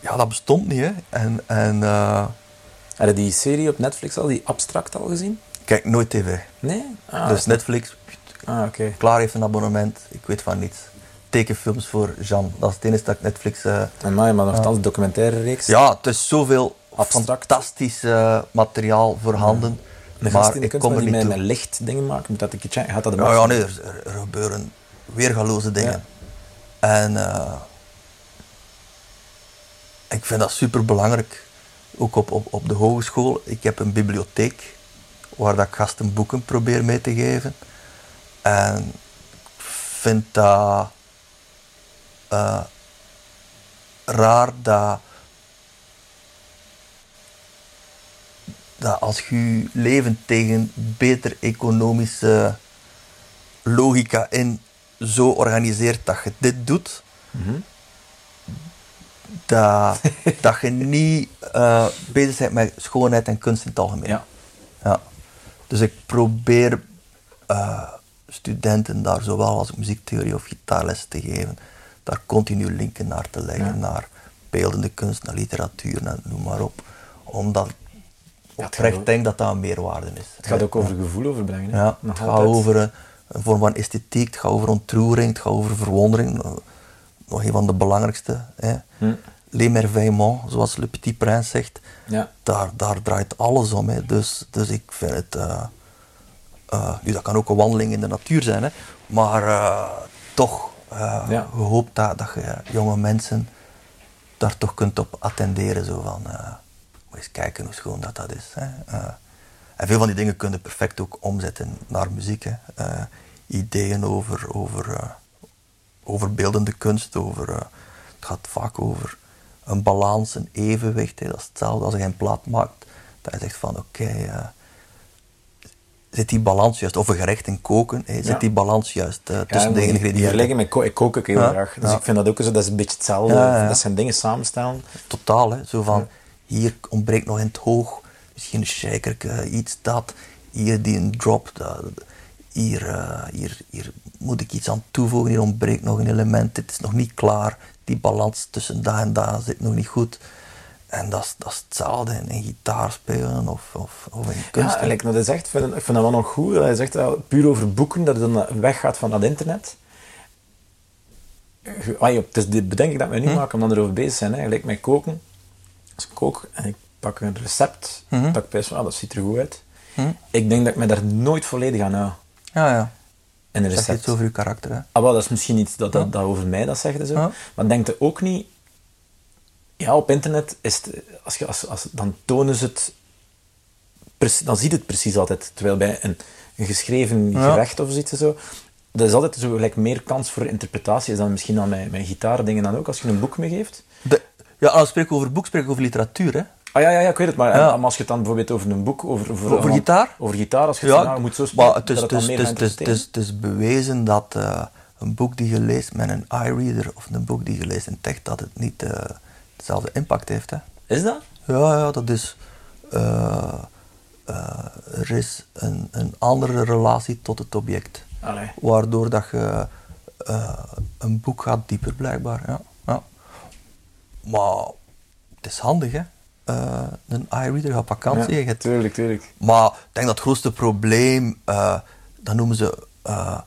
Speaker 1: ja, dat bestond niet. Hè? En, en
Speaker 3: Heb je die serie op Netflix al, die Abstract, al gezien?
Speaker 1: kijk, nooit tv.
Speaker 3: Nee? Ah,
Speaker 1: dus Netflix,
Speaker 3: ah.
Speaker 1: Klaar heeft een abonnement, ik weet van niets. Tekenfilms voor Jean, dat is het enige dat ik Netflix... eh,
Speaker 3: En maar, maar nogthans, documentaire reeks.
Speaker 1: Ja, het is zoveel
Speaker 3: Abstract.
Speaker 1: fantastisch materiaal voorhanden.
Speaker 3: Een
Speaker 1: maar ik kom er niet
Speaker 3: met, met licht dingen maken. Moet dat een checken? Gaat dat de
Speaker 1: Ja, nee, er, er- er gebeuren weergaloze dingen. En eh, ik vind dat super belangrijk. Ook op, op, op de hogeschool. Ik heb een bibliotheek waar dat ik gasten boeken probeer mee te geven. En ik vind dat eh, raar dat, dat als je leven tegen beter economische logica in zo organiseert dat je dit doet,
Speaker 3: Mhm.
Speaker 1: Dat, dat je niet eh, bezig bent met schoonheid en kunst in het algemeen.
Speaker 3: Ja.
Speaker 1: Ja. Dus ik probeer eh, studenten daar zowel als muziektheorie of gitaarles te geven, daar continu linken naar te leggen,
Speaker 3: Ja.
Speaker 1: naar beeldende kunst, naar literatuur, naar, noem maar op. Omdat ik
Speaker 3: gaat
Speaker 1: oprecht
Speaker 3: ook-
Speaker 1: denk dat dat een meerwaarde is.
Speaker 3: Het gaat ook over gevoel overbrengen.
Speaker 1: Ja,
Speaker 3: Nog
Speaker 1: het gaat over een, een vorm van esthetiek, het gaat over ontroering, het gaat over verwondering. Eh, Nog een van de belangrijkste. Hè.
Speaker 3: Hm.
Speaker 1: L'émerveillement, zoals Le Petit Prince zegt.
Speaker 3: Ja.
Speaker 1: Daar, daar draait alles om. Hè. Dus, dus ik vind het... eh, eh, nu, dat kan ook een wandeling in de natuur zijn. Hè. Maar eh, toch
Speaker 3: Ja.
Speaker 1: gehoopt dat, dat je jonge mensen daar toch kunt op attenderen. Zo van, moet eens kijken hoe schoon dat, dat is. Hè. En veel van die dingen kunnen perfect ook omzetten naar muziek. Hè. Ideeën over, over, over beeldende kunst. Over, het gaat vaak over een balans, een evenwicht. Hè. Dat is hetzelfde als je een plaat maakt. Dat je zegt van oké, eh, zit die balans juist, of een gerecht in koken, hè, zit
Speaker 3: Ja.
Speaker 1: die balans juist eh,
Speaker 3: Ja,
Speaker 1: tussen de ingrediënten.
Speaker 3: Vergelijken met ko ik kook ook heel
Speaker 1: Ja,
Speaker 3: graag. Dus ik vind dat ook zo, dat is een beetje hetzelfde. Dat zijn dingen samenstellen.
Speaker 1: Totaal, hè. Zo van, hier ontbreekt nog in het hoog, misschien een shakerke, iets dat. Hier die een drop, dat, hier, eh, hier, hier moet ik iets aan toevoegen, hier ontbreekt nog een element, dit is nog niet klaar. Die balans tussen daar en daar zit nog niet goed. En dat is, dat is hetzelfde in, in gitaar spelen of, of, of in kunst.
Speaker 3: Ja, like, dat is echt, ik vind, ik vind dat wel nog goed. Hij zegt puur over boeken, dat het dan weggaat van dat internet. Het is dit bedenk ik dat we nu maken, omdat we erover bezig zijn. Hè. Gelijk met koken. Als ik kook en ik pak een recept, dat ik best van, ah, dat ziet er goed uit. Ik denk dat ik me daar nooit volledig aan hou.
Speaker 1: Ja, ja.
Speaker 3: Een
Speaker 1: Dat zegt
Speaker 3: recept.
Speaker 1: iets over je karakter, hè.
Speaker 3: Ah, wel, dat is misschien iets dat, dat, dat over mij dat zegt en zo. Maar denk je ook niet... Ja, op internet is het... Als je, als, als, dan tonen ze het... Dan ziet het precies altijd. Terwijl bij een, een geschreven gerecht of zoiets en zo... Dat is altijd zo gelijk meer kans voor interpretatie. Is dan misschien dan met, met gitaardingen dan ook. Als je een boek meegeeft.
Speaker 1: Ja, als ik spreek over boek, spreek ik over literatuur, hè.
Speaker 3: Ah ja, ja, ja ik weet het. Maar,
Speaker 1: Ja.
Speaker 3: als je het dan bijvoorbeeld over een boek... Over, over,
Speaker 1: Over gitaar?
Speaker 3: Over gitaar. Als je het
Speaker 1: Ja,
Speaker 3: nou, moet zo spelen,
Speaker 1: maar het is,
Speaker 3: dat
Speaker 1: het is, is, bewezen dat eh, een boek die je leest met een iReader of een boek die je leest in tekst, dat het niet eh, hetzelfde impact heeft. Hè.
Speaker 3: Is dat?
Speaker 1: Ja, ja, dat is... eh, eh, er is een, een andere relatie tot het object.
Speaker 3: Allee.
Speaker 1: Waardoor dat je eh, een boek gaat dieper blijkbaar. Ja. Ja. Maar het is handig, hè. Eh, een iReader gaat vakantie. je hebt
Speaker 3: tuurlijk, tuurlijk.
Speaker 1: maar ik denk dat het grootste probleem, eh, dat noemen ze eh,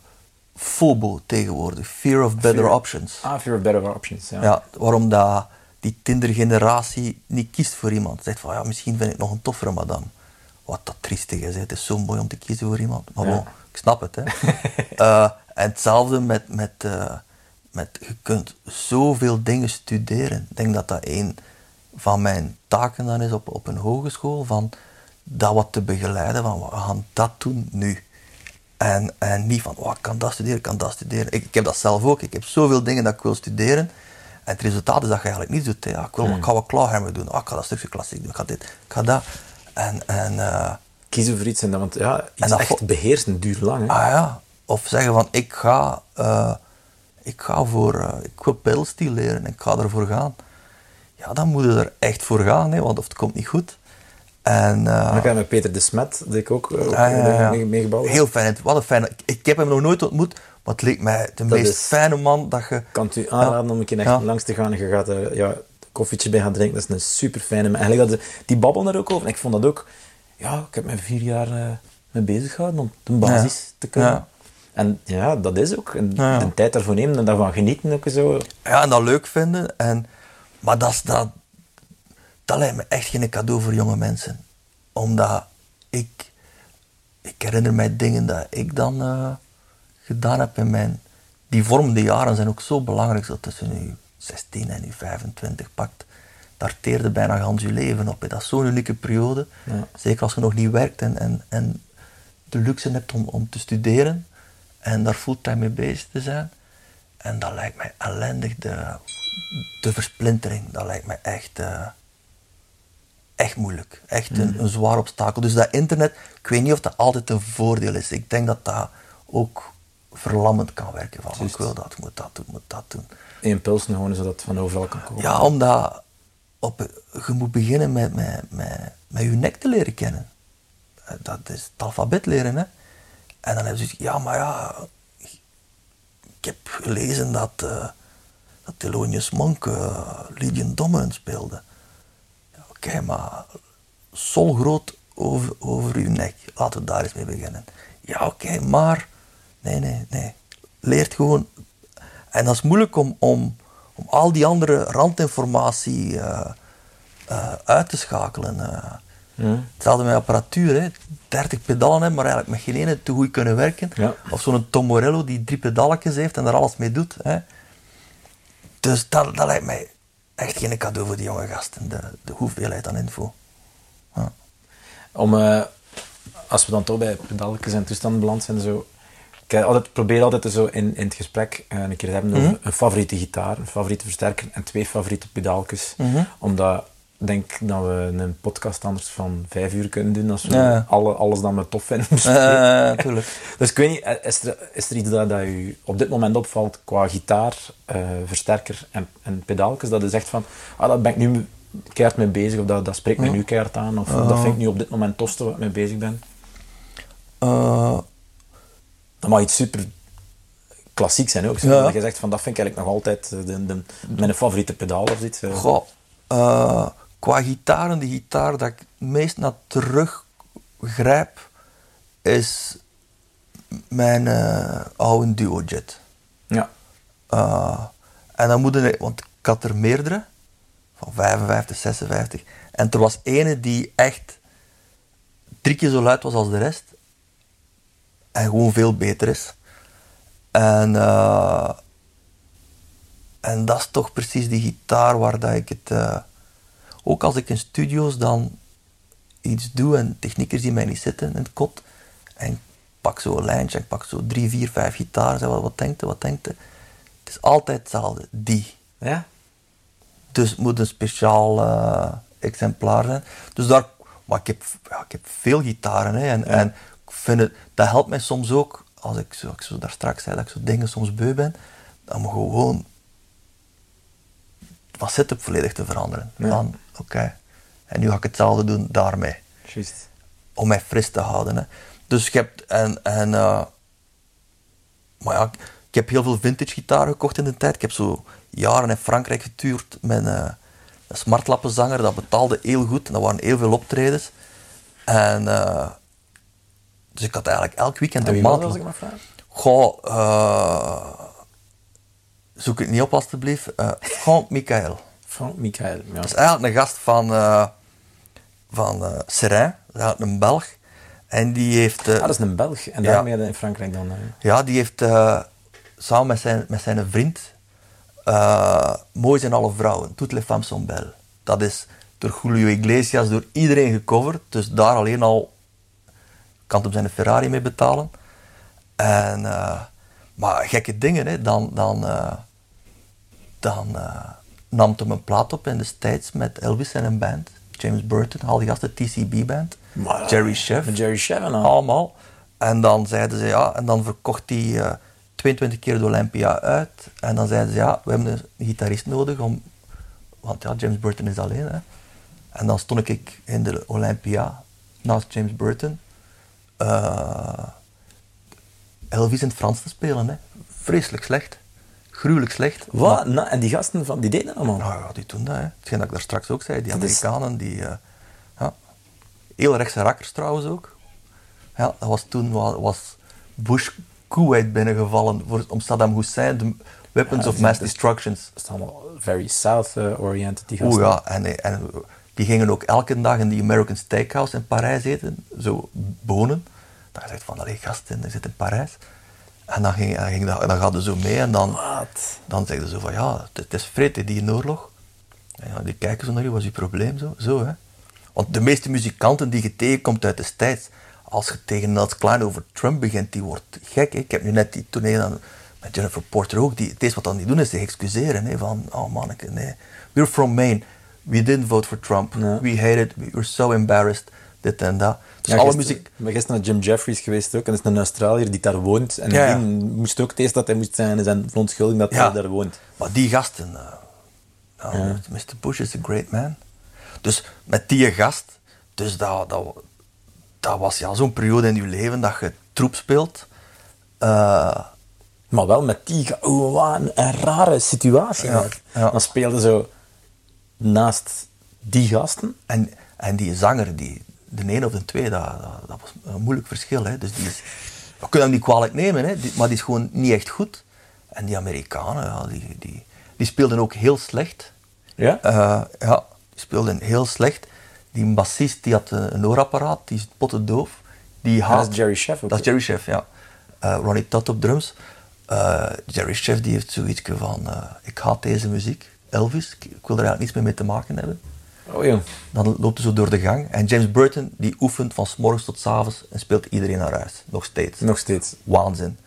Speaker 1: FOBO tegenwoordig, Fear of Better
Speaker 3: Fear-
Speaker 1: Options.
Speaker 3: Ah, fear of better options, ja.
Speaker 1: Ja, waarom dat die Tinder-generatie niet kiest voor iemand. Zegt van ja, misschien vind ik nog een toffere madame. Wat dat triestig is, hè. het is zo mooi om te kiezen voor iemand. Maar
Speaker 3: Ja.
Speaker 1: bon, ik snap het. Hè. [LAUGHS] En hetzelfde met, met, met, je kunt zoveel dingen studeren. Ik denk dat dat een van mijn taken dan is op, op een hogeschool, van dat wat te begeleiden, van we gaan dat doen nu. En, en niet van, oh, ik kan dat studeren, ik kan dat studeren. Ik, ik heb dat zelf ook. Ik heb zoveel dingen dat ik wil studeren. En het resultaat is dat je eigenlijk niets doet. Ja, ik, wil, ik ga wat klaarhemmen doen. Oh, ik ga dat stukje klassiek doen. Ik ga dit, ik ga dat. En, en eh,
Speaker 3: kiezen voor iets en dat, want ja, iets
Speaker 1: En dat
Speaker 3: echt beheersen duurt lang. Hè?
Speaker 1: ah ja, of zeggen van, ik ga, eh, ik ga voor, eh, ik wil pedalsteel leren en ik ga ervoor gaan. Ja, dan moet je er echt voor gaan, hè, want of het komt niet goed. En, eh,
Speaker 3: En dan je met Peter de Smet, die ik ook, ook
Speaker 1: Ja, ja, ja.
Speaker 3: mee- meegebouwd.
Speaker 1: Heel fijn. Wat een fijne. Ik, heb hem nog nooit ontmoet, maar het leek mij de meest
Speaker 3: is-
Speaker 1: fijne man dat je.
Speaker 3: kan u aanraden om een keer echt langs te gaan. Je gaat er ja, een koffietje bij gaan drinken. Dat is een super fijne man. Eigenlijk dat, die babbelen er ook over. En ik vond dat ook... Ja, ik heb me vier jaar eh, mee bezig gehouden om de basis te kunnen.
Speaker 1: Ja.
Speaker 3: En ja, dat is ook. En de tijd daarvoor nemen en daarvan genieten ook zo.
Speaker 1: Ja, en dat leuk vinden. En, maar dat, dat, dat lijkt me echt geen cadeau voor jonge mensen. Omdat ik. Ik herinner mij dingen dat ik dan eh, gedaan heb in mijn. Die vormende jaren zijn ook zo belangrijk. Zo tussen nu 16 en nu 25 pakt. Daar teerde bijna gans je leven op. Dat is zo'n unieke periode.
Speaker 3: Ja.
Speaker 1: Zeker als je nog niet werkt en, en, en de luxe hebt om, om te studeren. En daar fulltime mee bezig te zijn. En dat lijkt mij ellendig, de, de versplintering. Dat lijkt mij echt, eh, echt moeilijk. Echt een, een zwaar obstakel. Dus dat internet, ik weet niet of dat altijd een voordeel is. Ik denk dat dat ook verlammend kan werken. Van, ik wil dat, ik moet dat doen, ik moet dat doen.
Speaker 3: Impulsen gewoon, zodat het van overal kan komen.
Speaker 1: Ja, omdat op, je moet beginnen met, met, met, met je nek te leren kennen. Eh, Dat is het alfabet leren, hè. En dan hebben ze ja, maar ja, heb gelezen dat, eh dat Thelonious Monk eh Lydian Dominant speelde. Ja, Oké, maar sol groot over, over je nek. Laten we daar eens mee beginnen. Ja, oké, maar... Nee, nee, nee. Leert gewoon... En dat is moeilijk om, om, om al die andere randinformatie eh, uit te schakelen. Eh. Hetzelfde met apparatuur. Hè. 30 pedalen hebben, maar eigenlijk met geen ene te goed kunnen werken.
Speaker 3: Ja.
Speaker 1: Of zo'n Tom Morello die drie pedalletjes heeft en daar alles mee doet. Hè. Dus dat, dat lijkt mij echt geen cadeau voor die jonge gasten. De, de hoeveelheid aan info. Ja.
Speaker 3: Om, eh, als we dan toch bij pedalletjes en toestanden beland zijn, zo, ik altijd, probeer altijd zo in, in het gesprek eh, een keer te hebben over een favoriete gitaar, een favoriete versterker en twee favoriete pedaaltjes. Omdat denk dat we een podcast anders van vijf uur kunnen doen als we
Speaker 1: Ja.
Speaker 3: alle, alles dat we tof vinden.
Speaker 1: Eh, natuurlijk. [LAUGHS]
Speaker 3: Dus ik weet niet, is er, is er iets dat, dat u op dit moment opvalt qua gitaar, eh, versterker en, en pedaaltjes, dat is echt van, ah, daar ben ik nu keihard mee bezig, of dat, dat spreekt mij nu keihard aan, of dat vind ik nu op dit moment tofste waar ik mee bezig ben.
Speaker 1: Eh,
Speaker 3: Dat mag iets super klassiek zijn ook. Zo.
Speaker 1: Ja.
Speaker 3: Dat je zegt van, dat vind ik eigenlijk nog altijd eh, de, de, mijn favoriete pedaal of iets.
Speaker 1: Goh, qua gitaren, de gitaar dat ik het meest naar terug grijp, is mijn eh, oude Duojet.
Speaker 3: Ja.
Speaker 1: Eh, en dan moet je, want ik had er meerdere, van 55, 56. En er was ene die echt drie keer zo luid was als de rest. En gewoon veel beter is. En, eh, en dat is toch precies die gitaar waar dat ik het... ook als ik in studio's dan iets doe en techniekers die mij niet zitten in het kot. En ik pak zo een lijntje, ik pak zo drie, vier, vijf gitaren. en wat, wat denkt wat denkt? Het is altijd hetzelfde, die.
Speaker 3: Ja?
Speaker 1: Dus het moet een speciaal eh, exemplaar zijn. Dus daar, maar ik heb, ja, ik heb veel gitaren. Hè, en, en ik vind het, dat helpt mij soms ook, als ik, zo, ik zo daar straks zei, dat ik zo dingen soms beu ben, om gewoon van setup volledig te veranderen.
Speaker 3: Ja.
Speaker 1: Oké, en nu ga ik hetzelfde doen daarmee
Speaker 3: Juist.
Speaker 1: om mij fris te houden. Hè. Dus ik heb, en, en, eh, maar ja, ik heb heel veel vintage gitaren gekocht in de tijd. Ik heb zo jaren in Frankrijk getuurd met eh, een smartlappenzanger. Dat betaalde heel goed en dat waren heel veel optredens. En, eh, dus ik had eigenlijk elk weekend
Speaker 3: En
Speaker 1: een maand.
Speaker 3: ik?
Speaker 1: Goh, zoek het niet op alstublieft. Uh, Michael.
Speaker 3: Frank Michael. Ja.
Speaker 1: Dat is eigenlijk een gast van, eh van eh Seraing, dat een Belg. En die heeft, eh,
Speaker 3: Ah, dat is een Belg. En
Speaker 1: Ja.
Speaker 3: daarmee in Frankrijk dan...
Speaker 1: ja, die heeft samen met zijn, met zijn vriend Mooi zijn alle vrouwen, Toutes les femmes sont belles. Dat is door Julio Iglesias, door iedereen gecoverd. Dus daar alleen al kan hem zijn Ferrari mee betalen. En, maar gekke dingen, hè. dan, dan, dan nam hem een plaat op in de States met Elvis en een band. James Burton, al die gasten, TCB-band.
Speaker 3: Maar,
Speaker 1: Jerry Chef.
Speaker 3: Jerry Chef en al.
Speaker 1: Allemaal. En dan zeiden ze ja, en dan verkocht hij eh 22 keer de Olympia uit. En dan zeiden ze ja, we hebben een gitarist nodig om. Want ja, James Burton is alleen. Hè. En dan stond ik in de Olympia naast James Burton. eh, Elvis in het Frans te spelen. Hè. Vreselijk slecht. Gruwelijk slecht.
Speaker 3: Wat? Nou, en die gasten, van, die deden dat allemaal?
Speaker 1: Nou ja, die doen dat. Hè. Hetgeen dat ik daar straks ook zei. Die
Speaker 3: Dat
Speaker 1: Amerikanen, die... eh, ja. Heel rechtse rakkers trouwens ook. Ja, dat was toen wa- was Bush Kuwait binnengevallen voor, om Saddam Hussein de weapons
Speaker 3: Ja,
Speaker 1: of mass destructions.
Speaker 3: Dat is allemaal very south-oriented, die gasten.
Speaker 1: Oeh ja, en, en die gingen ook elke dag in die American Steakhouse in Parijs eten. Zo bonen. Dan je zegt van, allee gasten, je zit in Parijs. En dan, ging, dan, ging dan gaat zo mee en dan... Dan zeggen ze zo van, ja, het, is hè, die oorlog. En ja, die kijken zo naar je, wat is je probleem? Zo, zo hè. Want de meeste muzikanten die je tegenkomt uit de States, als je tegen Nels Klein over Trump begint, die wordt gek. Hè. Ik heb nu net die toneel aan, met Jennifer Porter ook. Die, het eerste wat dan die doen is zich excuseren. Hè, van, oh manneke, nee. We're from Maine. We didn't vote for Trump. We hate it. We were so embarrassed. Dit en dat. Dus
Speaker 3: Ja,
Speaker 1: alle
Speaker 3: gisteren-
Speaker 1: muziek...
Speaker 3: Ik ben gisteren naar Jim Jeffries geweest ook. En dat is een Australiër die daar woont. En
Speaker 1: Ja, ja.
Speaker 3: die moest ook het eerst dat hij moest zijn, zijn verontschuldiging dat hij daar woont.
Speaker 1: Maar die gasten, eh, nou, Mr. Bush is a great man. Dus met die gast, dus dat, dat, dat was ja, zo'n periode in je leven dat je troep speelt. Eh,
Speaker 3: Maar wel met die... Oh, wat een, een rare situatie. Dan speelde zo naast die gasten.
Speaker 1: en, en die zanger, die, de een of de twee, dat, dat, dat was een moeilijk verschil. Hè. Dus die is, we kunnen hem niet kwalijk nemen, hè, die- maar die is gewoon niet echt goed. En die Amerikanen, ja, die, die, die speelden ook heel slecht.
Speaker 3: Ja?
Speaker 1: Eh, ja, die speelde heel slecht. Die bassist die had een, een oorapparaat, die is pottendoof. Die haat,
Speaker 3: dat is Jerry Chef ook.
Speaker 1: Dat is Jerry Chef, ja. Eh, Ronnie Todd op drums. Eh, Jerry Chef die heeft zoiets van, eh, ik haat deze muziek. Elvis, ik, ik wil er eigenlijk niets meer mee te maken hebben.
Speaker 3: Oh joh.
Speaker 1: Dan loopt hij zo door de gang. En James Burton die oefent van s morgens tot s avonds en speelt iedereen naar huis. Nog steeds.
Speaker 3: Nog steeds.
Speaker 1: Waanzin.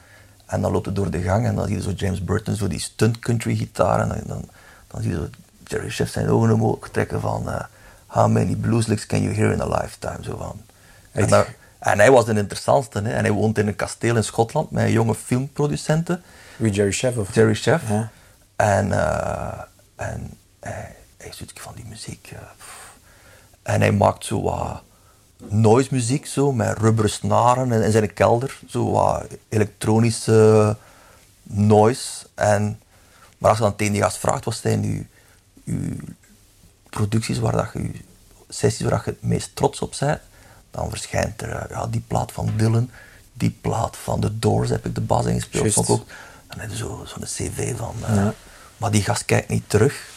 Speaker 1: En dan loopt hij door de gang en dan zie je zo James Burton, zo die stunt country gitaar. En dan, dan, dan zie je zo Jerry Chef zijn ogen omhoog trekken van... eh, How many blues licks can you hear in a lifetime? Zo van. En, en hij was de interessantste. Hè? En hij woont in een kasteel in Schotland met jonge filmproducenten.
Speaker 3: Wie Jerry Chef of?
Speaker 1: Jerry Chef.
Speaker 3: Ja.
Speaker 1: En, eh, en hij, hij doet van die muziek. eh, en hij maakt zo wat noise muziek, zo, met rubberen snaren in, in zijn kelder. Zo wat elektronische noise. En, maar als je dan tegen die gast vraagt, wat zijn uw, uw producties waar dat je, sessies waar dat je het meest trots op bent, dan verschijnt er eh, ja, die plaat van Dylan, die plaat van The Doors heb ik de bas ingespeeld.
Speaker 3: Juist.
Speaker 1: vond ik ook. Dan heb je zo- zo'n cv van. eh, Maar die gast kijkt niet terug.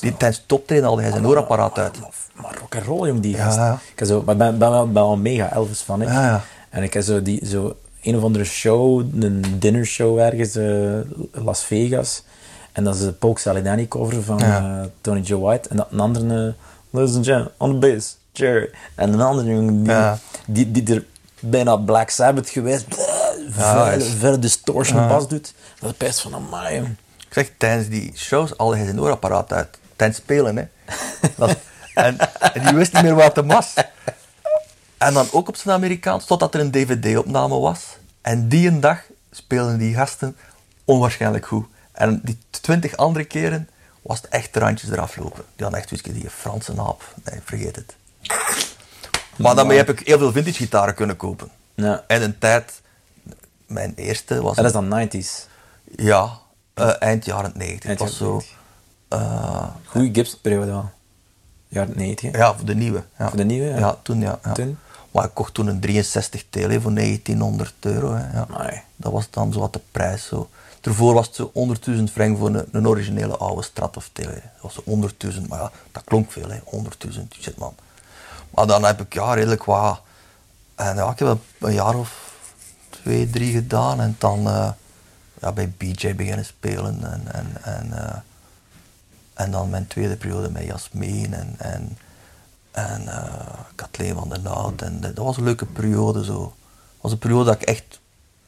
Speaker 1: Die, tijdens het optreden haalde hij zijn oorapparaat uit.
Speaker 3: Maar, rock and roll, jong, die
Speaker 1: Ja,
Speaker 3: gast.
Speaker 1: ja.
Speaker 3: Ik heb zo, maar ik ben, ben, wel, ben wel mega Elvis van.
Speaker 1: Ja, ja.
Speaker 3: En ik heb zo, die, zo een of andere show, een dinnershow ergens, eh, Las Vegas. En dat is de Polk Salidani cover van
Speaker 1: Ja.
Speaker 3: eh, Tony Joe White. En dat een andere, uh, ladies and gentlemen, on the bass, Jerry. En een andere jongen die,
Speaker 1: Ja.
Speaker 3: die, die er bijna Black Sabbath geweest,
Speaker 1: is-
Speaker 3: verre distortion
Speaker 1: Ja.
Speaker 3: bas doet. Dat is best van, amai, jong.
Speaker 1: Ik zeg, tijdens die shows haalde hij zijn oorapparaat uit ten spelen. Hè. En, en, die wist niet meer wat het was. En dan ook op zijn Amerikaans, totdat er een DVD-opname was. En die een dag speelden die gasten onwaarschijnlijk goed. En die twintig andere keren was het echt de randjes eraf lopen. Die hadden echt zoiets die Franse naap. Nee, vergeet het. Maar daarmee heb ik heel veel vintage gitaren kunnen kopen.
Speaker 3: Ja.
Speaker 1: En een tijd, mijn eerste was...
Speaker 3: En dat is dan 90s?
Speaker 1: Ja, eh, eind jaren 90.
Speaker 3: Eind
Speaker 1: was zo. Eh,
Speaker 3: uh, Goede Gibson-periode wel. Jaren 90.
Speaker 1: Ja, voor de nieuwe. Ja.
Speaker 3: Voor de nieuwe, ja.
Speaker 1: ja toen, ja. ja.
Speaker 3: Toen?
Speaker 1: Maar ik kocht toen een 63 Tele voor 1900 euro. Ja.
Speaker 3: Nee.
Speaker 1: Dat was dan zo wat de prijs. Zo. Daarvoor was het zo 100.000 frank voor een, een, originele oude Strat of Tele. Dat was 100.000, maar ja, dat klonk veel, 100.000 shit man. Maar dan heb ik ja, redelijk wat. En ja, ik heb een jaar of twee, drie gedaan en dan eh, ja, bij BJ beginnen spelen. En, en, en eh, en dan mijn tweede periode met Jasmeen en, en, en eh, Kathleen van den Hout. En dat, dat was een leuke periode. Zo. Dat was een periode dat ik echt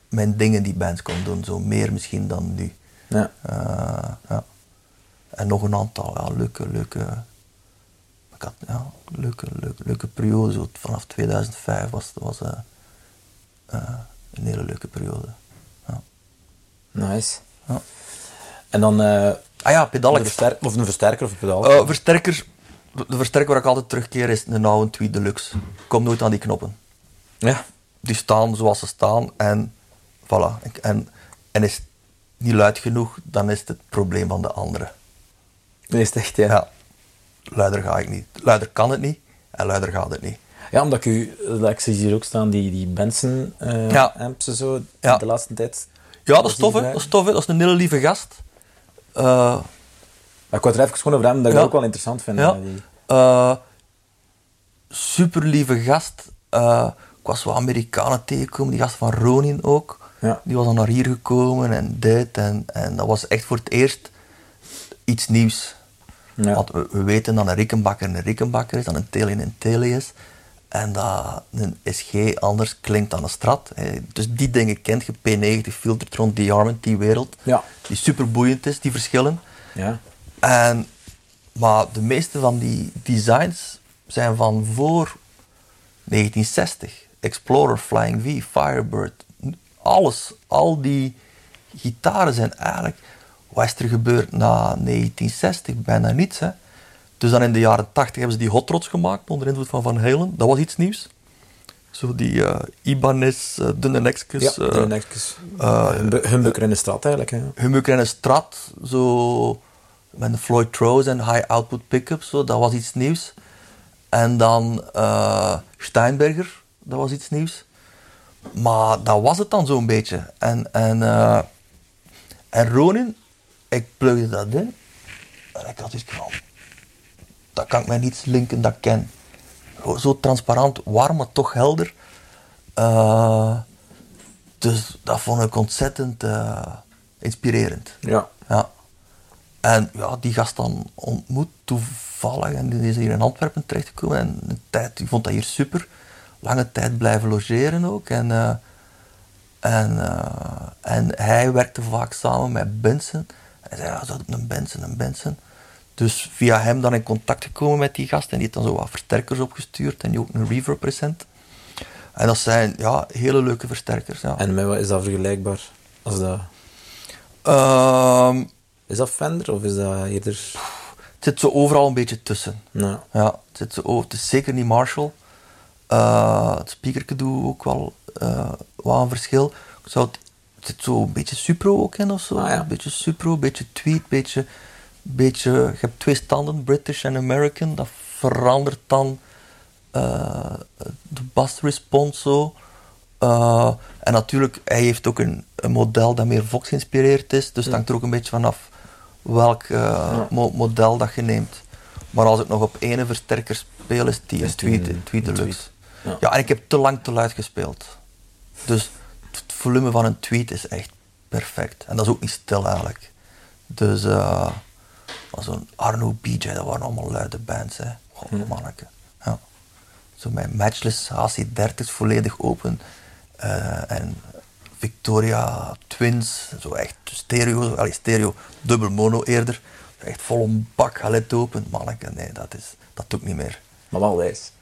Speaker 1: mijn dingen in die bands kon doen. Zo meer misschien dan nu.
Speaker 3: Ja.
Speaker 1: Eh, ja. En nog een aantal ja, leuke, leuke, ik had, ja, leuke, leuke, leuke periode. Zo, vanaf 2005 was, was eh, een hele leuke periode. Ja.
Speaker 3: Nice.
Speaker 1: Ja.
Speaker 3: En dan
Speaker 1: Ah ja, pedalletjes.
Speaker 3: of een versterker of een pedaal.
Speaker 1: Eh, versterker, de versterker waar ik altijd terugkeer is een oude Tweed Deluxe. Kom nooit aan die knoppen.
Speaker 3: ja.
Speaker 1: Die staan zoals ze staan en voilà. En, en is het niet luid genoeg, dan is het het probleem van de andere.
Speaker 3: Dat is het echt, ja. ja.
Speaker 1: Ja, luider ga ik niet. Luider kan het niet en luider gaat het niet.
Speaker 3: omdat ik u, dat ik zie hier ook staan, die, die Benson eh
Speaker 1: Ja.
Speaker 3: amps en zo,
Speaker 1: Ja.
Speaker 3: de laatste tijd.
Speaker 1: Ja, dat is tof, hè. Dat is tof, hè. Dat is een hele lieve gast. Eh,
Speaker 3: ik wou er even gewoon over hebben, dat ik
Speaker 1: Ja.
Speaker 3: dat ook wel interessant vind.
Speaker 1: ja.
Speaker 3: eh, die-
Speaker 1: super lieve gast. Eh, ik was wat Amerikanen tegengekomen, die gast van Ronin ook.
Speaker 3: Ja.
Speaker 1: Die was dan naar hier gekomen en dit. En, en dat was echt voor het eerst iets nieuws.
Speaker 3: Ja.
Speaker 1: Want we, we weten dat een Rickenbacker een Rickenbacker is, dat een Tele een Tele is. En dat een SG anders klinkt dan een Strat. hè. Dus die dingen kent je. P90 Filtertron, die Armand, die wereld.
Speaker 3: Ja.
Speaker 1: Die super boeiend is, die verschillen.
Speaker 3: ja.
Speaker 1: En, maar de meeste van die designs zijn van voor 1960. Explorer, Flying V, Firebird, alles. Al die gitaren zijn eigenlijk... Wat is er gebeurd na 1960? Bijna niets, hè. Dus dan in de jaren 80 hebben ze die Hot Rods gemaakt onder invloed van Van Halen. Dat was iets nieuws. Zo die eh, Ibanez, eh dunne nekjes.
Speaker 3: Ja, de nekjes. Humbu- Humbucker in de stad eigenlijk. Hè.
Speaker 1: Humbucker en een Strat, zo met de Floyd Rose en high output pickups, zo, dat was iets nieuws. En dan Steinberger, dat was iets nieuws. Maar dat was het dan zo'n beetje. En, en, en Ronin, ik plugde dat in. En ik had iets van, dat kan ik mij niet linken dat ik ken. Zo, zo transparant, warm, maar toch helder. Eh, dus dat vond ik ontzettend eh, inspirerend.
Speaker 3: Ja.
Speaker 1: Ja. En ja, die gast dan ontmoet toevallig en die is hier in Antwerpen terechtgekomen en een tijd, die vond dat hier super. Lange tijd blijven logeren ook. En, eh, en, en hij werkte vaak samen met Benson. Hij zei, ja, zou een Benson, een Benson. Dus via hem dan in contact gekomen met die gast en die heeft dan zo wat versterkers opgestuurd en die ook een reverb recent. En dat zijn ja, hele leuke versterkers. Ja.
Speaker 2: En met wat is dat vergelijkbaar? Als dat...
Speaker 1: Ehm,
Speaker 2: Is dat Fender of is dat eerder...
Speaker 1: het zit zo overal een beetje tussen.
Speaker 2: Nou,
Speaker 1: Ja, het, zit zo, over- het is zeker niet Marshall. Eh, het speakerke doet ook wel wat een verschil. Ik zou het, het zit zo een beetje Supro ook in of zo.
Speaker 2: Ah, ja.
Speaker 1: Een beetje Supro, een beetje Tweed, een beetje, beetje... Je hebt twee standen, British en American. Dat verandert dan eh, de bass response zo. Eh, en natuurlijk, hij heeft ook een, een model dat meer Vox geïnspireerd is. Dus het hangt er ook een beetje vanaf welk eh, mo- model dat je neemt. Maar als ik nog op ene versterker speel, is die
Speaker 2: Is
Speaker 1: een
Speaker 2: die
Speaker 1: Tweed,
Speaker 2: een-
Speaker 1: Tweed
Speaker 2: een
Speaker 1: Deluxe.
Speaker 2: Tweed,
Speaker 1: Ja.
Speaker 2: ja.
Speaker 1: en ik heb te lang te luid gespeeld. Dus het volume van een Tweed is echt perfect. En dat is ook niet stil eigenlijk. Dus eh, maar zo'n Arno BJ, dat waren allemaal luide bands. Hè. God, manneke. Ja. Zo mijn Matchless AC30 volledig open. Eh, en Victoria Twins, zo echt stereo, allee, stereo, dubbel mono eerder. Echt vol een bak galet open. Manneke, nee, dat, is, dat doe ik niet meer.
Speaker 2: maar wel wijs.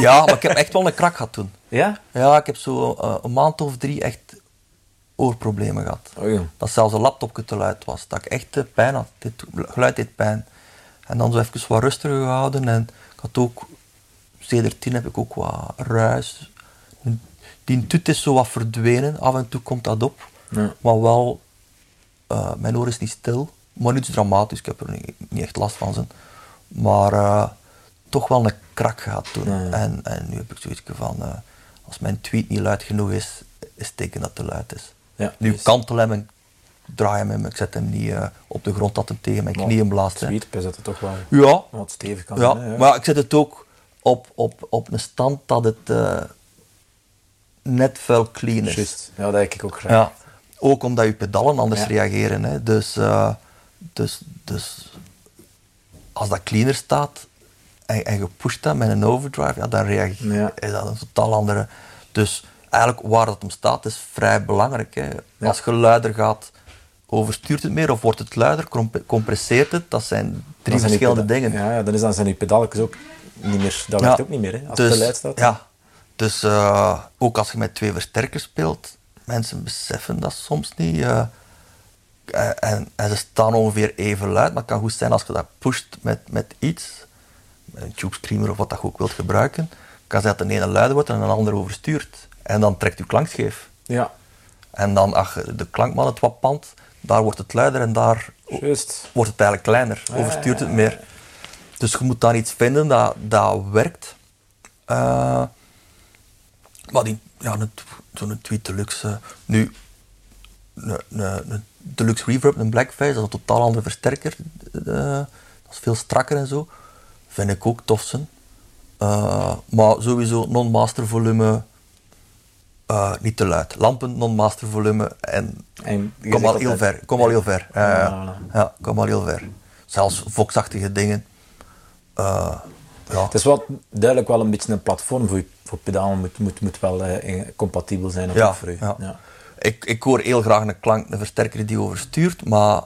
Speaker 1: Ja, maar ik heb echt wel een krak gehad toen.
Speaker 2: ja?
Speaker 1: Ja, ik heb zo eh, een maand of drie echt oorproblemen gehad.
Speaker 2: Oh ja.
Speaker 1: Dat zelfs een laptop te luid was. Dat ik echt pijn had. Dit geluid deed pijn. En dan zo even wat rustiger gehouden. En ik had ook, sedert tien heb ik ook wat ruis. Die tut is zo wat verdwenen. Af en toe komt dat op.
Speaker 2: Ja.
Speaker 1: Maar wel, eh, mijn oor is niet stil. Maar niets dramatisch. Ik heb er niet, niet echt last van zijn. Maar eh, toch wel een krak gehad toen.
Speaker 2: Ja.
Speaker 1: En, en nu heb ik zoiets van, eh, als mijn tweet niet luid genoeg is, is het teken dat het te luid is.
Speaker 2: Ja,
Speaker 1: nu
Speaker 2: dus-
Speaker 1: kantel hem en draai hem hem. Ik zet hem niet eh, op de grond dat hem tegen mijn knieën blaast.
Speaker 2: is dat het toch wel
Speaker 1: Ja,
Speaker 2: wat stevig kan
Speaker 1: ja,
Speaker 2: zijn. hè,
Speaker 1: maar ik zet het ook op, op, op een stand dat het eh, net vuil clean is.
Speaker 2: Juist. Ja, dat heb ik ook graag.
Speaker 1: Ja. Ook omdat je pedalen anders
Speaker 2: Ja.
Speaker 1: reageren. Hè. Dus, eh, dus, dus als dat cleaner staat en, en je pusht dat met een overdrive, ja, dan reageert
Speaker 2: Ja.
Speaker 1: is dat een totaal andere. Dus eigenlijk waar dat hem staat is vrij belangrijk. Hè.
Speaker 2: Ja.
Speaker 1: Als je luider gaat, overstuurt het meer of wordt het luider, comp- compresseert het. Dat zijn drie
Speaker 2: zijn
Speaker 1: verschillende dingen.
Speaker 2: Ja, ja, dan, is, dan zijn die pedalletjes ook niet meer... Dat werkt ook niet meer, hè, als het te luid staat.
Speaker 1: Ja, dus eh, ook als je met twee versterkers speelt, mensen beseffen dat soms niet. eh, eh, en, en ze staan ongeveer even luid, maar het kan goed zijn als je dat pusht met, met iets, met een tube screamer of wat dat je ook wilt gebruiken, kan zijn dat de ene luider wordt en de andere overstuurt. En dan trekt je klank scheef.
Speaker 2: Ja,
Speaker 1: En dan, je de klankman het wat pand, daar wordt het luider en daar wordt het eigenlijk kleiner, overstuurt het meer. Dus je moet dan iets vinden dat, dat werkt. Eh, maar die, ja, zo'n Tweet Deluxe, nu, een Deluxe Reverb, een Blackface, dat is een totaal andere versterker. eh, dat is veel strakker en zo. Vind ik ook tof zijn. Eh, maar sowieso non-master volume, eh, niet te luid. Lampen, non-master volume en kom al heel ver. Kom al heel ver. Ja, ja, kom al heel ver. Zelfs Vox-achtige dingen. Eh, ja.
Speaker 2: Het is wel duidelijk wel een beetje een platform voor, je, voor pedalen. Moet, moet, moet wel compatibel zijn of
Speaker 1: Ja,
Speaker 2: niet voor u.
Speaker 1: ja. Ik, ik hoor heel graag een klank, een versterker die overstuurt, maar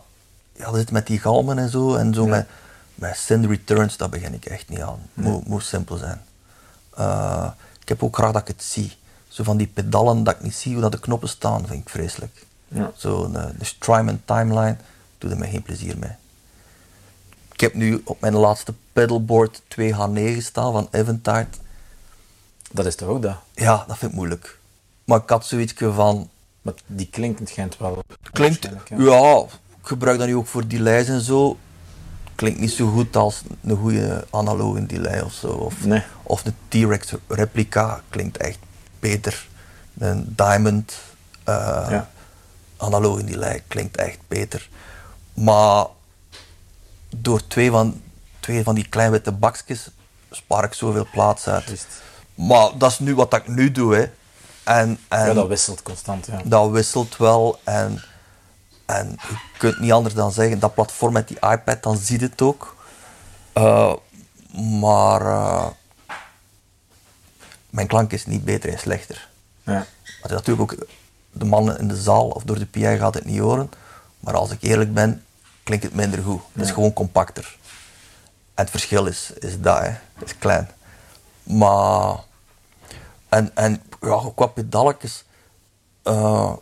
Speaker 1: ja, dat zit met die galmen en zo, en zo met, met send returns, dat begin ik echt niet aan. Moet, moet simpel zijn. Ik heb ook graag dat ik het zie. Zo van die pedalen dat ik niet zie hoe dat de knoppen staan, vind ik vreselijk.
Speaker 2: Ja.
Speaker 1: Zo een, de Strymon timeline, doe er me geen plezier mee. Ik heb nu op mijn laatste pedalboard 2H9 staan van Eventide.
Speaker 2: Dat is toch ook dat?
Speaker 1: Ja, dat vind ik moeilijk. Maar ik had zoiets van,
Speaker 2: Maar die klinkt schijnt wel.
Speaker 1: Klinkt,
Speaker 2: waarschijnlijk,
Speaker 1: ja. ik gebruik dat nu ook voor delays en zo. Klinkt niet zo goed als een goede analoge delay of zo. Of,
Speaker 2: Nee.
Speaker 1: of een T-Rex replica klinkt echt beter. Een Diamond eh
Speaker 2: Ja.
Speaker 1: analoge delay klinkt echt beter. Maar door twee van, twee van die kleine witte bakjes spaar ik zoveel plaats uit. Maar dat is nu wat ik nu doe. Hè. En, en
Speaker 2: Ja, dat wisselt constant. Ja.
Speaker 1: dat wisselt wel en, en je kunt niet anders dan zeggen, dat platform met die iPad, dan ziet het ook. Eh, maar eh, mijn klank is niet beter en slechter.
Speaker 2: Ja.
Speaker 1: Maar natuurlijk ook, de mannen in de zaal of door de PI gaat het niet horen, maar als ik eerlijk ben, klinkt het minder goed. Het is gewoon compacter. En het verschil is, is dat, hè. is klein. Maar, en, en ja, qua pedalletjes, eh,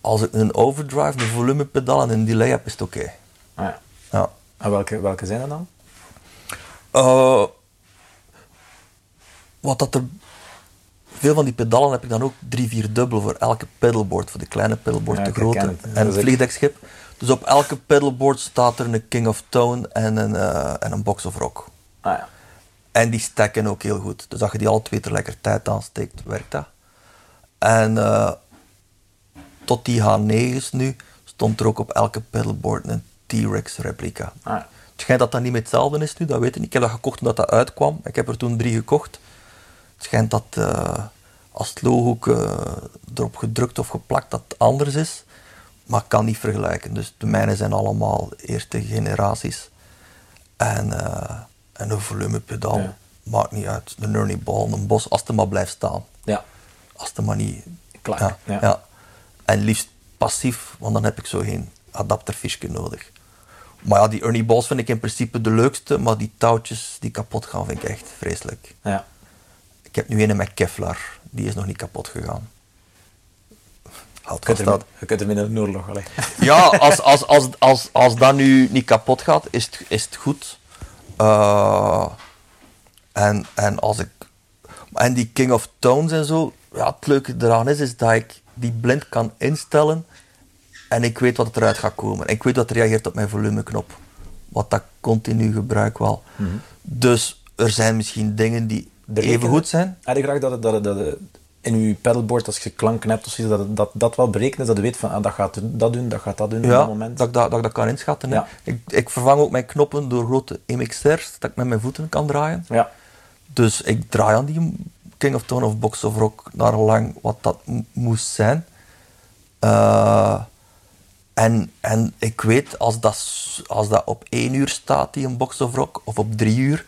Speaker 1: als ik een overdrive, een volumepedaal en een delay heb, is het oké.
Speaker 3: Ah, ja.
Speaker 1: Ja.
Speaker 3: En welke, welke zijn dat dan?
Speaker 1: Eh, wat dat er... Veel van die pedalen heb ik dan ook drie, vier dubbel voor elke pedalboard. Voor de kleine pedalboard,
Speaker 3: Ja,
Speaker 1: de grote
Speaker 3: het.
Speaker 1: en het vliegdekschip. Dus op elke pedalboard staat er een King of Tone en een, eh, en een Box of Rock.
Speaker 3: Ah ja.
Speaker 1: En die stekken ook heel goed. Dus als je die alle twee tegelijkertijd aansteekt, werkt dat. En eh, tot die H9's nu stond er ook op elke pedalboard een T-Rex replica.
Speaker 3: Ah, ja.
Speaker 1: Het schijnt dat dat niet meer hetzelfde is nu, dat weet ik niet. Ik heb dat gekocht omdat dat uitkwam. Ik heb er toen drie gekocht. Het schijnt dat eh, als het logo eh, erop gedrukt of geplakt dat het anders is. Maar ik kan niet vergelijken. Dus de mijne zijn allemaal eerste generaties. En, en een volumepedaal.
Speaker 3: Ja.
Speaker 1: Maakt niet uit. Een Ernie Ball, een Bos, als het maar blijft staan.
Speaker 3: ja.
Speaker 1: Als het maar niet...
Speaker 3: Klaar,
Speaker 1: Ja,
Speaker 3: ja.
Speaker 1: ja. En liefst passief, want dan heb ik zo geen adapterfiche nodig. Maar ja, die Ernie Balls vind ik in principe de leukste, maar die touwtjes die kapot gaan vind ik echt vreselijk.
Speaker 3: ja.
Speaker 1: Ik heb nu een met Kevlar, die is nog niet kapot gegaan.
Speaker 3: Je kunt je kunt er in een oorlog.
Speaker 1: Ja, als, als, als, als, als dat nu niet kapot gaat, is het, is het goed. Eh, en, en als ik... En die King of Tones en zo, ja, het leuke eraan is, is dat ik die blind kan instellen en ik weet wat eruit gaat komen. Ik weet wat reageert op mijn volumeknop. Wat dat continu gebruik wel. Dus er zijn misschien dingen die even goed zijn.
Speaker 3: Had je graag dat, het- dat, het- dat het in je pedalboard, als je klanken hebt of zoiets, dat, dat dat wel berekent is, dat je weet van ah, dat gaat dat doen, dat gaat dat doen op
Speaker 1: Ja,
Speaker 3: dat moment.
Speaker 1: dat ik dat, dat ik dat kan inschatten.
Speaker 3: Ja.
Speaker 1: Ik, ik vervang ook mijn knoppen door grote MXR's, dat ik met mijn voeten kan draaien.
Speaker 3: Ja.
Speaker 1: Dus ik draai aan die King of Tone of Box of Rock naar lang wat dat moest zijn. Eh, en, en ik weet, als dat, als dat op één uur staat, die een Box of Rock, of op drie uur,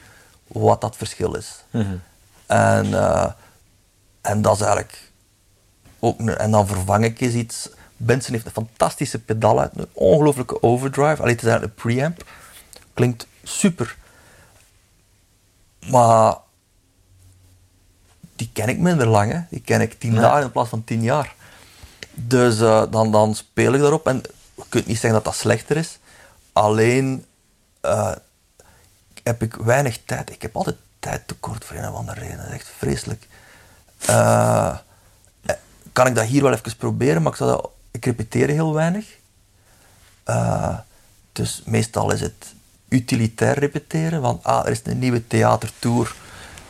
Speaker 1: wat dat verschil is. En, eh, en dat is eigenlijk ook een- en dan vervang ik eens iets. Benson heeft een fantastische pedaal uit, een ongelooflijke overdrive. Alleen het is eigenlijk een preamp. Klinkt super. Maar die ken ik minder lang. Hè. Die ken ik tien dagen in plaats van tien jaar. Dus eh, dan, dan speel ik daarop. En je kunt niet zeggen dat dat slechter is. Alleen eh, heb ik weinig tijd. Ik heb altijd tijd tekort voor een of andere reden. Dat is echt vreselijk. Eh, eh, kan ik dat hier wel even proberen, maar ik, zou repeteer heel weinig. Eh, dus meestal is het utilitair repeteren. Van, ah, er is een nieuwe theatertour.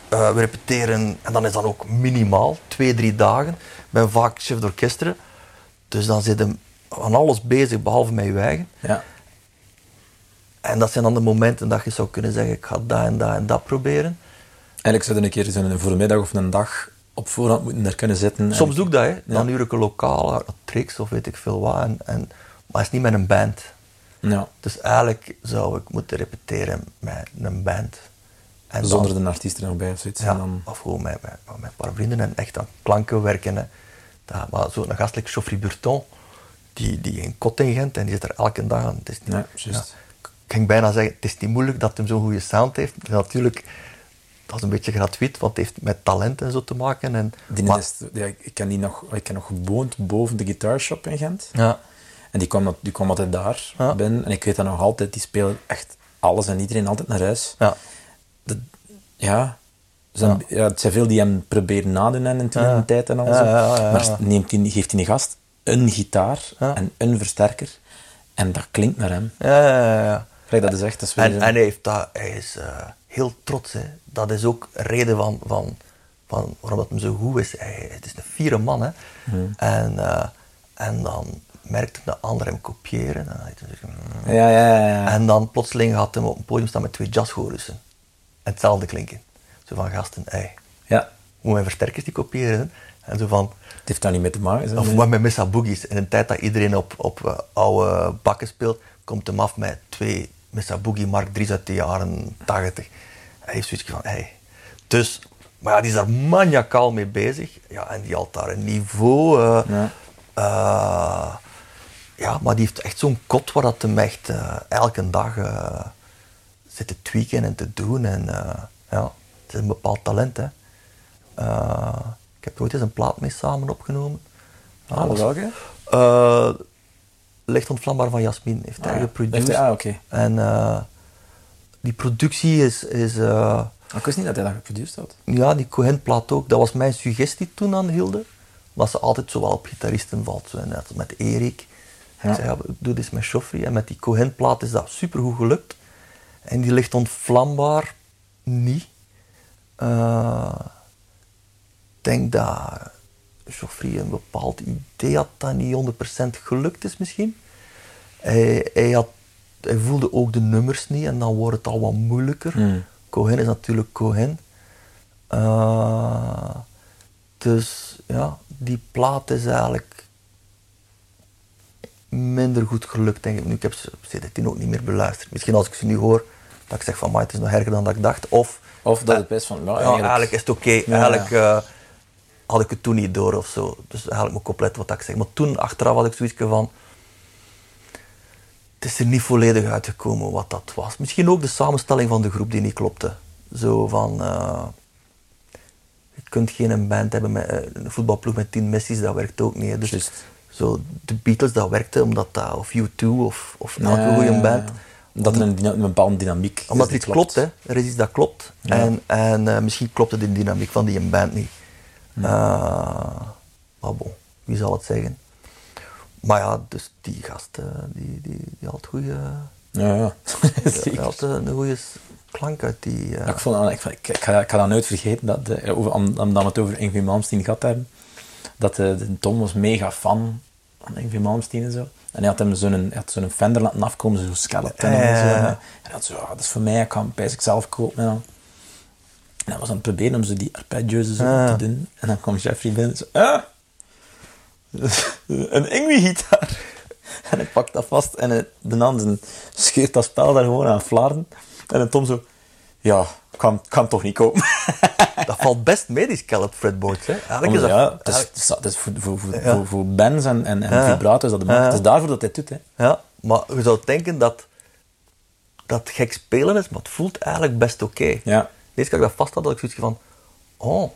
Speaker 1: We repeteren, en dan is dat ook minimaal, twee, drie dagen. Ik ben vaak chef d'orchestre. Dus dan zit hem van alles bezig, behalve met je eigen.
Speaker 3: Ja.
Speaker 1: En dat zijn dan de momenten dat je zou kunnen zeggen, ik ga dat en dat en dat proberen.
Speaker 3: Eigenlijk zou je een keer zo'n voormiddag of een dag op voorhand moeten er kunnen zitten. en-
Speaker 1: Soms doe ik dat, hè. dan
Speaker 3: Ja.
Speaker 1: huur ik een lokaal, tricks of weet ik veel wat. En, en, maar het is niet met een band.
Speaker 3: Ja.
Speaker 1: Dus eigenlijk zou ik moeten repeteren met een band. En dan-
Speaker 3: Zonder de artiest er nog bij of zoiets.
Speaker 1: ja,
Speaker 3: dan,
Speaker 1: of gewoon met, met, met een paar vrienden en echt aan klanken werken. Hè. Dat, maar zo'n gastelijk Geoffrey Burton, die, die in kot en die zit er elke dag aan. Het is niet,
Speaker 3: Ja,
Speaker 1: ging bijna zeggen, het is niet moeilijk dat hij zo'n goede sound heeft. Natuurlijk, dat is een beetje gratuit, want het heeft met talent en zo te maken. En,
Speaker 3: die
Speaker 1: maar-
Speaker 3: is, ja, ik ken die nog, ik ken nog gewoond boven de guitarshop in Gent.
Speaker 1: ja,
Speaker 3: En die kwam, die kwam altijd daar
Speaker 1: Ja.
Speaker 3: binnen. En ik weet dat nog altijd, die spelen echt alles en iedereen altijd naar huis.
Speaker 1: ja,
Speaker 3: Dat, ja, zijn, ja. het zijn veel die hem proberen nadoen en in de tijd en al
Speaker 1: Ja,
Speaker 3: zo.
Speaker 1: ja, ja, ja.
Speaker 3: Maar neemt die, geeft hij een gast een gitaar en een versterker. En dat klinkt naar hem.
Speaker 1: ja, ja, ja.
Speaker 3: Kijk, dat is echt... Dat is weer
Speaker 1: En, hij, heeft dat, hij is eh, heel trots. Hè. Dat is ook een reden van, van, van waarom dat hem zo goed is. Hij, het is een fiere man. Hè. En, eh, en dan merkte de anderen hem kopiëren. En, dan had hij zo, mm.
Speaker 3: ja, ja, ja, ja.
Speaker 1: en dan plotseling had hij op een podium staan met twee jazzchorussen. En hetzelfde klinken. Zo van gasten, hey,
Speaker 3: ja.
Speaker 1: moet mijn versterkers die kopiëren? En zo van,
Speaker 3: Het heeft daar niet mee te maken.
Speaker 1: of wat met Missa Boogies. In een tijd dat iedereen op, op eh, oude bakken speelt, komt hem af met twee Missa Boogie Mark 3's uit de jaren 80. Hij heeft zoiets van, hey. Dus, maar ja, die is daar maniacaal mee bezig. Ja, en die had daar een niveau. eh,
Speaker 3: Ja.
Speaker 1: eh, ja, maar die heeft echt zo'n kot waar dat hem echt eh, elke dag eh, zitten tweaken en te doen. En ja, het is een bepaald talent. Hè. Ik heb ooit eens een plaat mee samen opgenomen.
Speaker 3: Ah, welke?
Speaker 1: Licht ontvlambaar van Jasmin heeft hij
Speaker 3: Ah, ja.
Speaker 1: geproduceerd.
Speaker 3: Ah, oké.
Speaker 1: En eh, die productie is, is eh,
Speaker 3: Ik wist niet dat hij dat geproduceerd had.
Speaker 1: ja, die Cohen-plaat ook. Dat was mijn suggestie toen aan Hilde. Dat ze altijd zo wel op gitaristen valt. Zo, net als met Erik.
Speaker 3: Ja.
Speaker 1: Ik zei, ja, doe dit met Joffrey. En met die Cohen-plaat is dat supergoed gelukt. En die ligt ontvlambaar niet. Eh, Ik denk dat Joffrey een bepaald idee had dat niet 100% gelukt is misschien. Hij, hij, had, hij voelde ook de nummers niet en dan wordt het al wat moeilijker.
Speaker 3: Hmm.
Speaker 1: Cohen is natuurlijk Cohen. Eh, dus ja, die plaat is eigenlijk minder goed gelukt, denk ik. Nu, ik heb ze sindsdien ook niet meer beluisterd. Misschien als ik ze nu hoor, dat ik zeg van, maar het is nog erger dan dat ik dacht. Of,
Speaker 3: Of dat het best van, ja,
Speaker 1: ja,
Speaker 3: eigenlijk,
Speaker 1: eigenlijk is het oké. Eigenlijk eh, had ik het toen niet door of zo. Dus eigenlijk moet ik opletten wat ik zeg. Maar toen, achteraf, had ik zoiets van... Het is er niet volledig uitgekomen wat dat was. Misschien ook de samenstelling van de groep die niet klopte. Zo van... eh, je kunt geen band hebben met eh, een voetbalploeg met tien Messi's, dat werkt ook niet. Dus zo, de Beatles, dat werkte omdat dat... Of U2 of, of elke
Speaker 3: Ja,
Speaker 1: goede band.
Speaker 3: Omdat er een, bepaalde dynamiek
Speaker 1: Omdat
Speaker 3: die
Speaker 1: iets klopt, hè. Er is iets dat klopt.
Speaker 3: Ja.
Speaker 1: En, en eh, misschien klopt het in de dynamiek van die band niet. Eh, maar bon, wie zal het zeggen? Maar ja, dus die gast, eh, die, die, die had, goede,
Speaker 3: Ja, ja. [LAUGHS]
Speaker 1: die had eh, een goede klank uit die...
Speaker 3: Ja, ik, vond, ik, ik, ik, ga, ik ga dat nooit vergeten, dat de, over, om- omdat we het over Ingrid Malmsteen gehad hebben, dat de, de Tom was mega fan van Ingrid Malmsteen en zo. En hij had hem zo'n zo'n Fender laten afkomen, zo'n skeleton en zo. En hij had zo, ah, dat is voor mij, ik kan hem ik zelf kopen. En dan, en hij was aan het proberen om zo die arpeggios zo
Speaker 1: Ja.
Speaker 3: te doen. En dan kwam Jeffrey binnen en zo, ah, [LAUGHS] een Ingrid-gitaar. [LAUGHS] En hij pakt dat vast en hij, de ander scheurt dat spel daar gewoon aan flarden. En dan Tom zo, ja, kan, kan toch niet kopen. [LAUGHS]
Speaker 1: Dat valt best mee, die scallop fretboards. Hè. Eigenlijk is dat...
Speaker 3: ja, het is, het voor, voor, voor,
Speaker 1: Ja.
Speaker 3: voor, voor bands en, en, en
Speaker 1: Ja.
Speaker 3: vibrators dat.
Speaker 1: Ja.
Speaker 3: Het is daarvoor dat hij het doet. Hè.
Speaker 1: Ja, maar je zou denken dat dat gek spelen is, maar het voelt eigenlijk best oké.
Speaker 3: Ja.
Speaker 1: Eerst dat ik dat vast had, had ik zoiets van... Oh,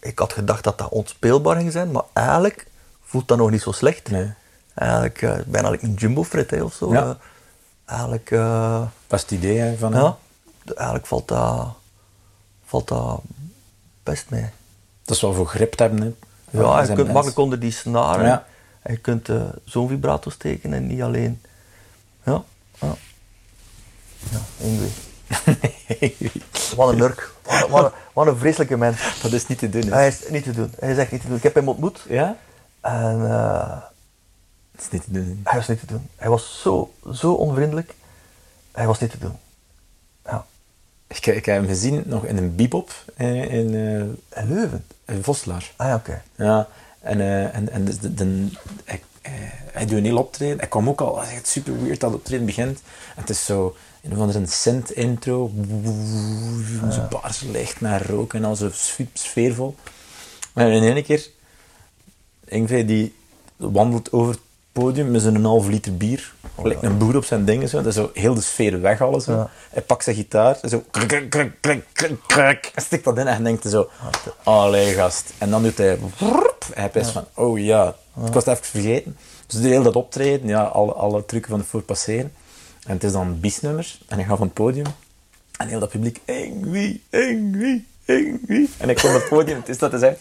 Speaker 1: ik had gedacht dat dat onspeelbaar ging zijn, maar eigenlijk voelt dat nog niet zo slecht.
Speaker 3: Nee.
Speaker 1: Eigenlijk, eh, bijna een jumbo fret hè, of zo.
Speaker 3: Ja.
Speaker 1: eh. eigenlijk,
Speaker 3: Dat is het idee hè, van...
Speaker 1: ja, de- eigenlijk valt dat, valt dat best mee.
Speaker 3: Dat is wel voor grip te hebben. Hè.
Speaker 1: Ja, je kunt makkelijk onder die snaren.
Speaker 3: Ja.
Speaker 1: En je kunt zo'n vibrato steken en niet alleen. Ja, ja. Ja, Ingrid. Wat een nurk. Wat, wat, een- wat een vreselijke mens.
Speaker 3: dat is niet te doen. Hè.
Speaker 1: Hij is niet te doen. Hij is echt niet te doen. Ik heb hem ontmoet
Speaker 3: Ja?
Speaker 1: en eh,
Speaker 3: Dat is niet te doen.
Speaker 1: hij was niet te doen. Hij was zo, zo onvriendelijk. Hij was niet te doen. Ja.
Speaker 3: Ik, ik heb hem gezien nog in een bebop in, eh,
Speaker 1: En Leuven.
Speaker 3: in Voslaar.
Speaker 1: Ah ja, oké.
Speaker 3: Ja, en, eh, en, en dus de, de, hij, hij doet een heel optreden. Hij kwam ook al, het is echt super weird dat het optreden begint. En het is zo, een of andere synth intro. Zo baars licht naar rook en al zo sfe- sfeervol. En in één keer, Ingve die wandelt over het podium met zo'n half liter bier. Lijkt een boer op zijn dingen. Zo. Dat is zo heel de sfeer weg alles. Zo.
Speaker 1: Ja.
Speaker 3: Hij pakt zijn gitaar en zo... Kruk, kruk. Hij stikt dat in en denkt zo... Allee, gast. En dan doet hij... wroep. Hij heeft van... Oh ja, ik was het even vergeten. Dus hij heel dat optreden. Ja, alle, alle trucken van de voor passeren. En het is dan biesnummer. En hij gaat van het podium. En heel dat publiek... Ingwie, Ingwie, Ingwie. En hij komt op het podium. Het is dat hij zegt...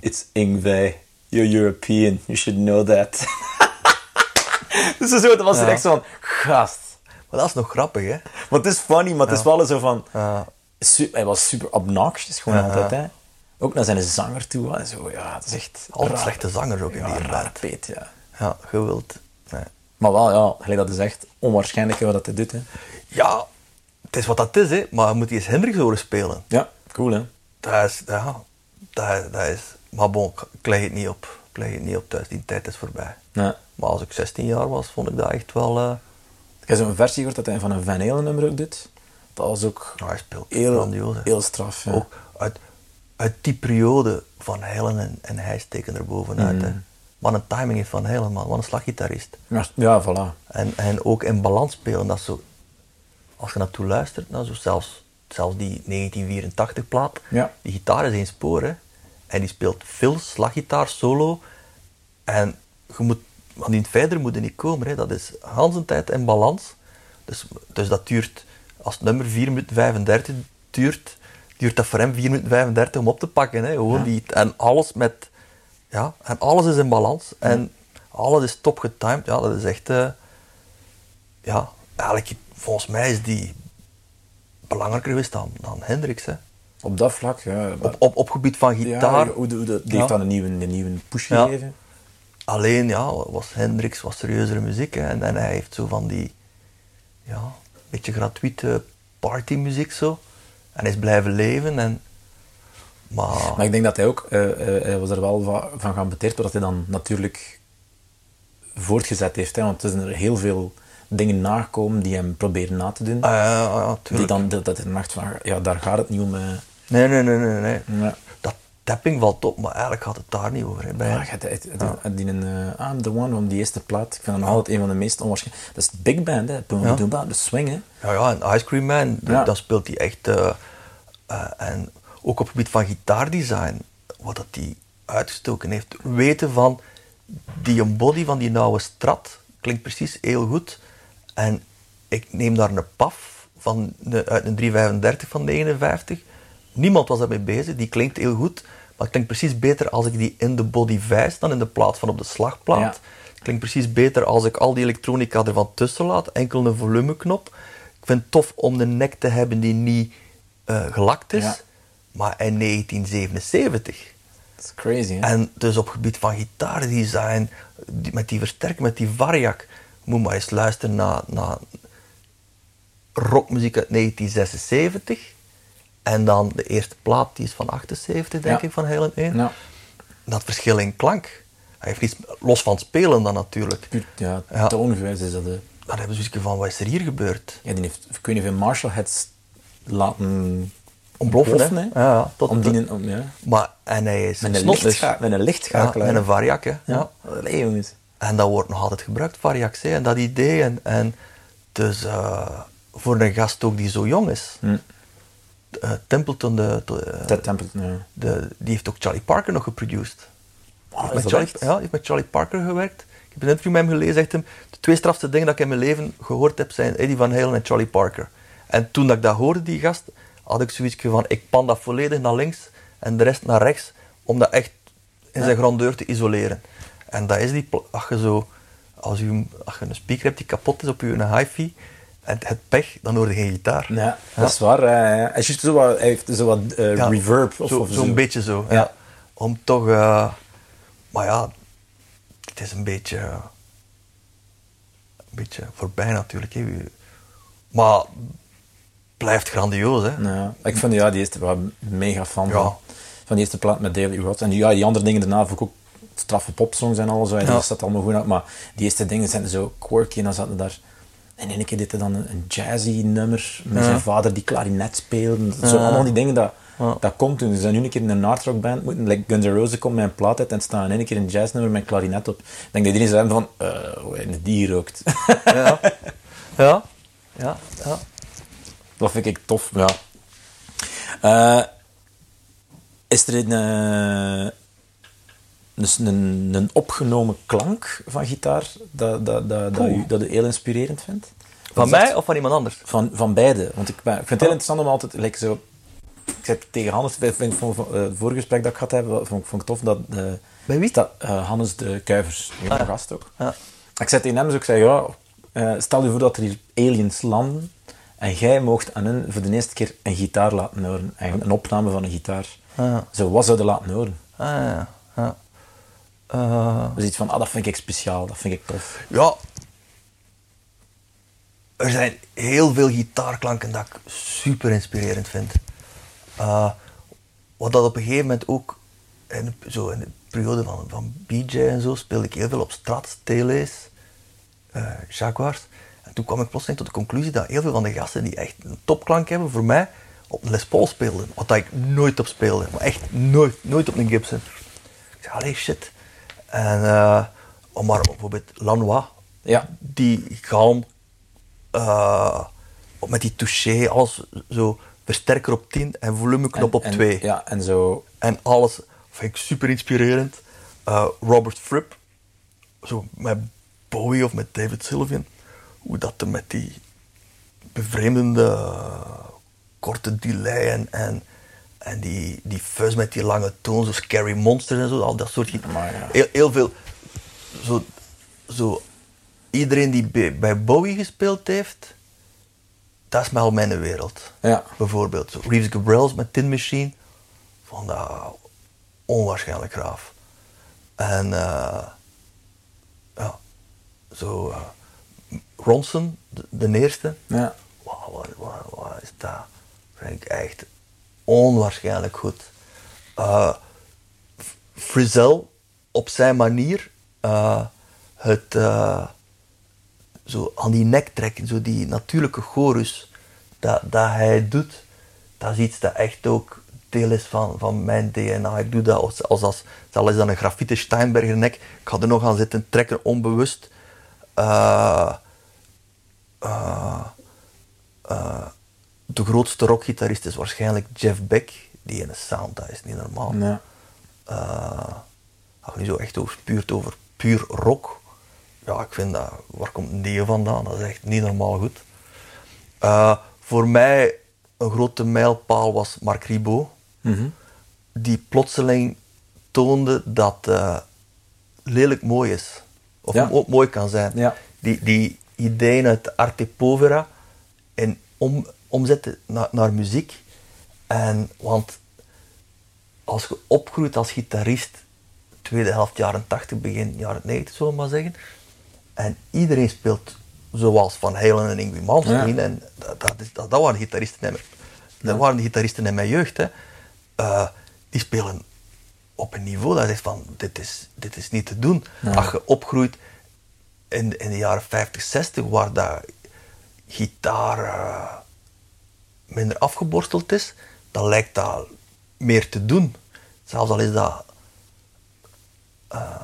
Speaker 3: It's Ingve. You're European. You should know that. [LAUGHS] dus zo, dat was
Speaker 1: Ja.
Speaker 3: echt zo van... Gast.
Speaker 1: Maar dat is nog grappig, hè?
Speaker 3: Want het is funny, maar het is wel zo van...
Speaker 1: Ja.
Speaker 3: su- hij was super obnoxious gewoon altijd, hè. Ook naar zijn zanger toe. hè. Zo, ja, het is echt... Raar.
Speaker 1: slechte zangers ook in
Speaker 3: Ja,
Speaker 1: die
Speaker 3: raar peet, ja.
Speaker 1: Ja, je wilt... Nee.
Speaker 3: Maar wel, ja, gelijk dat is echt onwaarschijnlijk hè, wat dat hij doet, hè.
Speaker 1: Ja, het is wat dat is, hè. Maar moet die eens Hendrix horen spelen.
Speaker 3: Ja, cool, hè.
Speaker 1: Dat is, ja, dat, dat is... Maar bon, ik- leg het niet op. Ik leg het niet op thuis, die tijd is voorbij.
Speaker 3: Ja.
Speaker 1: Maar als ik 16 jaar was, vond ik dat echt wel... eh
Speaker 3: Ik heb zo'n versie gehoord dat hij van een Van Halen nummer ook doet. Dat was ook
Speaker 1: nou, hij speelt
Speaker 3: heel,
Speaker 1: grandioos. hè.
Speaker 3: heel straf, ja.
Speaker 1: Ook uit, uit die periode van Helen en, en hij steken er bovenuit.
Speaker 3: Mm.
Speaker 1: Wat een timing heeft van Helen, man. Wat een slaggitarist.
Speaker 3: Ja, ja, voilà.
Speaker 1: En, en ook in balans spelen, dat zo... als je naartoe luistert, nou, zo zelfs, zelfs die 1984 plaat,
Speaker 3: Ja.
Speaker 1: die gitaar is één spoor, hè. En die speelt veel slaggitaar, solo. En je moet, want in het verder moet je niet komen, hè. Dat is Hans een tijd in balans. Dus, dus dat duurt, als het nummer 4 minuten 35 duurt, duurt dat voor hem 4 minuten 35 om op te pakken, hè. Gewoon
Speaker 3: Ja.
Speaker 1: die, en alles met, ja, en alles is in balans. En alles is top getimed. Ja, dat is echt, eh, ja, eigenlijk, volgens mij is die belangrijker geweest dan, dan Hendrix, hè.
Speaker 3: Op dat vlak, ja.
Speaker 1: Op, op, op gebied van gitaar.
Speaker 3: Ja, hoe, de- hoe de- die
Speaker 1: Ja.
Speaker 3: heeft dan een nieuwe, een nieuwe push
Speaker 1: Ja.
Speaker 3: gegeven.
Speaker 1: Alleen, ja, was Hendrix was serieuzere muziek. Hè, en, en hij heeft zo van die, ja, beetje gratuite partymuziek zo. En hij is blijven leven. En, maar,
Speaker 3: Maar ik denk dat hij ook, eh, eh, hij was er wel va- van gaan beteerd, doordat hij dan natuurlijk voortgezet heeft. Hè, want er zijn er heel veel dingen nagekomen die hem proberen na te doen.
Speaker 1: ah, ja, ja, ja,
Speaker 3: die dan, dat, dat hij dan dacht van, ja, daar gaat het niet om. eh.
Speaker 1: Nee, nee, nee, nee. nee.
Speaker 3: ja.
Speaker 1: Dat tapping valt op, maar eigenlijk gaat het daar niet over. Hè, bij
Speaker 3: Ja, het- het- het- die een, eh, I'm the one van die eerste plaat. Ik vind dat altijd een van de meest onwaarschijnlijk. Dat is de big band, hè. Boom,
Speaker 1: Ja.
Speaker 3: de swing, hè.
Speaker 1: Ja, ja, en Ice Cream Man, d-
Speaker 3: Ja.
Speaker 1: dan speelt hij echt. eh, eh, en ook op het gebied van gitaardesign, wat dat hij uitgestoken heeft. Weten van die een body van die nauwe strat klinkt precies heel goed. En ik neem daar een paf van de, uit een 335 van 59. Niemand was daarmee bezig, die klinkt heel goed. Maar het klinkt precies beter als ik die in de body vijs dan in de plaats van op de slagplaat.
Speaker 3: Ja.
Speaker 1: Het klinkt precies beter als ik al die elektronica ervan tussen laat, enkel een volumeknop. Ik vind het tof om de nek te hebben die niet eh, gelakt is.
Speaker 3: Ja.
Speaker 1: Maar in 1977.
Speaker 3: Dat is crazy, hè.
Speaker 1: En dus op gebied van gitaardesign, die- met die versterker, met die variac, moet maar eens luisteren naar, naar rockmuziek uit 1976. En dan de eerste plaat, die is van 78, denk
Speaker 3: Ja.
Speaker 1: ik, van Helen 1.
Speaker 3: Ja.
Speaker 1: Dat verschil in klank. Hij heeft niets los van het spelen dan natuurlijk.
Speaker 3: Puur, ja,
Speaker 1: Ja.
Speaker 3: toongewijs is dat... eh,
Speaker 1: Dan hebben ze zoiets van, wat is er hier gebeurd?
Speaker 3: ja, die heeft, ik weet niet of Marshall het laten
Speaker 1: Ontploffen, hè? Ja, ja, tot-
Speaker 3: om die, om, ja.
Speaker 1: Maar, en hij is
Speaker 3: Met een,
Speaker 1: snotneus.
Speaker 3: lichtscha met een
Speaker 1: Ja,
Speaker 3: lichtschakelaar.
Speaker 1: met een variac, hè.
Speaker 3: Ja.
Speaker 1: Ja.
Speaker 3: Allee, jongens.
Speaker 1: En dat wordt nog altijd gebruikt, variacs, hè, en dat idee. En, en dus eh, voor een gast ook die zo jong is.
Speaker 3: Hm.
Speaker 1: eh, Templeton, de, de, eh,
Speaker 3: Ted Templeton, ja.
Speaker 1: de- die heeft ook Charlie Parker nog geproduced.
Speaker 3: Oh,
Speaker 1: met Charlie, ja, heeft met Charlie Parker gewerkt. Ik heb een interview met hem gelezen. Zegt hem, de twee strafste dingen dat ik in mijn leven gehoord heb zijn Eddie Van Halen en Charlie Parker. En toen dat ik dat hoorde, die gast, had ik zoiets van, ik pan dat volledig naar links en de rest naar rechts, om dat echt in zijn grandeur te isoleren. En dat is die, als je zo, als, als je een speaker hebt die kapot is op je hi-fi, en het pech, dan hoor je geen gitaar.
Speaker 3: Ja, dat is waar. is juist zo wat, hij heeft zo wat eh,
Speaker 1: Ja,
Speaker 3: reverb. Of,
Speaker 1: zo- Zo'n
Speaker 3: zo.
Speaker 1: beetje zo, ja.
Speaker 3: Ja.
Speaker 1: Om toch... eh, maar ja, het is een beetje... een beetje voorbij natuurlijk. Maar blijft grandioos, hè.
Speaker 3: Ja, ik vind ja, die eerste wel mega fan
Speaker 1: Ja.
Speaker 3: van. Van die eerste plaat met Daily Roth. En die, ja, die andere dingen daarna vond ik ook straffe popsongs en alles. En
Speaker 1: Ja.
Speaker 3: Dat staat allemaal goed uit. Maar die eerste dingen zijn zo quirky. En dan zaten daar... En in één keer deed hij dan een, een jazzy nummer met zijn vader die klarinet speelde. Zo allemaal die dingen dat, dat komt toen. Ze zijn nu een keer in een hardrock band moeten. Like Guns N' Roses komt met een plaat uit en staan in één keer een jazznummer met klarinet op. Ik denk dat iedereen zei van... in die rookt.
Speaker 1: Ja. ja. Ja. Ja.
Speaker 3: Dat vind ik tof, ja. Eh, is er een, eh, dus een, een opgenomen klank van gitaar dat, dat, dat, dat, u, dat u heel inspirerend vindt?
Speaker 1: Van mij
Speaker 3: dat-
Speaker 1: of van iemand anders?
Speaker 3: Van, van beide. Want ik, ben, ik vind het heel interessant om altijd... Like zo, ik zei tegen Hannes, ik van, van, eh, het vorige gesprek dat ik gehad heb, vond, ik- vond ik tof dat...
Speaker 1: Bij wie?
Speaker 3: eh, Hannes de Kuivers, een
Speaker 1: Ah,
Speaker 3: gast ook.
Speaker 1: Ja.
Speaker 3: Ik zei tegen hem, dus ik zei, ja, stel je voor dat er hier aliens landen en jij mocht aan hun voor de eerste keer een gitaar laten horen. En een opname van een gitaar.
Speaker 1: Ah.
Speaker 3: Zo, wat zouden laten horen?
Speaker 1: Ah, ja. ja. Eh,
Speaker 3: Dus iets van, ah, dat vind ik speciaal, dat vind ik tof.
Speaker 1: Ja. Er zijn heel veel gitaarklanken dat ik super inspirerend vind. Eh, wat dat op een gegeven moment ook, in, de- zo in de periode van, van BJ en zo, speelde ik heel veel op Strats, Tele's, eh, Jaguars. En toen kwam ik plotseling tot de conclusie dat heel veel van de gasten die echt een topklank hebben, voor mij op een Les Paul speelden. Wat ik nooit op speelde. Maar echt nooit, nooit op een Gibson. Ik zei, allee, shit. En, eh, om maar bijvoorbeeld Lanois,
Speaker 3: Ja.
Speaker 1: die galm, eh, met die touché, alles zo versterker op 10 en volumeknop op
Speaker 2: En-
Speaker 1: 2.
Speaker 2: Ja, en zo...
Speaker 1: En alles vind ik super inspirerend. Eh, Robert Fripp, zo met Bowie of met David Sylvian, hoe dat er met die bevreemdende korte delay en, en, en die, die fuzz met die lange toon, zo Scary Monsters en zo, al dat soort
Speaker 2: Maar ja.
Speaker 1: heel, heel veel. Zo, zo, iedereen die bij, Bowie gespeeld heeft, dat is wel mijn wereld
Speaker 2: Ja.
Speaker 1: bijvoorbeeld. Zo Reeves Gabrels met Tin Machine. Vond dat onwaarschijnlijk gaaf. En eh, ja, zo eh, Ronson, de, de eerste.
Speaker 2: Ja.
Speaker 1: Wauw, wat, wat, wat is dat? Vind ik echt onwaarschijnlijk goed. F- Frizzell op zijn manier eh, het eh, zo aan die nek trekken, zo die natuurlijke chorus dat, dat hij doet, dat is iets dat echt ook deel is van, van mijn DNA. Ik doe dat als, als, als dan een grafiete Steinberger nek. Ik ga er nog aan zitten trekken, onbewust. Eh, eh, de grootste rockgitarist is waarschijnlijk Jeff Beck. Die in een sound, dat is niet normaal. Als je nu zo echt over, puur over puur rock. Ja, ik vind dat, waar komt die vandaan? Dat is echt niet normaal goed. Eh, voor mij een grote mijlpaal was Marc Ribot.
Speaker 2: Mhm.
Speaker 1: Die plotseling toonde dat lelijk mooi is. Of
Speaker 2: Ja.
Speaker 1: ook mooi kan zijn.
Speaker 2: Ja.
Speaker 1: Die, die ideeën uit Arte Povera en om, omzetten naar, naar muziek. En, want als je opgroeit als gitarist, tweede helft jaren 80, begin jaren 90, zullen we maar zeggen. En iedereen speelt zoals Van Halen en Ingrid Malmsteen.
Speaker 2: Ja.
Speaker 1: En dat, dat, is, dat, dat waren gitaristen in mijn, dat waren de gitaristen in mijn jeugd. Hè. Eh, die spelen op een niveau dat je zegt van, dit is, dit is niet te doen. Als je opgroeit in, in de jaren 50, 60, waar dat gitaar eh, minder afgeborsteld is, dan lijkt dat meer te doen. Zelfs al is dat... eh,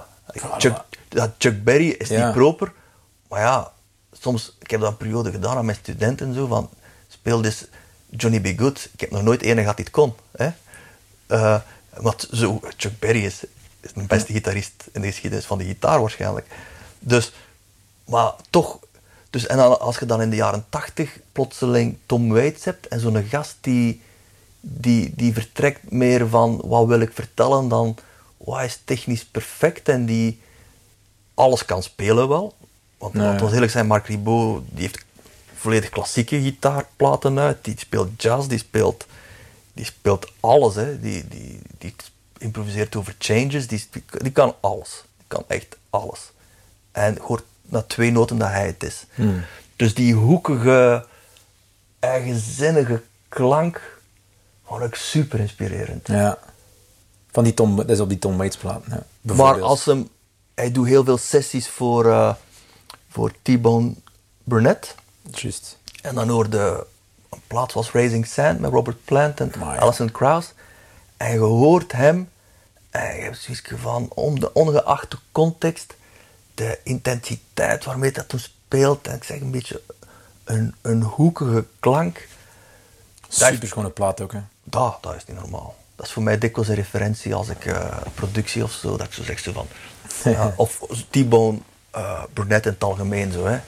Speaker 1: Chuck, dat Chuck Berry is
Speaker 2: Ja.
Speaker 1: niet proper, maar ja, soms, ik heb dat een periode gedaan aan mijn studenten, zo van, speel dus Johnny B. Good. Ik heb nog nooit ene gehad die het kon. Hè? Eh, want zo, Chuck Berry is, is de beste gitarist in de geschiedenis van de gitaar waarschijnlijk. Dus, maar toch, dus, en dan, als je dan in de jaren tachtig plotseling Tom Waits hebt en zo'n gast die, die, die vertrekt meer van wat wil ik vertellen dan wat is technisch perfect en die alles kan spelen wel. Want
Speaker 2: Nee.
Speaker 1: laten we eerlijk zijn, Marc Ribot die heeft volledig klassieke gitaarplaten uit. Die speelt jazz, die speelt, die speelt alles. Hè. Die, die, die improviseert over changes, die, die, kan alles. Die kan echt alles. En hoort na twee noten dat hij het is. Dus die hoekige, eigenzinnige klank vond ik super inspirerend.
Speaker 2: Ja. Van die Tom, dat is op die Tom Waits plaat. Ja.
Speaker 1: Maar als hem, hij doet heel veel sessies voor, eh, voor T-Bone Burnett.
Speaker 2: Juist.
Speaker 1: En dan hoorde een plaats was Raising Sand met Robert Plant en. Alison Krauss. En je hoort hem, en je hebt zoiets van, om de ongeacht de context, de intensiteit waarmee dat toen speelt, en ik zeg een beetje een, een hoekige klank, Dat-
Speaker 2: Super schone plaat ook, hè.
Speaker 1: dat, dat is niet normaal. Dat is voor mij dikwijls een referentie als ik eh, productie of zo, dat ik zo zeg zo van. [LAUGHS] of T-Bone Burnett in het algemeen zo. Hè. Je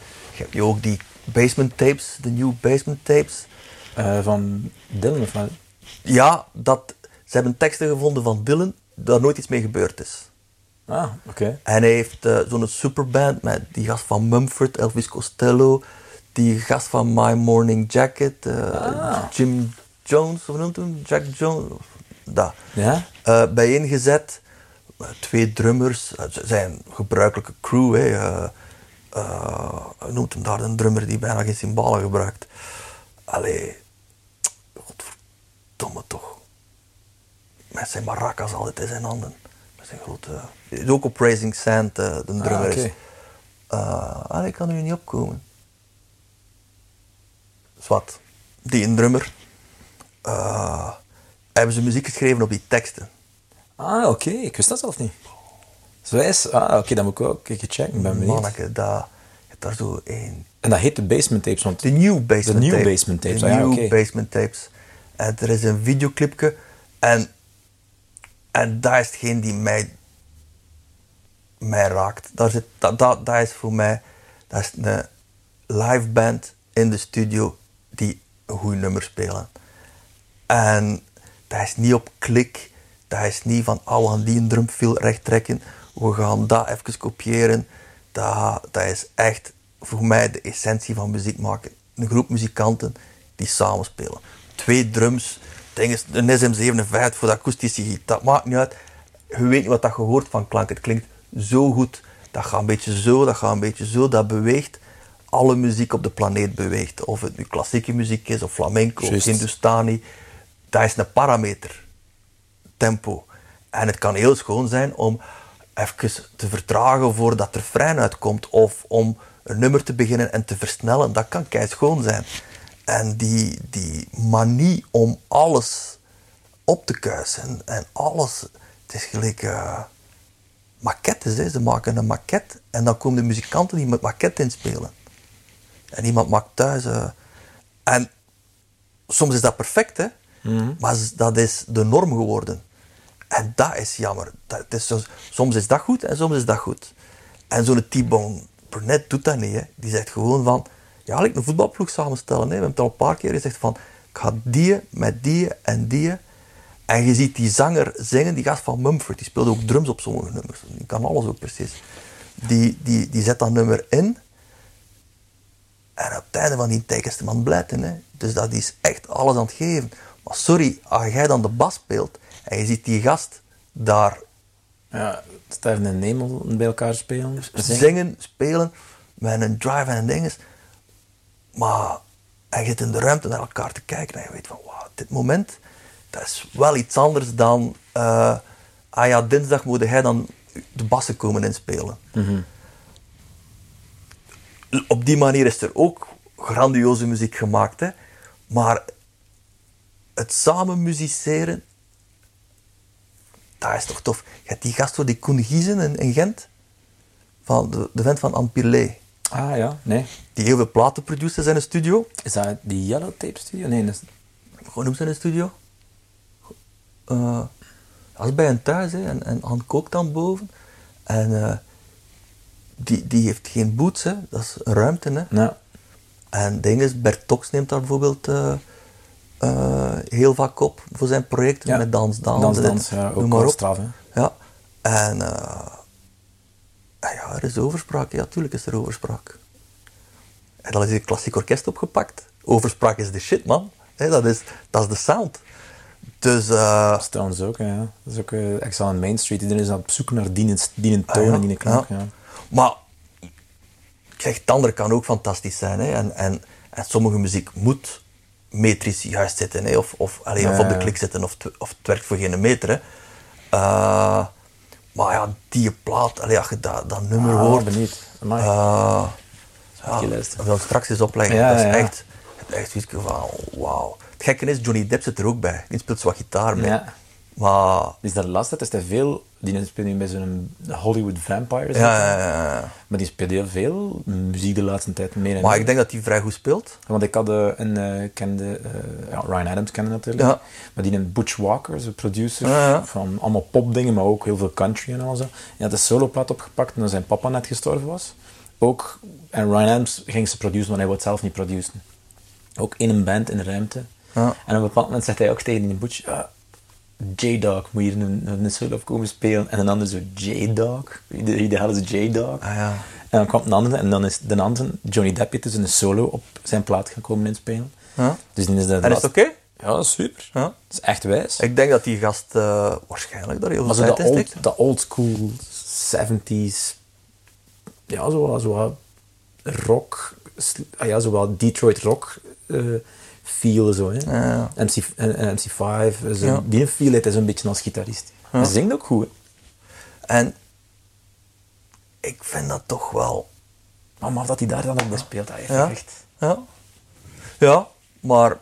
Speaker 1: hebt je ook die basement tapes, de new basement tapes.
Speaker 2: Eh, van Dylan of wat?
Speaker 1: Ja, dat, ze hebben teksten gevonden van Dylan, daar nooit iets mee gebeurd is.
Speaker 2: Ah, oké.
Speaker 1: En hij heeft eh, zo'n superband met die gast van Mumford, Elvis Costello, die gast van My Morning Jacket, eh,
Speaker 2: Ah.
Speaker 1: Jim Jones, hoe noemt hem? Jack Jones? Dat.
Speaker 2: Ja?
Speaker 1: Eh, bijeengezet, twee drummers, ze zijn gebruikelijke crew. Hè. noemt hem daar een drummer die bijna geen cymbalen gebruikt? Allee, godverdomme toch. Met zijn maracas altijd in zijn handen. Met zijn grote... Is ook op Raising Sand, eh, de drummer
Speaker 2: Ah, oké.
Speaker 1: is. Eh, ik kan nu niet opkomen. Zwat. Die een drummer. eh, hebben ze muziek geschreven op die teksten.
Speaker 2: Ah, oké. Ik wist dat zelf niet. Zo is... Ah, oké, dan moet ik wel een keer checken. Ik ben benieuwd.
Speaker 1: Manneke, dat, daar zo één.
Speaker 3: En dat heet de Basement Tapes, want
Speaker 1: De New Basement
Speaker 3: De New
Speaker 1: Tapes.
Speaker 3: Basement Tapes,
Speaker 1: De
Speaker 3: ah ja,
Speaker 1: New
Speaker 3: oké.
Speaker 1: Basement Tapes. En er is een videoclipje. En, en dat is hetgeen die mij, mij raakt. Dat, dat is voor mij dat is een live band in de studio die een goed nummer spelen. En dat is niet op klik. Dat is niet van, oh, gaan die een drumfill recht trekken. We gaan dat even kopiëren. Dat, is echt voor mij de essentie van muziek maken. Een groep muzikanten die samenspelen. Twee drums, is een SM57 voor de akoestische gitaar. Maakt niet uit. Je weet niet wat dat je hoort van klank. Het klinkt zo goed. Dat gaat een beetje zo, dat gaat een beetje zo. Dat beweegt. Alle muziek op de planeet beweegt. Of het nu klassieke muziek is, of flamenco, of. Hindustani. Dat is een parameter tempo. En het kan heel schoon zijn om even te vertragen voordat er refrein uitkomt. Of om een nummer te beginnen en te versnellen. Dat kan kei schoon zijn. En die, die manie om alles op te kuisen en alles. Het is gelijk eh, maquettes. Hè. Ze maken een maquette en dan komen de muzikanten die met maquette inspelen. En iemand maakt thuis. eh, en soms is dat perfect, hè? maar dat is de norm geworden. En dat is jammer. Dat is zo- soms is dat goed en soms is dat goed. En zo'n T-Bone Burnett doet dat niet. Hè. Die zegt gewoon van, ja, ik een voetbalploeg samenstellen. Hè. We hebben het al een paar keer gezegd van, ik ga die met die en die. En je ziet die zanger zingen, die gast van Mumford, die speelde ook drums op sommige nummers. Die kan alles ook precies. Die, die, die zet dat nummer in. En op het einde van die tijd is de man blijten. Hè. Dus dat is echt alles aan het geven. Maar sorry, als jij dan de bas speelt en je ziet die gast daar
Speaker 3: ja, Sterven en Nemel bij elkaar spelen.
Speaker 1: zingen, spelen met een drive en een dinges. Maar hij zit in de ruimte naar elkaar te kijken en je weet van, wauw, dit moment, dat is wel iets anders dan, eh ah ja, dinsdag moet hij dan de bassen komen inspelen. Op die manier is er ook grandioze muziek gemaakt, hè. Maar het samen musiceren, dat is toch tof. Je hebt die gast voor die Koen Giezen in, in Gent, van de, de vent van Ampirlé,
Speaker 3: Ah ja, nee.
Speaker 1: die heel veel platen produceert in zijn studio.
Speaker 3: Is dat die Yellow Tape Studio? Nee, dat is...
Speaker 1: Hoe noemt zijn studio? Dat is bij een thuis hè, en, en Han kookt dan boven. En eh, die, die heeft geen boots, hè. dat is een ruimte. Hè.
Speaker 3: Nou,
Speaker 1: En ding is, Bert Tox neemt daar bijvoorbeeld eh, heel vaak op voor zijn projecten
Speaker 3: Ja.
Speaker 1: met Dans Dans.
Speaker 3: Dans Dans, ja,
Speaker 1: noem
Speaker 3: ook
Speaker 1: maar op.
Speaker 3: straf.
Speaker 1: Ja, en en ja, er is overspraak. Ja, tuurlijk is er overspraak. En dan is het klassiek orkest opgepakt. Overspraak is de shit, man. Dat, is, dat is de sound. Dus eh,
Speaker 3: Stones ook, ja. Dat is ook uh, Exile on Main Street. Iedereen is op zoek naar die, die toon
Speaker 1: Ah, ja,
Speaker 3: en die
Speaker 1: ja.
Speaker 3: Ja.
Speaker 1: Maar ik zeg, het andere kan ook fantastisch zijn. Hè? En, en, en sommige muziek moet metrisch juist zitten. Hè? Of, of, allee, of op de klik zitten. Of, het- of het werkt voor geen meter. Hè? Eh, maar ja, die plaat, allee, als je dat, dat nummer
Speaker 3: Ah,
Speaker 1: hoort...
Speaker 3: benieuwd. Amai.
Speaker 1: eh,
Speaker 3: je
Speaker 1: ja, gaan het straks eens opleggen. Dat is echt, echt zoiets van, wauw. Het gekke is, Johnny Depp zit er ook bij. Die speelt zo wat gitaar mee.
Speaker 3: Ja.
Speaker 1: Maar
Speaker 3: Is dat lastig? Is dat veel... Die speelt nu bij zo'n Hollywood Vampires.
Speaker 1: ja, ja, ja.
Speaker 3: Maar die speelt heel veel muziek de laatste tijd meer en
Speaker 1: Maar
Speaker 3: meer.
Speaker 1: ik denk dat hij vrij goed speelt.
Speaker 3: Want ik had eh, een, eh, kende, eh, ja, Ryan Adams kennen natuurlijk.
Speaker 1: Ja.
Speaker 3: Maar die een Butch Walker, zo'n producer
Speaker 1: Ja,
Speaker 3: van allemaal popdingen, maar ook heel veel country en al zo. Die had een soloplaat opgepakt toen zijn papa net gestorven was. Ook, en Ryan Adams ging ze produceren, maar hij het zelf niet produceren. Ook in een band, in een ruimte. En op een bepaald moment zegt hij ook tegen die Butch, J-Dog moet hier een, een solo komen spelen. En een ander zo, J-Dog? De, is J-Dog?
Speaker 1: Ah, ja.
Speaker 3: En dan kwam een andere, en dan is de andere, Johnny Depp, heeft dus een solo op zijn plaat gaan komen inspelen.
Speaker 1: Ja.
Speaker 3: Dus die is de
Speaker 1: En is het oké?
Speaker 3: Ja, dat is super.
Speaker 1: Ja.
Speaker 3: Dat is echt wijs.
Speaker 1: Ik denk dat die gast eh, waarschijnlijk daar heel veel tijd in steekt.
Speaker 3: de old school 70s, ja, zo, zo rock, ah ja, zo Detroit rock eh, feel zo, hè.
Speaker 1: Ja.
Speaker 3: MC, eh, eh, MC5, eh, zo,
Speaker 1: Ja.
Speaker 3: die feel heeft hij zo'n beetje als gitarist. Hij zingt ook goed, hè.
Speaker 1: En ik vind dat toch wel...
Speaker 3: maar, maar dat hij daar dan op speelt, dat heeft
Speaker 1: Ja.
Speaker 3: echt...
Speaker 1: Ja, ja maar,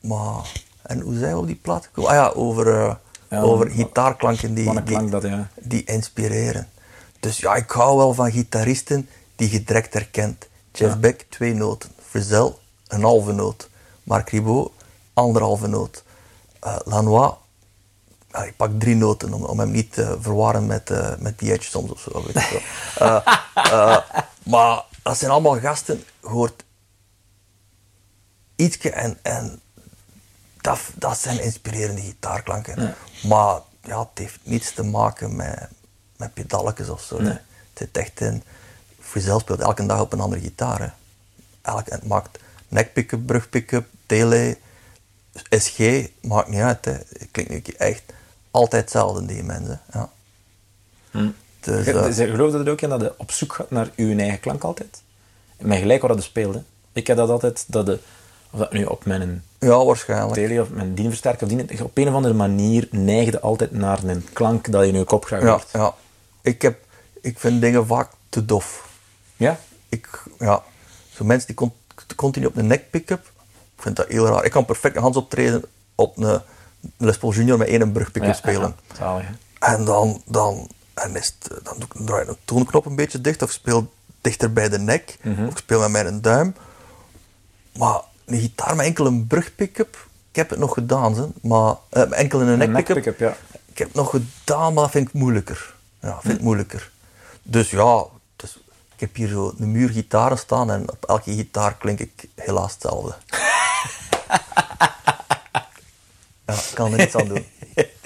Speaker 1: maar... En hoe zijn we op die plaat? Ah ja, over, eh, over gitaarklanken die,
Speaker 3: een
Speaker 1: die,
Speaker 3: dat,
Speaker 1: inspireren. Dus ja, ik hou wel van gitaristen die je direct herkent. Jeff. Beck, twee noten. Frizzell, een halve noot. Marc Ribot, anderhalve noot. Eh, Lanois, ik pak drie noten om, om hem niet te verwarren met, eh met die Edge soms of zo. Weet ik wel. [LAUGHS] Eh, maar dat zijn allemaal gasten, hoort ietsje en, en dat, dat zijn inspirerende gitaarklanken. Maar ja, het heeft niets te maken met, met pedalletjes of zo.
Speaker 3: Nee.
Speaker 1: Het zit echt in... Frizzell speelt elke dag op een andere gitaar. Hè. Elk, het maakt neck pick-up, brug pick-up, tele, SG, maakt niet uit. Hè. Klinkt nu echt altijd hetzelfde, die mensen. Ja. Dus,
Speaker 3: Je,
Speaker 1: eh,
Speaker 3: je geloofde er ook in dat je op zoek gaat naar je eigen klank altijd? Met gelijk waar dat je speelde. Ik heb dat altijd, dat de, of dat nu op mijn
Speaker 1: ja, waarschijnlijk.
Speaker 3: tele of mijn dienversterker of die, op een of andere manier neigde altijd naar een klank dat je in je kop graag
Speaker 1: Ja,
Speaker 3: hoort.
Speaker 1: ja. Ik, heb, ik vind dingen vaak te dof.
Speaker 3: Ja?
Speaker 1: ik, ja, zo mensen die continu op een neck pick-up, ik vind dat heel raar. Ik kan perfect een Hans optreden op een Les Paul Junior met één brug pick-up
Speaker 3: Ja,
Speaker 1: spelen.
Speaker 3: ja, zalig.
Speaker 1: En dan, dan, en is het, dan doe ik, draai ik de toonknop een beetje dicht of speel dichter bij de nek
Speaker 3: Mhm.
Speaker 1: of ik speel met mijn duim. Maar een gitaar met enkel een brug pick-up, ik heb het nog gedaan, hè, maar eh, enkel in een neck pick-up.
Speaker 3: ja.
Speaker 1: Ik heb het nog gedaan, maar dat vind ik moeilijker. Ja, vind ik moeilijker. Dus ja, ik heb hier zo een muur gitaren staan en op elke gitaar klink ik helaas hetzelfde. ja, ik kan er niets aan doen.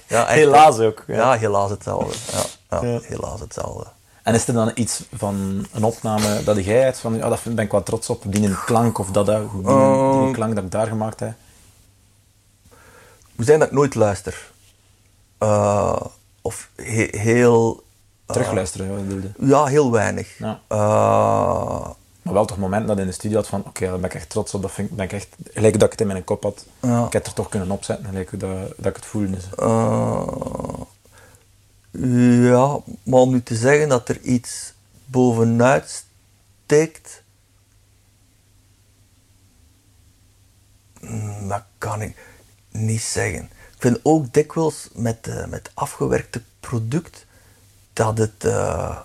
Speaker 1: Ja, echt,
Speaker 3: Helaas ook, ja.
Speaker 1: Ja, helaas hetzelfde. Ja, ja,
Speaker 3: Ja.
Speaker 1: helaas hetzelfde.
Speaker 3: En is er dan iets van een opname dat jij uit van, ja, dat vind- ben ik wel trots op, die een klank of dat, dat die, een- die een klank dat ik daar gemaakt heb?
Speaker 1: Hoe zijn dat ik nooit luister? Eh, of he- heel...
Speaker 3: Terugluisteren, ja, wat bedoelde.
Speaker 1: ja, heel weinig.
Speaker 3: Ja.
Speaker 1: Eh,
Speaker 3: Maar wel toch momenten dat je in de studio had van, oké, daar ben ik echt trots op, dat vind ik, ben ik echt, gelijk dat ik het in mijn kop had,
Speaker 1: Ja.
Speaker 3: ik heb het er toch kunnen opzetten, gelijk dat, dat ik het voelde. Dus.
Speaker 1: Eh, ja, maar om nu te zeggen dat er iets bovenuit steekt, mm, dat kan ik niet zeggen. Ik vind ook dikwijls met, eh, met afgewerkte product dat het eh,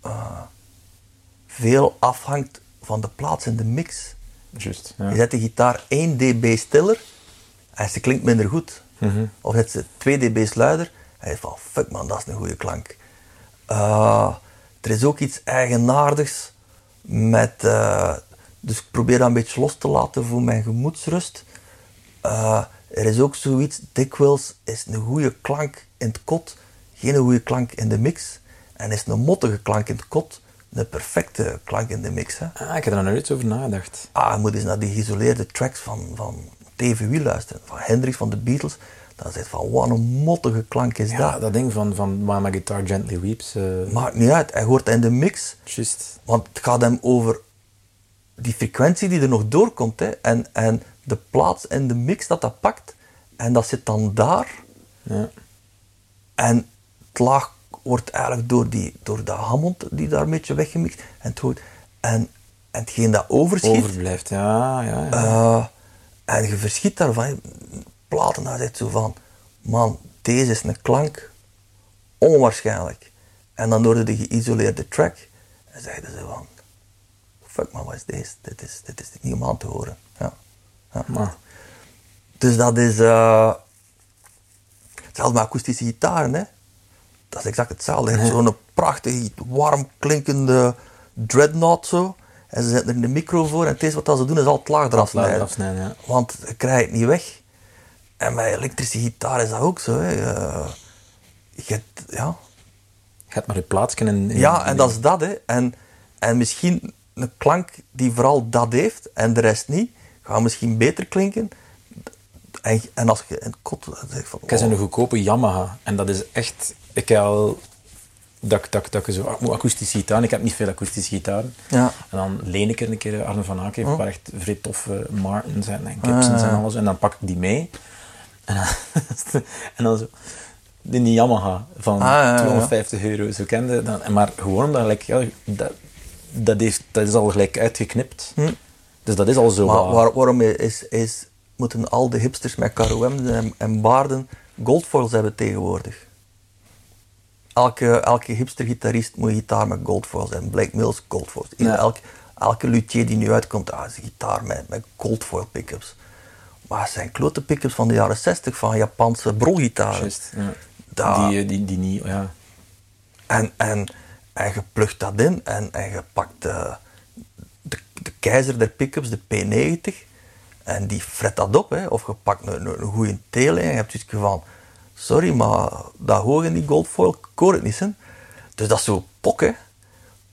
Speaker 1: eh, veel afhangt van de plaats in de mix.
Speaker 3: Juist, ja.
Speaker 1: Je zet de gitaar 1 dB stiller en ze klinkt minder goed. Of zet ze 2 dB luider en je van fuck man, dat is een goede klank. Eh, er is ook iets eigenaardigs met. dus ik probeer dat een beetje los te laten voor mijn gemoedsrust. Er is ook zoiets, dikwijls is een goede klank in het kot geen goede klank in de mix. En is een mottige klank in het kot een perfecte klank in de mix. Hè.
Speaker 3: Ah, ik heb er nog nooit over nagedacht.
Speaker 1: Ah, je moet eens naar die geïsoleerde tracks van, van TVW luisteren. Van Hendrix, van de Beatles. Dan zit van, wat een mottige klank is
Speaker 3: Ja,
Speaker 1: dat.
Speaker 3: dat ding van, van My Guitar Gently Weeps. eh
Speaker 1: Maakt niet uit, hij hoort in de mix.
Speaker 3: Juist.
Speaker 1: Want het gaat hem over die frequentie die er nog doorkomt. Hè, en, en de plaats in de mix dat dat pakt. En dat zit dan daar.
Speaker 3: Ja.
Speaker 1: En laag wordt eigenlijk door, die, door de Hammond die daar een beetje weggemixt. En, het hoort, en, en hetgeen dat overschiet.
Speaker 3: Overblijft, ja, ja, ja.
Speaker 1: eh, en je verschiet daarvan. Platen, zit zo van. Man, deze is een klank. Onwaarschijnlijk. En dan hoorde de geïsoleerde track. En zeiden ze van. Fuck man, wat is deze? Dit is, dit is niet om aan te horen. Ja. ja.
Speaker 3: Maar,
Speaker 1: Dus dat is. eh hetzelfde met akoestische gitaren, hè? Dat is exact hetzelfde. Zo'n prachtige, warm klinkende dreadnought zo. En ze zetten er een micro voor en het eerste wat ze doen is al het laag eraf snijden.
Speaker 3: afsnijden, ja.
Speaker 1: Want je krijgt het niet weg. En met elektrische gitaar is dat ook zo. Hè. Eh, je hebt, ja.
Speaker 3: je hebt maar je plaatsje in, in-
Speaker 1: ja,
Speaker 3: in-
Speaker 1: en dat is dat. Hè. En, en misschien een klank die vooral dat heeft en de rest niet, gaat misschien beter klinken. En, en als je het kot zeg van...
Speaker 3: Ik heb
Speaker 1: oh,
Speaker 3: goedkope Yamaha. En dat is echt... Ik heb al... Dat, dat, dat ik zo ah, akoestische gitaar. Ik heb niet veel akoestische gitaren.
Speaker 1: Ja.
Speaker 3: En dan leen ik er een keer Arne van Aken. heeft
Speaker 1: Oh.
Speaker 3: echt vrij toffe Martins en, en Gibsons en alles. En dan pak ik die mee. En dan, [LAUGHS] en dan zo... In die Yamaha van
Speaker 1: Ah, ja, ja, ja.
Speaker 3: 250 euro. Zo kende dan, Maar gewoon omdat gelijk, ja, dat, dat, heeft, dat is al gelijk uitgeknipt. Dus dat is al zo
Speaker 1: Hm. Maar waar- waarom is, is, moeten al de hipsters met KROM en, en baarden goldfoils hebben tegenwoordig? Elke, elke hipster-gitarist moet gitaar met goldfoils hebben. Blake Mills, goldfoils.
Speaker 2: Ja.
Speaker 1: Elke, elke luthier die nu uitkomt, ah, is een gitaar met, met goldfoil pickups. Maar het zijn klote pickups van de jaren 60 van Japanse brolgitaren.
Speaker 2: Juist, ja. Die, eh, die, die niet, ja.
Speaker 1: En, en, en je plugt dat in en, en je pakt eh, de, de keizer der pickups, de P90, en die fret dat op. Hè. Of je pakt een, een, een goede tele en je hebt zoiets van, sorry, maar dat hoog in die goldfoil, ik hoor het niet. Hè. Dus dat is zo pok, hè.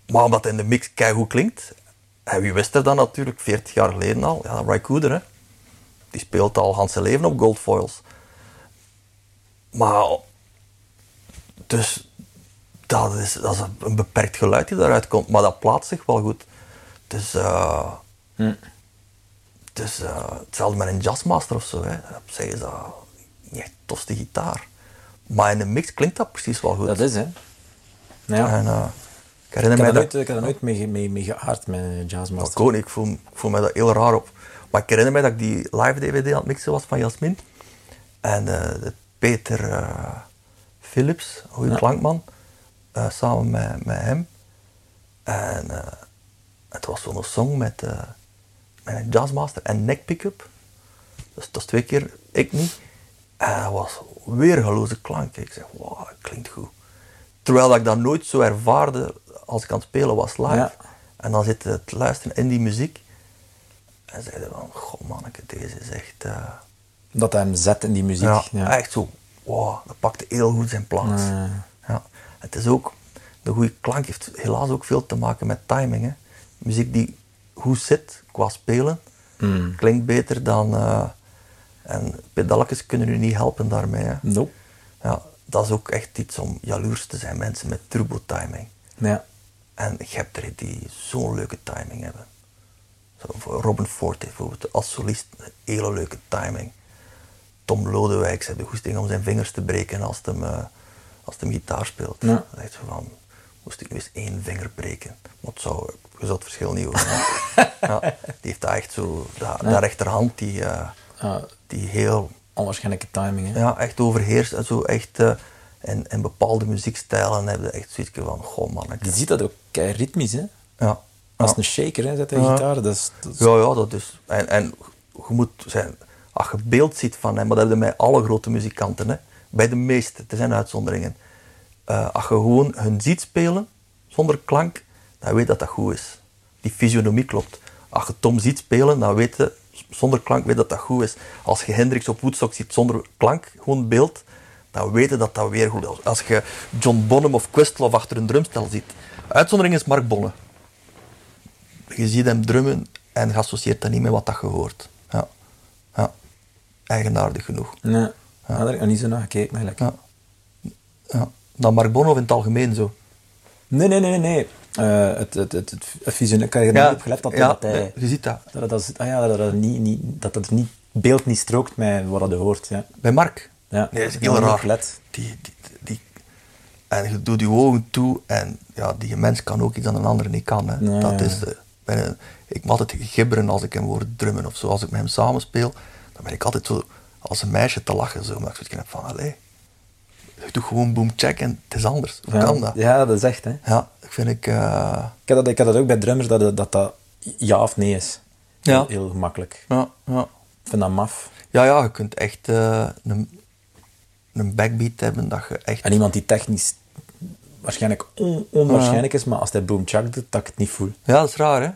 Speaker 1: Maar omdat het in de mix goed klinkt, en wie wist er dan natuurlijk 40 jaar geleden al, ja, Ry Cooder, hè. Die speelt al Hans zijn leven op goldfoils. Maar dus dat is, dat is een beperkt geluid die daaruit komt, maar dat plaatst zich wel goed. Dus, eh dus eh, hetzelfde met een jazzmaster of zo. Hè. Op zich is dat niet tofste gitaar. Maar in de mix klinkt dat precies wel goed.
Speaker 2: Dat is, hè. Ja.
Speaker 1: En, eh, ik herinner
Speaker 2: Ik
Speaker 1: mij
Speaker 2: heb,
Speaker 1: dat...
Speaker 2: nooit, ik heb er nooit mee, ge- mee, mee geaard met
Speaker 1: Dat
Speaker 2: Jazzmaster.
Speaker 1: ook niet. Ik voel, ik voel me dat heel raar op. Maar ik herinner mij dat ik die live DVD aan het mixen was van Jasmin. En eh, de Peter eh, Philips, goede
Speaker 2: Ja.
Speaker 1: klankman, samen met, met hem. En het was zo'n song met, met een jazzmaster en neck pickup. Dus dat is twee keer ik niet. En dat was weergaloze klank. Ik zeg, wauw, dat klinkt goed. Terwijl dat ik dat nooit zo ervaarde als ik aan het spelen was live.
Speaker 2: Ja.
Speaker 1: En dan zit je te luisteren in die muziek. En zeiden van, goh manneke, deze is echt... eh,
Speaker 2: Dat hij hem zet in die muziek.
Speaker 1: ja,
Speaker 2: Ja.
Speaker 1: echt zo, wow, dat pakte heel goed zijn plaats.
Speaker 2: Ja.
Speaker 1: Ja. Het is ook, de goede klank heeft helaas ook veel te maken met timing. Hè. Muziek die goed zit qua spelen,
Speaker 2: Mm.
Speaker 1: klinkt beter dan... eh, en pedalletjes kunnen u niet helpen daarmee. Hè.
Speaker 2: Nope.
Speaker 1: Ja, dat is ook echt iets om jaloers te zijn, mensen met turbo-timing.
Speaker 2: Ja.
Speaker 1: En je hebt er die zo'n leuke timing hebben. Zo, voor Robin Ford heeft bijvoorbeeld als solist een hele leuke timing. Tom Lodewijk heeft de goesting om zijn vingers te breken als hij hem, eh, als hij hem gitaar speelt.
Speaker 2: Ja.
Speaker 1: Echt zo van, moest ik nu eens één vinger breken? Het zou, je zou het verschil niet horen. [LAUGHS] ja, die heeft daar echt zo, dat rechterhand die, eh, die heel
Speaker 2: onwaarschijnlijke timing, hè.
Speaker 1: ja, echt overheerst en zo echt eh, in, in bepaalde muziekstijlen heb je echt zoiets van, goh man.
Speaker 2: Je ziet dat ook kei ritmisch, hè.
Speaker 1: Ja.
Speaker 2: Als
Speaker 1: ja.
Speaker 2: een shaker, hè, zet hij
Speaker 1: Ja.
Speaker 2: gitaar. Dat is, dat is-
Speaker 1: Ja, ja, dat is. En, en je moet zijn, als je beeld ziet van hem, maar dat hebben bij alle grote muzikanten, hè, bij de meeste, er zijn uitzonderingen. Eh, als je gewoon hun ziet spelen, zonder klank, dan weet dat dat goed is. Die fysionomie klopt. Als je Tom ziet spelen, dan weet je, zonder klank, weet dat dat goed is. Als je Hendrix op Woodstock ziet zonder klank, gewoon beeld, dan weet je dat dat weer goed is. Als je John Bonham of Questlove achter een drumstel ziet. Uitzondering is Mark Bonne je ziet hem drummen en je associeert dat niet met wat dat je hoort. Ja. ja. Eigenaardig genoeg.
Speaker 2: Nee. Ja. daar heb ik nog niet zo naar gekeken, eigenlijk.
Speaker 1: Ja. ja. Dan Mark Bono in het algemeen zo.
Speaker 2: Nee, nee, nee, nee. Eh, het, het, het, het, visioen- ik heb er niet op gelet dat,
Speaker 1: ja,
Speaker 2: dat hij...
Speaker 1: nee, je ziet dat.
Speaker 2: Dat, dat, ah ja, dat, dat, niet, niet, dat het niet, beeld niet strookt met wat je hoort. Ja.
Speaker 1: Bij Mark.
Speaker 2: Ja,
Speaker 1: Nee, dat is heel raar.
Speaker 2: gelet.
Speaker 1: Die, die, die, en je doet je ogen toe en ja, die mens kan ook iets aan een ander niet kan. Hè.
Speaker 2: Nee,
Speaker 1: dat is, eh, ben een- ik moet altijd gibberen als ik hem hoor drummen of zo. Als ik met hem samenspeel, dan ben ik altijd zo als een meisje te lachen. Zo, omdat ik zoiets heb van, allee, je doet gewoon boom check en het is anders. Hoe
Speaker 2: Ja,
Speaker 1: kan dat?
Speaker 2: Ja, dat is echt, hè.
Speaker 1: Ja, ik vind ik... eh,
Speaker 2: Ik heb dat, ik heb dat ook bij drummers, dat dat, dat, ja of nee is.
Speaker 1: Ja.
Speaker 2: Heel, heel gemakkelijk.
Speaker 1: ja, ja.
Speaker 2: Ik vind dat maf.
Speaker 1: ja, ja, je kunt echt eh, een, een backbeat hebben dat je echt...
Speaker 2: En iemand die technisch waarschijnlijk on- onwaarschijnlijk is, maar als hij boom chuck doet, dat ik het niet voel.
Speaker 1: Ja, dat is raar, hè?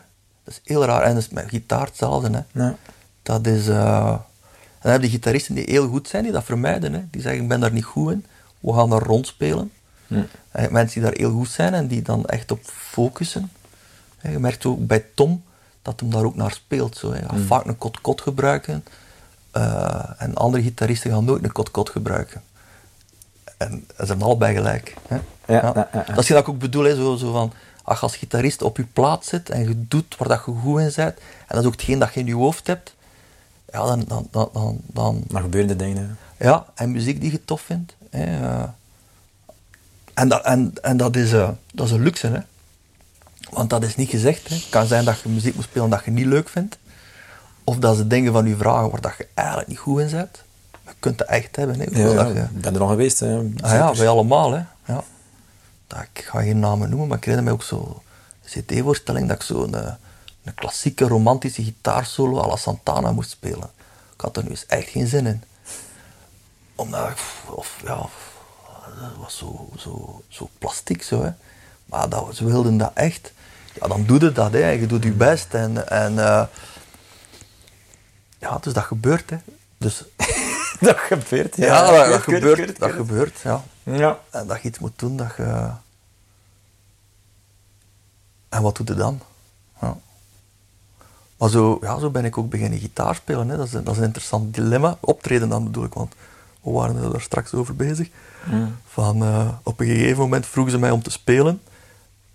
Speaker 1: Dat is heel raar. En dat is met gitaar hetzelfde, hè?
Speaker 2: Ja.
Speaker 1: Dat is... eh, En dan heb je gitaristen die heel goed zijn, die dat vermijden. Hè? Die zeggen, ik ben daar niet goed in. We gaan daar rondspelen.
Speaker 2: Hm.
Speaker 1: En hebt mensen die daar heel goed zijn en die dan echt op focussen. Hè, Je merkt ook bij Tom dat hem daar ook naar speelt. Zo. Hij gaat vaak een kot-kot gebruiken. Eh, en andere gitaristen gaan nooit een kot-kot gebruiken. En ze hebben allebei gelijk. Hè?
Speaker 2: Ja, ja, ja, ja.
Speaker 1: Dat is wat ik ook bedoel, hè, zo, zo van, als je als gitarist op je plaats zit en je doet waar dat je goed in bent, en dat is ook hetgeen dat je in je hoofd hebt, ja, dan, dan, dan, dan, dan
Speaker 2: Dan gebeuren de dingen.
Speaker 1: ja, en muziek die je tof vindt. Eh. en, dat, en, en dat, is, eh, dat is een luxe, hè. Want dat is niet gezegd. Hè. Het kan zijn dat je muziek moet spelen dat je niet leuk vindt. Of dat ze dingen van je vragen waar dat je eigenlijk niet goed in bent. Je kunt het echt hebben. Hè.
Speaker 2: Ja,
Speaker 1: dat
Speaker 2: ja,
Speaker 1: je,
Speaker 2: ik ben er al geweest. Hè.
Speaker 1: ah ja, wij allemaal. Hè. Ja. dat, ik ga geen namen noemen, maar ik herinner mij ook zo een cd-voorstelling dat ik zo een, eh, een klassieke romantische gitaarsolo à la Santana moest spelen. Ik had er nu eens echt geen zin in. Omdat, ik- of ja, dat was zo, zo, zo plastiek zo, hè. Maar dat, ze wilden dat echt. Ja, dan doe je dat, hè. Je doet je best. En, en eh, ja, dus dat gebeurt, hè. Dus [LAUGHS]
Speaker 3: dat gebeurt, ja.
Speaker 1: ja, dat, gebeurt, dat gebeurt, ja.
Speaker 3: Ja.
Speaker 1: En dat je iets moet doen dat je... En wat doe je dan? Ja. Maar zo, ja, zo ben ik ook beginnen gitaar spelen. Hè. Dat, is, dat is een interessant dilemma. Optreden dan bedoel ik, want we waren er daar straks over bezig. Van, eh, op een gegeven moment vroegen ze mij om te spelen.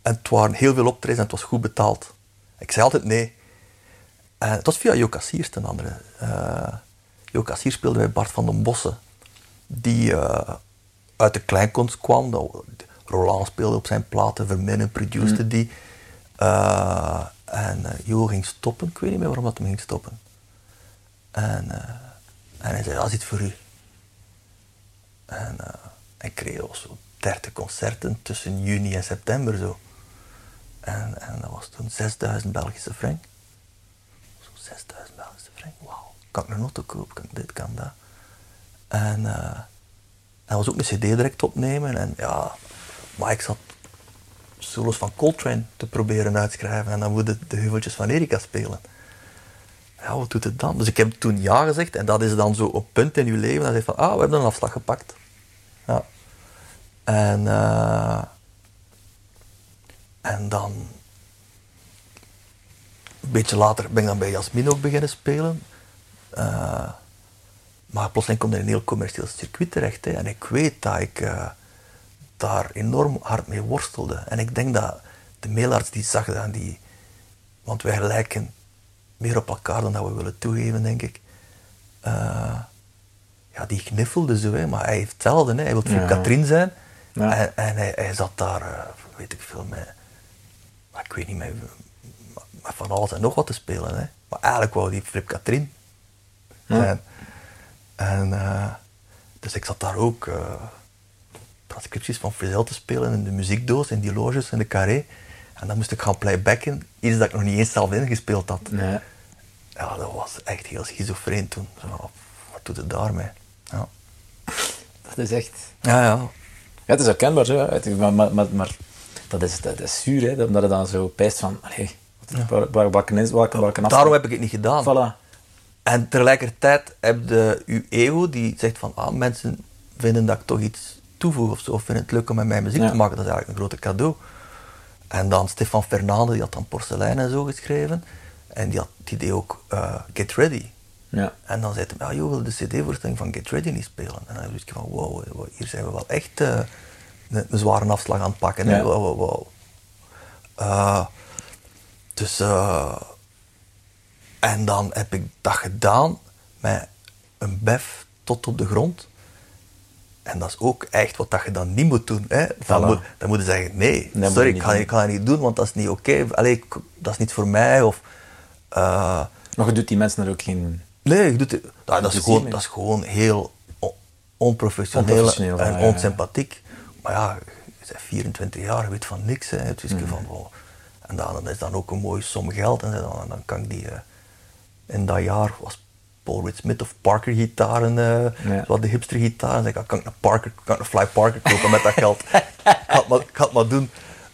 Speaker 1: En het waren heel veel optredens en het was goed betaald. Ik zei altijd nee. En het was via Jo Cassiers ten andere. Eh Jo Cassiers speelde bij Bart van den Bossen. Die eh, uit de kleinkunst kwam. Dat- Roland speelde op zijn platen, Verminnen produceerde die. En Jo ging stoppen. Ik weet niet meer waarom dat hem ging stoppen. En, en hij zei, dat is iets voor u. En eh ik kreeg zo 30 concerten tussen juni en september zo. En, en dat was toen 6000 Belgische frank. Zo 6000 Belgische frank, wauw. Kan ik een auto kopen, kan dit, kan dat. En eh hij was ook een cd direct opnemen. En ja, maar ik zat solos van Coltrane te proberen uitschrijven. En dan moet de heuveltjes van Erika spelen. Ja, wat doet het dan? Dus ik heb toen ja gezegd. En dat is dan zo op punt in je leven. Dat je van, ah, we hebben een afslag gepakt. Ja. En, eh, en dan... Een beetje later ben ik dan bij Jasmin ook beginnen spelen. Eh, maar plotseling komt er een heel commercieel circuit terecht. Hè. En ik weet dat ik eh, daar enorm hard mee worstelde. En ik denk dat de mailarts die zag dat, die, want wij lijken meer op elkaar dan dat we willen toegeven, denk ik. Ja, die gniffelde zo, hè, maar hij heeft hetzelfde. Hè. Hij wil voor. Katrien zijn. En, en hij, hij zat daar, eh, weet ik veel, met, ik weet niet, met, met van alles en nog wat te spelen. Hè. Maar eigenlijk wou die Flip Katrien zijn. En, eh, dus ik zat daar ook eh, transcripties van Frizel te spelen in de muziekdoos, in die loges, in de carré. En dan moest ik gaan playbacken, iets dat ik nog niet eens zelf ingespeeld had.
Speaker 3: Nee.
Speaker 1: Ja, dat was echt heel schizofreen toen. Zo, wat doet het daarmee?
Speaker 3: Dat is echt...
Speaker 1: ja. ja.
Speaker 3: Ja, het is herkenbaar, zo. Het- maar, maar, maar, maar dat, is, dat is zuur, hè, omdat je dan zo pijst van... Allee, wat, waar, waar, waar, is, waar, kan- waar kan
Speaker 1: Daarom heb ik het niet gedaan.
Speaker 3: Voilà.
Speaker 1: En tegelijkertijd heb je je ego die zegt van ah, mensen vinden dat ik toch iets toevoeg of zo, of vinden het leuk om met mijn muziek
Speaker 3: Ja.
Speaker 1: te maken. Dat is eigenlijk een grote cadeau. En dan Stefan Fernande, die had dan Porselein en zo geschreven. En die, had, die deed ook eh, Get Ready.
Speaker 3: Ja.
Speaker 1: En dan zei hij, ja, joh, wil de cd-voorstelling van Get Ready niet spelen? En dan dacht ik van, wow, wow, hier zijn we wel echt eh, een, een zware afslag aan het pakken.
Speaker 3: Ja.
Speaker 1: Wow, wow, wow. Eh, dus, eh, en dan heb ik dat gedaan met een bef tot op de grond. En dat is ook echt wat dat je dan niet moet doen. Hè? Dan, moet, dan moet je zeggen, nee, sorry, ik ga dat niet doen, want dat is niet oké. Ik- dat is niet voor mij. Of, eh,
Speaker 3: Maar je doet die mensen er ook geen...
Speaker 1: Nee, het, nou, dat, is gewoon, dat is gewoon heel on- onprofessioneel,
Speaker 3: Onprofessioneel,
Speaker 1: en
Speaker 3: ja,
Speaker 1: onsympathiek. Maar ja, je bent 24 jaar, je weet van niks. Hè. Het is
Speaker 3: Mhm.
Speaker 1: van, wow. En dan, is dan ook een mooie som geld. En dan, dan kan ik die... eh, in dat jaar was Paul Reed Smith of Parker gitaren, eh
Speaker 3: Ja.
Speaker 1: wat de hipster gitaren. Ik, ah, kan ik een Parker, kan ik een Fly Parker kopen met dat geld? ik, ga het maar, ik ga het maar doen.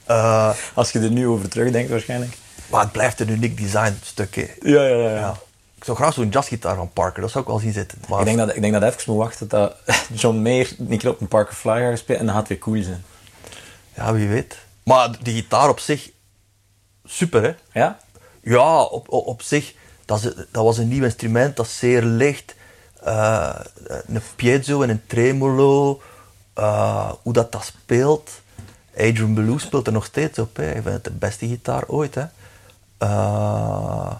Speaker 1: Eh,
Speaker 3: Als je er nu over terugdenkt waarschijnlijk.
Speaker 1: maar het blijft een uniek design stukje.
Speaker 3: Ja, ja, ja.
Speaker 1: Ja. Ik zou graag zo'n jazzgitaar van Parker, dat zou ik wel zien zitten. Maar
Speaker 3: Ik denk, dat, ik denk dat even moet wachten dat [LAUGHS] John Mayer een keer op een Parker Fly gaat spelen en dan gaat weer cool zijn.
Speaker 1: Ja, wie weet. Maar die gitaar op zich, super hè.
Speaker 3: Ja?
Speaker 1: Ja, op, op, op zich, dat, is, dat was een nieuw instrument, dat is zeer licht. Eh, een piezo en een tremolo. eh, hoe dat dat speelt. Adrian Belew speelt er nog steeds op. Hè. Ik vind het de beste gitaar ooit. Hè. Eh,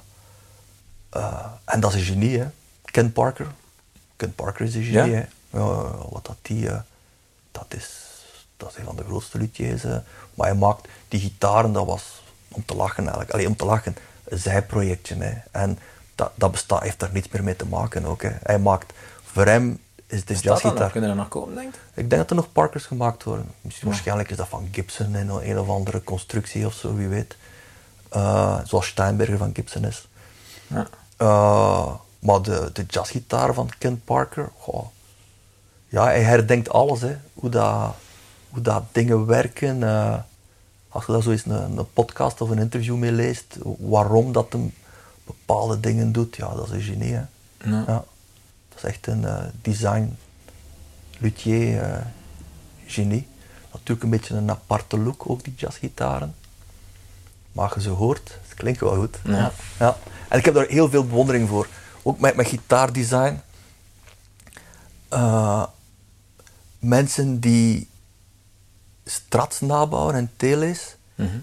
Speaker 1: eh, en dat is een genie, hè. Ken Parker. Ken Parker is een genie,
Speaker 3: Ja?
Speaker 1: hè. Ja, wat dat die... eh, dat is, dat is een van de grootste luthiers. eh. Maar hij maakt die gitaren, dat was om te lachen eigenlijk. Alleen om te lachen, een zijprojectje. Hè. En dat, dat bestaat, heeft daar niets meer mee te maken ook. Hè. Hij maakt, voor hem is de jazzgitaar.
Speaker 3: Kunnen er nog komen, denk je?
Speaker 1: Ik denk dat er nog Parkers gemaakt worden. Misschien, Waarschijnlijk is dat van Gibson in een, of andere constructie of zo, wie weet. Zoals Steinberger van Gibson is.
Speaker 3: Ja.
Speaker 1: Eh, maar de, de jazzgitaar van Ken Parker, goh. ja, hij herdenkt alles, hè. Hoe, dat, hoe dat dingen werken. eh. als je daar zo eens een, een podcast of een interview mee leest, waarom dat hem bepaalde dingen doet, ja, dat is een genie. Hè.
Speaker 3: Ja.
Speaker 1: Ja. Dat is echt een eh, design luthier genie. Natuurlijk een beetje een aparte look, ook die jazzgitaren. Maar als je ze hoort, klinkt wel goed.
Speaker 3: Ja.
Speaker 1: Ja. En ik heb daar heel veel bewondering voor. Ook met mijn gitaardesign. Eh, mensen die strats nabouwen en teles.
Speaker 3: Mhm.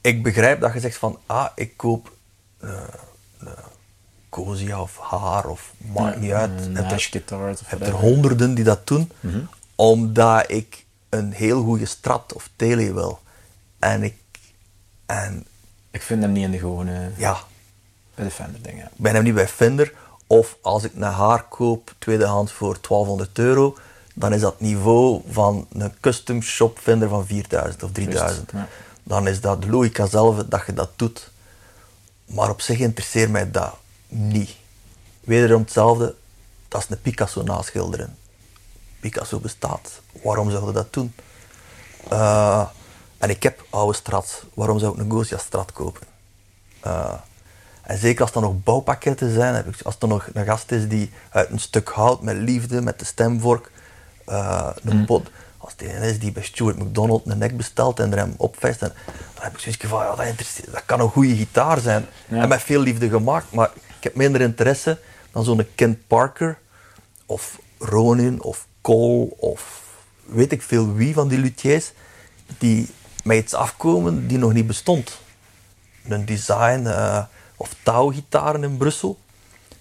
Speaker 1: Ik begrijp dat je zegt van, ah, ik koop Cosia of Haar of maakt
Speaker 3: Ja,
Speaker 1: niet uit.
Speaker 3: een
Speaker 1: Heb er-
Speaker 3: Nash guitar of
Speaker 1: heb er honderden die dat doen,
Speaker 3: Mhm.
Speaker 1: omdat ik een heel goede strat of tele wil. En ik, en
Speaker 3: Ik vind hem niet in de gewone
Speaker 1: ja,
Speaker 3: bij de Fender dingen.
Speaker 1: ik ben hem niet bij Fender. Of als ik een haar koop, tweedehands voor 1200 euro, dan is dat niveau van een custom shop Fender van 4000 of 3000.
Speaker 3: ja.
Speaker 1: Dan is dat de logica zelf dat je dat doet. Maar op zich interesseert mij dat niet. Wederom hetzelfde, dat is een Picasso naschilderen. Picasso bestaat. Waarom zou je dat doen? Eh, en ik heb oude strats. Waarom zou ik een Gosia strat kopen? Eh, en zeker als er nog bouwpakketten zijn, heb ik- als er nog een gast is die uit een stuk hout met liefde, met de stemvork, een pot, als die een is die bij Stuart McDonald een nek bestelt en er hem opvest, en, dan heb ik zoiets van, ja, dat, dat kan een goede gitaar zijn.
Speaker 3: Ja.
Speaker 1: En met veel liefde gemaakt, maar ik heb minder interesse dan zo'n Kent Parker, of Ronin, of Cole, of weet ik veel wie van die luthiers, die met iets afkomen die nog niet bestond een design eh, of touwgitaren in Brussel.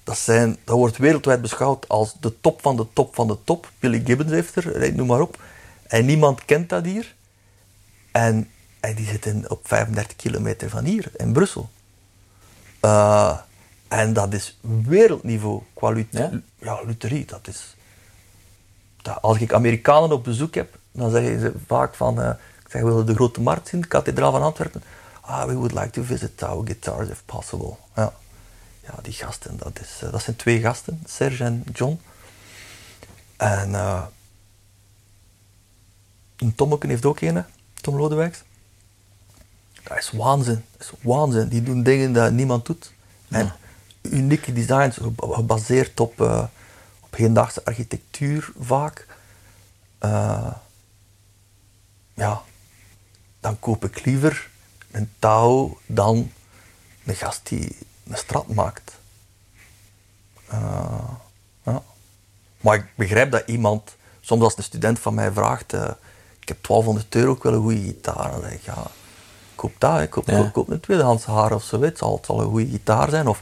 Speaker 1: Dat, zijn, dat wordt wereldwijd beschouwd als de top van de top van de top. Billy Gibbons heeft er, eh, noem maar op. En niemand kent dat hier. En, en die zitten op 35 kilometer van hier, in Brussel. Eh, en dat is wereldniveau qua
Speaker 3: Ja?
Speaker 1: ja, lutherie. Dat is, dat, als ik Amerikanen op bezoek heb, dan zeggen ze vaak van... ik zeg, willen de grote markt zien, de kathedraal van Antwerpen? Ah, we would like to visit our guitars if possible. Ja, ja die gasten, dat, is, eh, dat zijn twee gasten, Serge en John. En eh een Tommeken heeft ook een, hè, Tom Lodewijks. Dat is waanzin, dat is waanzin. Die doen dingen dat niemand doet. En unieke designs, geba- gebaseerd op, eh, op hedendaagse architectuur vaak. Ja, dan koop ik liever een touw dan een gast die een strat maakt. Eh, ja. Maar ik begrijp dat iemand, soms als een student van mij vraagt, eh, ik heb 1200 euro, ik wil een goede gitaar. Dan zeg ik, ja, koop dat, hè. koop,
Speaker 3: Ja.
Speaker 1: koop, koop een tweedehands haar of zo, het zal, een goede gitaar zijn. Of,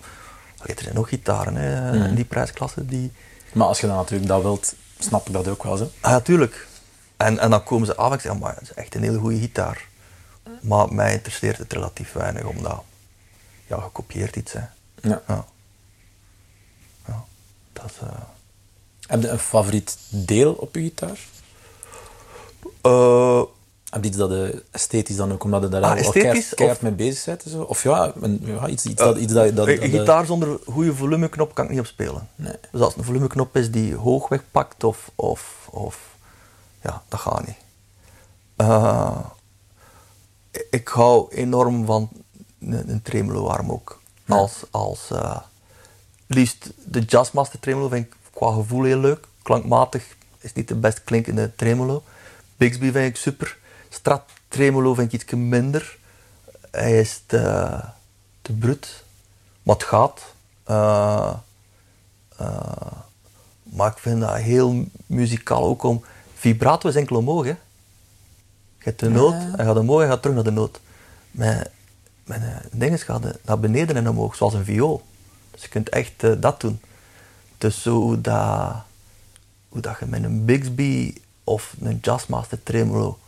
Speaker 1: allee, er zijn nog gitaren hè,
Speaker 3: Mhm.
Speaker 1: in die prijsklasse die...
Speaker 3: Maar als je dan natuurlijk dat wilt, snap ik dat ook wel zo.
Speaker 1: Ah, ja, tuurlijk. En, en dan komen ze af en ik zeg, "Ja, maar dat is echt een hele goede gitaar. Maar mij interesseert het relatief weinig, omdat ja, je kopieert iets. Hè.
Speaker 3: Ja.
Speaker 1: Ja. ja. Dat is, eh,
Speaker 3: Heb je een favoriet deel op je gitaar?
Speaker 1: eh,
Speaker 3: Heb je iets dat je esthetisch dan ook, omdat je daar
Speaker 1: Ah,
Speaker 3: al keihard,
Speaker 1: of-
Speaker 3: mee bezig bent? en Zo? Of ja, een, ja iets, iets, dat, iets dat, dat,
Speaker 1: een gitaar zonder goede volumeknop kan ik niet op spelen.
Speaker 3: Nee.
Speaker 1: Dus als het een volumeknop is die hoog wegpakt, of, of, of ja, dat gaat niet. Eh, ik hou enorm van een, een tremolo-arm ook.
Speaker 3: Ja.
Speaker 1: Als, als eh, liefst de Jazzmaster tremolo vind ik qua gevoel heel leuk. Klankmatig is niet de best klinkende tremolo. Bixby vind ik super. Strat tremolo vind ik iets minder. Hij is te, te brut. Maar het gaat. Eh, maar ik vind dat heel muzikaal ook om... Vibrato is enkel omhoog, hè. Je hebt de noot,
Speaker 3: Ja.
Speaker 1: en gaat omhoog en gaat terug naar de noot. Met, met een ding gaat naar beneden en omhoog, zoals een viool. Dus je kunt echt eh, dat doen. Dus zo hoe dat, hoe dat je met een Bixby of een Jazzmaster tremolo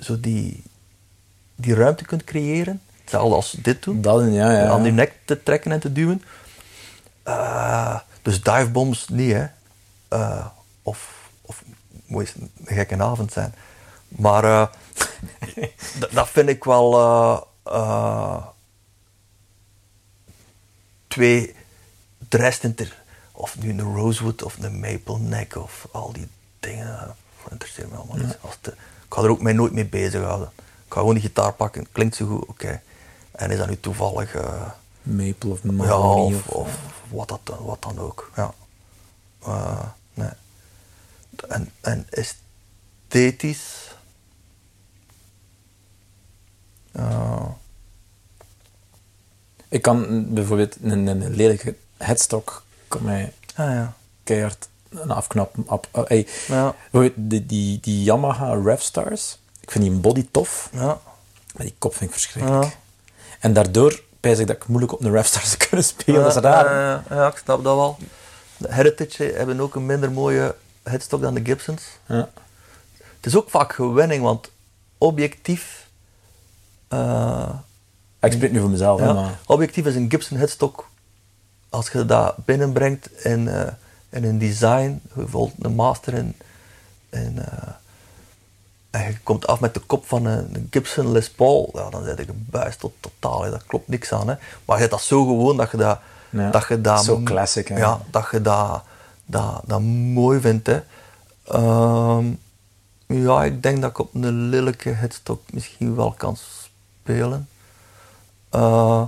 Speaker 1: zo die, die ruimte kunt creëren. Hetzelfde als dit doen
Speaker 3: dat, ja, ja.
Speaker 1: aan je nek te trekken en te duwen. Eh, Dus divebombs niet, hè. Eh, of, of moet een gekke avond zijn. Maar eh, [LAUGHS] dat vind ik wel eh, eh, twee de rest in ter, of nu een Rosewood of een Maple Neck of al die dingen, dat interesseert me allemaal niet. Als de, ik ga er ook mij nooit mee bezighouden. Ik ga gewoon die gitaar pakken, klinkt zo goed, oké. En is dat nu toevallig,
Speaker 3: Maple of
Speaker 1: ja,
Speaker 3: Mahogany
Speaker 1: of,
Speaker 3: of...
Speaker 1: of wat, dat, dan- wat dan ook. Ja. En, en esthetisch. eh,
Speaker 3: Ik kan bijvoorbeeld een, een lelijke headstock kan mij
Speaker 1: ah ja.
Speaker 3: keihard een afknappen. Op, eh, hey,
Speaker 1: Ja.
Speaker 3: die, die, die Yamaha Revstars, ik vind die body tof,
Speaker 1: Ja.
Speaker 3: maar die kop vind ik verschrikkelijk.
Speaker 1: Ja.
Speaker 3: En daardoor pijs ik dat ik moeilijk op een Revstar [LAUGHS] zou kunnen spelen. dat is
Speaker 1: Ja,
Speaker 3: raar.
Speaker 1: ja, ja, ja, ik snap dat wel. De Heritage hebben ook een minder mooie headstock dan de Gibsons.
Speaker 3: Ja.
Speaker 1: Het is ook vaak gewenning, want objectief... eh,
Speaker 3: Ik spreek nu voor mezelf, hè,
Speaker 1: ja,
Speaker 3: maar...
Speaker 1: objectief is een Gibson headstock, als je dat binnenbrengt in, eh, in een design, bijvoorbeeld een master in, in, eh, en je komt af met de kop van een, Gibson Les Paul, ja, dan zit ik gebuist tot totaal, hè. daar klopt niks aan. Hè. Maar je hebt dat zo gewoon dat je dat...
Speaker 3: Ja,
Speaker 1: dat je dat
Speaker 3: zo classic, hè.
Speaker 1: Ja, dat je dat, dat, dat mooi vindt. Hè. Ehm, ja, ik denk dat ik op een lelijke headstock misschien wel kan spelen. Eh,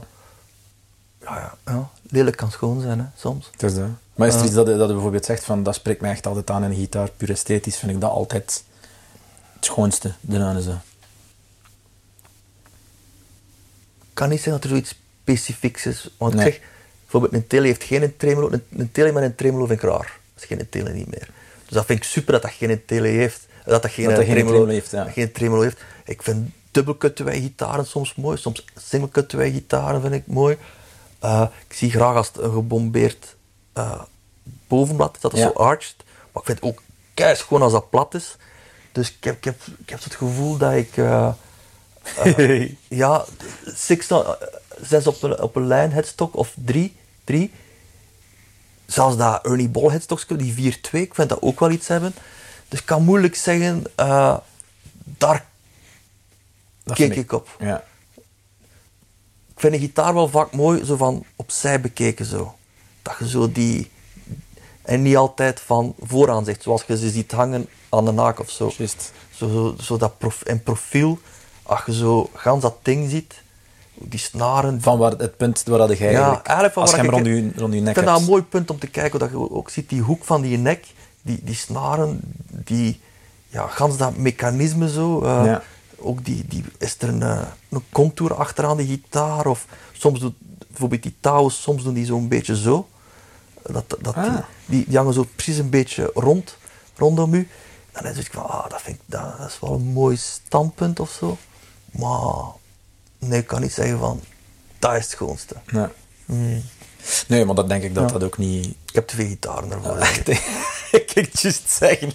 Speaker 1: ja, ja, ja, lelijk kan schoon zijn, hè, soms.
Speaker 3: Het is dat. Maar is er
Speaker 1: Ja.
Speaker 3: iets dat, je- dat je bijvoorbeeld zegt van dat spreekt mij echt altijd aan in een gitaar, puur esthetisch, vind ik dat altijd het schoonste eraan is.
Speaker 1: Ik kan niet zeggen dat er zoiets specifieks is. Want
Speaker 3: Nee.
Speaker 1: ik zeg, bijvoorbeeld een tele heeft geen tremolo. Een, een tele met een tremolo vind ik raar. Dat is geen tele niet meer. Dus dat vind ik super dat dat geen tele heeft. Dat dat geen,
Speaker 3: Dat dat geen
Speaker 1: tremolo,
Speaker 3: heeft, ja.
Speaker 1: geen tremolo heeft. Ik vind dubbelkutwij gitaren soms mooi. Soms single gitaren vind ik mooi. Eh, ik zie graag als het een gebombeerd eh, bovenblad is, dat het
Speaker 3: Ja.
Speaker 1: zo arched. Maar ik vind het ook keihard gewoon als dat plat is. Dus ik heb, ik heb, ik heb het gevoel dat ik... eh, [LAUGHS] ja, six, zes op een, op een lijn headstock of drie, drie. Zelfs dat Ernie Ball headstocks, die 4-2, ik vind dat ook wel iets hebben. Dus ik kan moeilijk zeggen, eh, daar
Speaker 3: Dat
Speaker 1: kijk
Speaker 3: vind
Speaker 1: ik op.
Speaker 3: Ja.
Speaker 1: Ik vind een gitaar wel vaak mooi, zo van opzij bekeken zo. Dat je zo die... En niet altijd van vooraan zegt, zoals je ze ziet hangen aan de naak of. Zo, zo, zo dat prof, in profiel, als je zo gans dat ding ziet, die snaren.
Speaker 3: Van waar, het punt waar dat
Speaker 1: ja,
Speaker 3: eigenlijk,
Speaker 1: van
Speaker 3: als je hem
Speaker 1: ik-
Speaker 3: rond je, rond je
Speaker 1: Ik
Speaker 3: nek
Speaker 1: vind dat een mooi punt om te kijken, dat je ook ziet die hoek van die nek, die, die snaren, die, ja, gans dat mechanisme zo.
Speaker 3: Ja.
Speaker 1: Ook die, die, is er een, eh, een contour achteraan die gitaar, of soms doet bijvoorbeeld die touwen, soms doen die zo'n beetje zo. Dat, dat,
Speaker 3: Ah.
Speaker 1: die, die, die hangen zo precies een beetje rond, rondom u. En dan zeg ik van, ah, dat vind ik, dat, dat is wel een mooi standpunt of zo. Maar, nee, ik kan niet zeggen van, dat is het schoonste.
Speaker 3: Ja.
Speaker 1: Hmm.
Speaker 3: Nee, maar dat denk ik dat
Speaker 1: Ja.
Speaker 3: dat ook niet...
Speaker 1: Ik heb twee gitaren ervoor.
Speaker 3: Echt, ik kan het juist zeggen.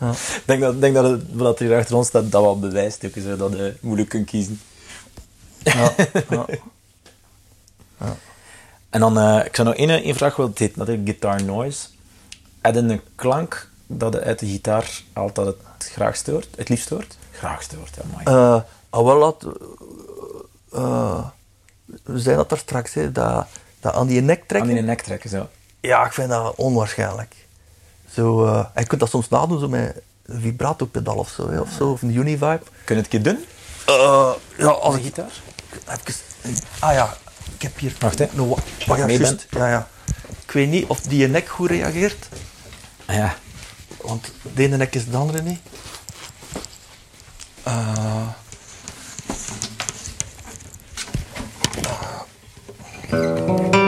Speaker 1: Ja.
Speaker 3: Ik denk dat, denk dat het, wat hier achter ons staat, dat wel bewijst ook, is, hè, dat je moeilijk kunt kiezen.
Speaker 1: Ja, [LAUGHS] ja.
Speaker 3: En dan, eh, ik zou nog één, één vraag willen, het heet natuurlijk guitar noise. Heb je een klank dat je uit de gitaar haalt dat het graag stoort, het liefst stoort? Graag stoort, ja, mooi.
Speaker 1: Eh, ah, wel dat, eh, we zijn dat daar straks, hè, dat, dat aan die nek
Speaker 3: Aan
Speaker 1: trekken.
Speaker 3: die nek trekken, zo.
Speaker 1: Ja, ik vind dat onwaarschijnlijk. Zo, eh, en je kunt dat soms nadoen zo met een vibrato-pedaal of zo, hè, of zo, of een Univibe.
Speaker 3: Kun je het een keer doen?
Speaker 1: Eh, ja, als
Speaker 3: een gitaar?
Speaker 1: even, ah ja, ik heb hier
Speaker 3: Wacht, hè.
Speaker 1: nog wat. Oh, ja,
Speaker 3: mee
Speaker 1: ja, ja. Ik weet niet of die nek goed reageert,
Speaker 3: Ah, Ja.
Speaker 1: want de ene nek is de andere niet. Eh, Oh,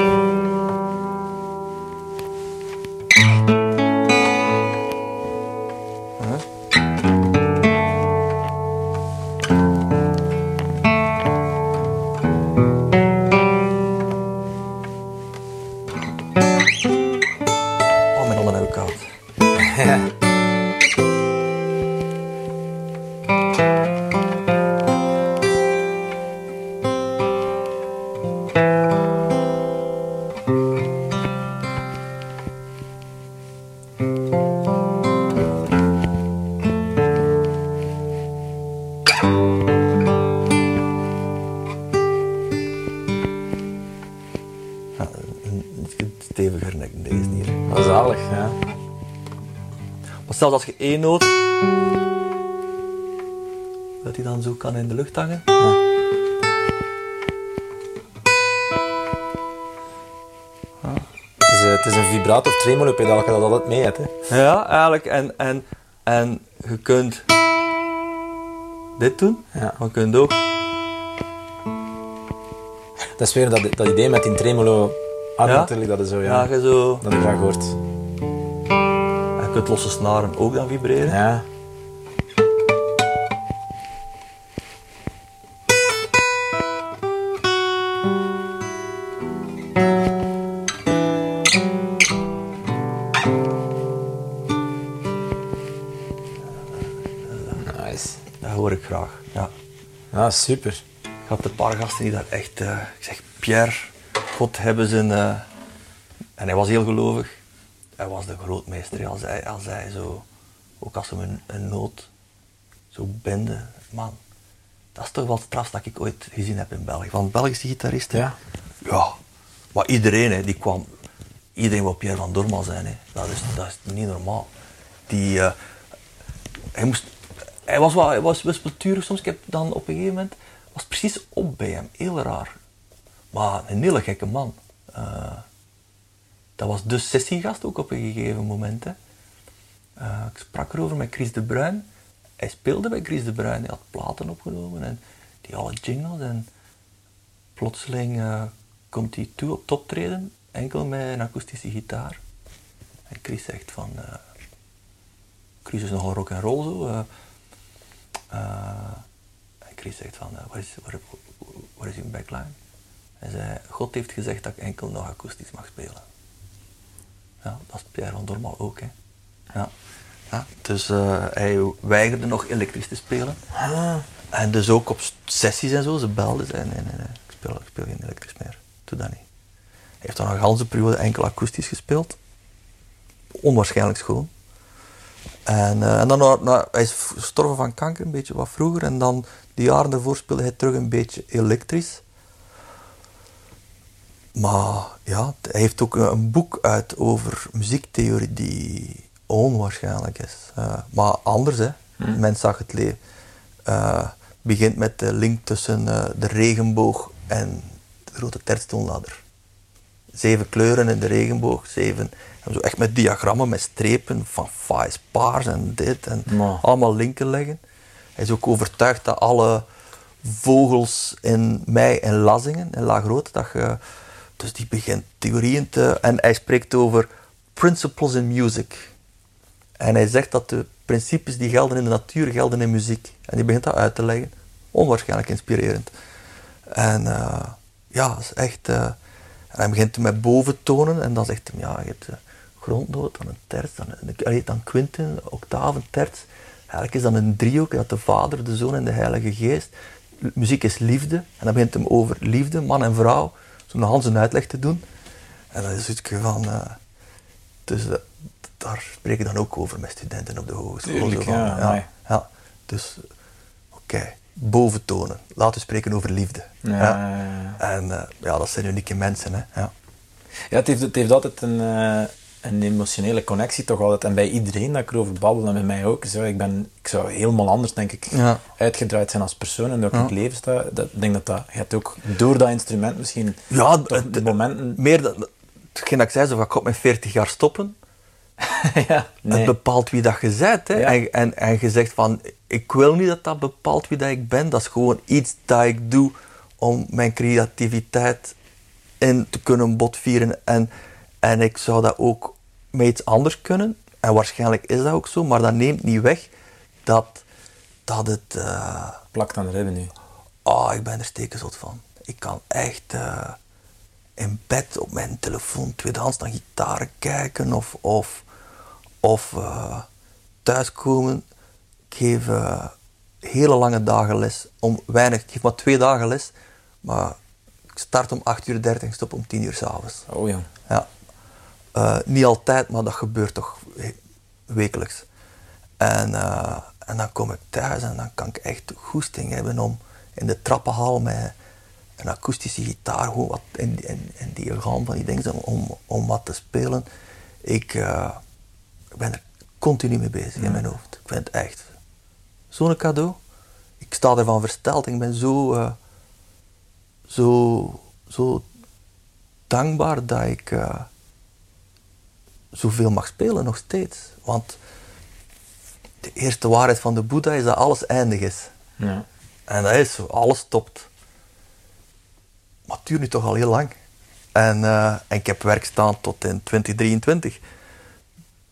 Speaker 1: zelfs als je één noot... Dat die dan zo kan in de lucht hangen.
Speaker 2: Het is, eh, het is een vibrato of tremolo pedaal, je dat altijd mee hebt. Hè.
Speaker 1: Ja, eigenlijk. En, en, en je kunt dit doen,
Speaker 2: Ja.
Speaker 1: maar je kunt ook...
Speaker 2: Dat is weer dat, dat idee met die tremolo
Speaker 1: Ja?
Speaker 2: natuurlijk, dat is zo,
Speaker 1: Ja,
Speaker 2: ja.
Speaker 1: je zo...
Speaker 2: Dat graag gehoord.
Speaker 1: Kunt losse snaren ook dan vibreren.
Speaker 2: Ja. Nice.
Speaker 1: Dat hoor ik graag. Ja.
Speaker 2: Ja, super.
Speaker 1: Ik had een paar gasten die dat echt... eh, ik zeg, Pierre, God hebben zijn... eh, en hij was heel gelovig. Grootmeester. Als hij, als hij zo... Ook als hij een, een noot zo bende. Man, dat is toch wel het strafst dat ik ooit gezien heb in België. Van Belgische gitaristen.
Speaker 2: Ja.
Speaker 1: Ja. Maar iedereen, hè, die kwam... Iedereen wil Pierre van Dormal zijn. Hè. Dat, is, dat is niet normaal. Die... eh, hij moest... Hij was wel, hij was wispelturig soms. Ik heb dan op een gegeven moment... was precies op bij hem. Heel raar. Maar een hele gekke man. Eh, dat was de sessiegast ook op een gegeven moment. Hè. Eh, ik sprak erover met Chris de Bruin. Hij speelde bij Chris de Bruin. Hij had platen opgenomen en die alle jingles. En plotseling eh, komt hij toe op het optreden, enkel met een akoestische gitaar. En Chris zegt van... eh, Chris is nogal rock and roll zo. en Chris zegt van, waar, is, waar is uw backline? Hij zei, God heeft gezegd dat ik enkel nog akoestisch mag spelen. Ja, dat is Pierre van Dormal ook, hè. Ja. ja dus eh, hij weigerde nog elektrisch te spelen. En dus ook op sessies en zo, ze belden, zei nee, nee, nee, ik speel, ik speel geen elektrisch meer. Doe dat niet. Hij heeft dan een ganse periode enkel akoestisch gespeeld. Onwaarschijnlijk schoon. En, eh, en dan, na- hij is gestorven van kanker, een beetje wat vroeger. En dan, die jaren daarvoor speelde hij terug een beetje elektrisch. Maar ja, hij heeft ook een, boek uit over muziektheorie die onwaarschijnlijk is. Eh, maar anders, hè. Mens zag het leven. Eh, begint met de link tussen eh, de regenboog en de grote tertstoonladder. Zeven kleuren in de regenboog, zeven. En zo echt met diagrammen, met strepen van fais, paars en dit. En
Speaker 2: Maar.
Speaker 1: allemaal linken leggen. Hij is ook overtuigd dat alle vogels in mei en Lazzingen, in Laagroot, dat je... Dus die begint theorieën te... En hij spreekt over principles in music. En hij zegt dat de principes die gelden in de natuur gelden in muziek. En die begint dat uit te leggen. Onwaarschijnlijk inspirerend. En eh, ja, dat is echt... eh, en hij begint met boventonen en dan zegt hij, ja, je hebt een grondnoot, dan een terts, dan, een, dan quinten, octaven, terts. Eigenlijk is dat een driehoek, dat de Vader, de Zoon en de Heilige Geest. Muziek is liefde. En dan begint hij over liefde, man en vrouw, zo'n Hans een uitleg te doen. En dat is iets van... eh, dus eh, daar spreek ik dan ook over met studenten op de hogeschool.
Speaker 2: Tuurlijk,
Speaker 1: Zo van,
Speaker 2: ja,
Speaker 1: ja. Dus, oké, boventonen. Laten we spreken over liefde.
Speaker 2: Ja.
Speaker 1: En eh, ja, dat zijn unieke mensen, hè. Ja.
Speaker 2: Ja, het heeft, het heeft altijd een, een emotionele connectie toch altijd. En bij iedereen dat ik erover babbel, en bij mij ook. Zo, ik, ben, ik zou helemaal anders, denk ik,
Speaker 1: Ja.
Speaker 2: uitgedraaid zijn als persoon. En dat ik
Speaker 1: Ja.
Speaker 2: in het leven sta. Dat, ik denk dat dat... Je hebt ook door dat instrument misschien...
Speaker 1: Ja,
Speaker 2: de momenten...
Speaker 1: Meer dan... Hetgeen dat ik zei, zo van, ik op mijn 40 jaar stoppen. [LAUGHS]
Speaker 2: ja, nee.
Speaker 1: Het bepaalt wie dat je bent. Hè.
Speaker 2: Ja.
Speaker 1: En, en, en je zegt van, ik wil niet dat dat bepaalt wie dat ik ben. Dat is gewoon iets dat ik doe om mijn creativiteit in te kunnen botvieren. En, en ik zou dat ook met iets anders kunnen. En waarschijnlijk is dat ook zo, maar dat neemt niet weg dat, dat het... eh,
Speaker 2: Plakt aan de ribben nu.
Speaker 1: Oh, ik ben er stekenzot van. Ik kan echt eh, in bed op mijn telefoon tweedehands naar gitaren kijken of, of, of eh, thuiskomen. Ik geef hele lange dagen les. Om weinig, ik geef maar twee dagen les, maar ik start om 8 uur 30 en stop om 10 uur s'avonds.
Speaker 2: Oh jong.
Speaker 1: Ja. Eh, niet altijd, maar dat gebeurt toch we- wekelijks. En, eh, en dan kom ik thuis en dan kan ik echt goesting hebben om in de trappenhal met een akoestische gitaar gewoon wat in, in, in die galm van die dingen om, om wat te spelen. Ik, eh, ik ben er continu mee bezig in mijn hoofd. Ik vind het echt zo'n cadeau. Ik sta ervan versteld. Ik ben zo, zo, zo dankbaar dat ik zoveel mag spelen nog steeds. Want de eerste waarheid van de Boeddha is dat alles eindig is.
Speaker 3: Ja.
Speaker 1: En dat is zo, alles stopt. Maar het duurt nu toch al heel lang. En, eh, en ik heb werk staan tot in 2023.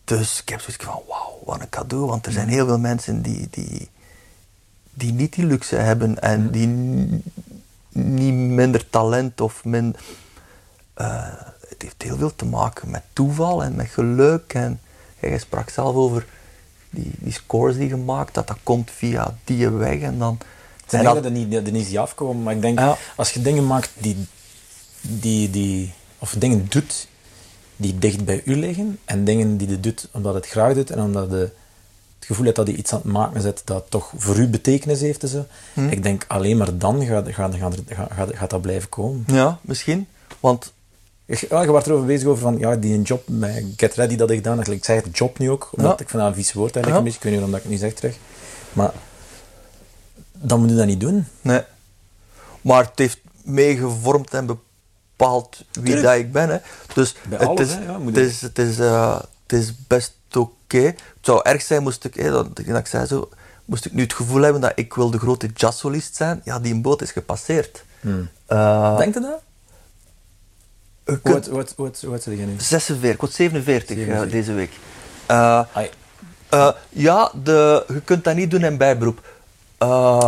Speaker 1: Dus ik heb zoiets van, wauw, wat een cadeau. Want er zijn heel veel mensen die, die, die niet die luxe hebben en die niet minder talent of min. eh, het heeft heel veel te maken met toeval en met geluk. En jij sprak zelf over die, die scores die je maakt, dat dat komt via die weg en dan.
Speaker 3: Denk
Speaker 1: dat-
Speaker 3: dat er niet, er niet zie afkomen, maar ik denk,
Speaker 1: Ja.
Speaker 3: als je dingen maakt die, die, die, of dingen doet die dicht bij u liggen, en dingen die je doet omdat het graag doet, en omdat je het gevoel hebt dat je iets aan het maken bent dat toch voor u betekenis heeft
Speaker 1: Hm.
Speaker 3: ik denk alleen maar dan gaat, gaat, gaat, gaat dat blijven komen.
Speaker 1: Ja, misschien. Want
Speaker 3: Je, ja, je was erover bezig over van, ja, die een job met Get Ready dat ik gedaan heb. Ik zeg het job nu ook, omdat
Speaker 1: Ja.
Speaker 3: ik dat een vies woord eigenlijk
Speaker 1: Ja.
Speaker 3: een beetje. Ik weet niet waarom ik het niet zeg terug. Maar dan moet je dat niet doen.
Speaker 1: Nee. Maar het heeft meegevormd en bepaald wie
Speaker 3: Tuurlijk.
Speaker 1: dat ik ben. Hè. Dus het,
Speaker 3: alles,
Speaker 1: is,
Speaker 3: hè,
Speaker 1: het, is, het, is, eh, het is best oké. Het zou erg zijn moest ik, dat, dat ik zei zo, moest ik nu het gevoel hebben dat ik wil de grote jazzsolist zijn. Ja, die boot is gepasseerd. Eh,
Speaker 3: Denk je dat? Hoe oud zit jij nu?
Speaker 1: 46, ik word 47, eh,
Speaker 3: 47.
Speaker 1: deze week. Eh, eh, ja, de, je kunt dat niet doen in bijberoep.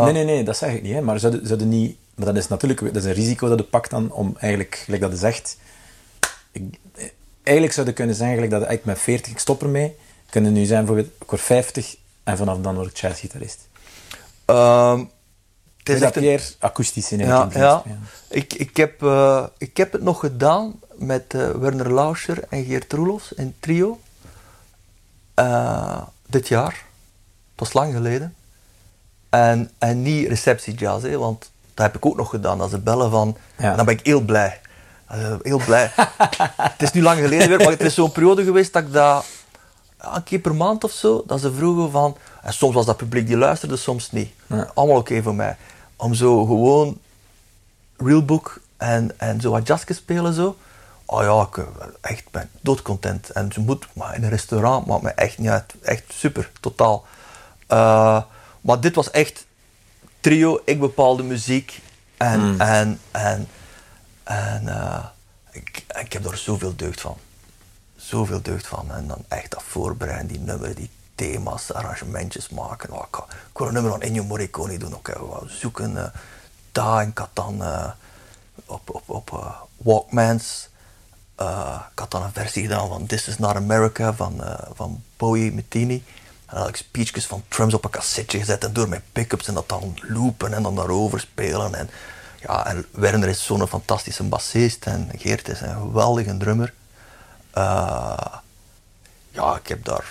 Speaker 3: Nee, nee, nee, dat zeg ik niet. Hè. Maar zou je- zou je niet... Maar dat is natuurlijk dat is een risico dat je pakt dan om eigenlijk, gelijk dat je zegt... Ik, eigenlijk zou je kunnen zeggen, gelijk dat eigenlijk met 40, ik stop ermee. Kunnen nu zijn bijvoorbeeld, ik word 50 en vanaf dan word ik jazzgitarist.
Speaker 1: ehm, het is echt een-
Speaker 3: akoestisch in
Speaker 1: Ja,
Speaker 3: eigenlijk.
Speaker 1: ja. Ik, ik, heb, eh, ik heb het nog gedaan met eh, Werner Lauscher en Geert Roelofs in trio. Eh, dit jaar. Het was lang geleden. En, en niet receptiejazz, hè, want dat heb ik ook nog gedaan. Dat ze bellen van...
Speaker 3: Ja.
Speaker 1: Dan ben ik heel blij. Heel blij. [LAUGHS] het is nu lang geleden weer, maar het is zo'n periode geweest dat ik dat... ja, een keer per maand of zo, dat ze vroegen van... En soms was dat publiek die luisterde, soms niet.
Speaker 3: Ja.
Speaker 1: Allemaal oké voor mij. Om zo gewoon realbook en, en zo wat jazzjes spelen zo. Oh ja, ik eh, echt ben doodcontent. En ze moet, maar in een restaurant maakt me echt niet uit. Echt super, totaal. Eh, maar dit was echt trio, ik bepaal de muziek. En, en, en, en eh, ik, ik heb er zoveel deugd van. Zoveel deugd van. En dan echt dat voorbereiden, die nummers, die thema's, arrangementjes maken. Oh, ik, wil een nummer van Ennio Morricone doen. Ook, hè. We zoeken eh, daar en dan eh, op, op, op eh, Walkmans. eh, ik had dan een versie gedaan van This Is Not America van, eh, van Bowie Mettini. En dan had ik speechjes van drums op een cassetje gezet en door mijn pick-ups en dat dan loopen en dan daarover spelen. En, ja, en Werner is zo'n fantastische bassist en Geert is een geweldige drummer. Eh, ja, ik heb daar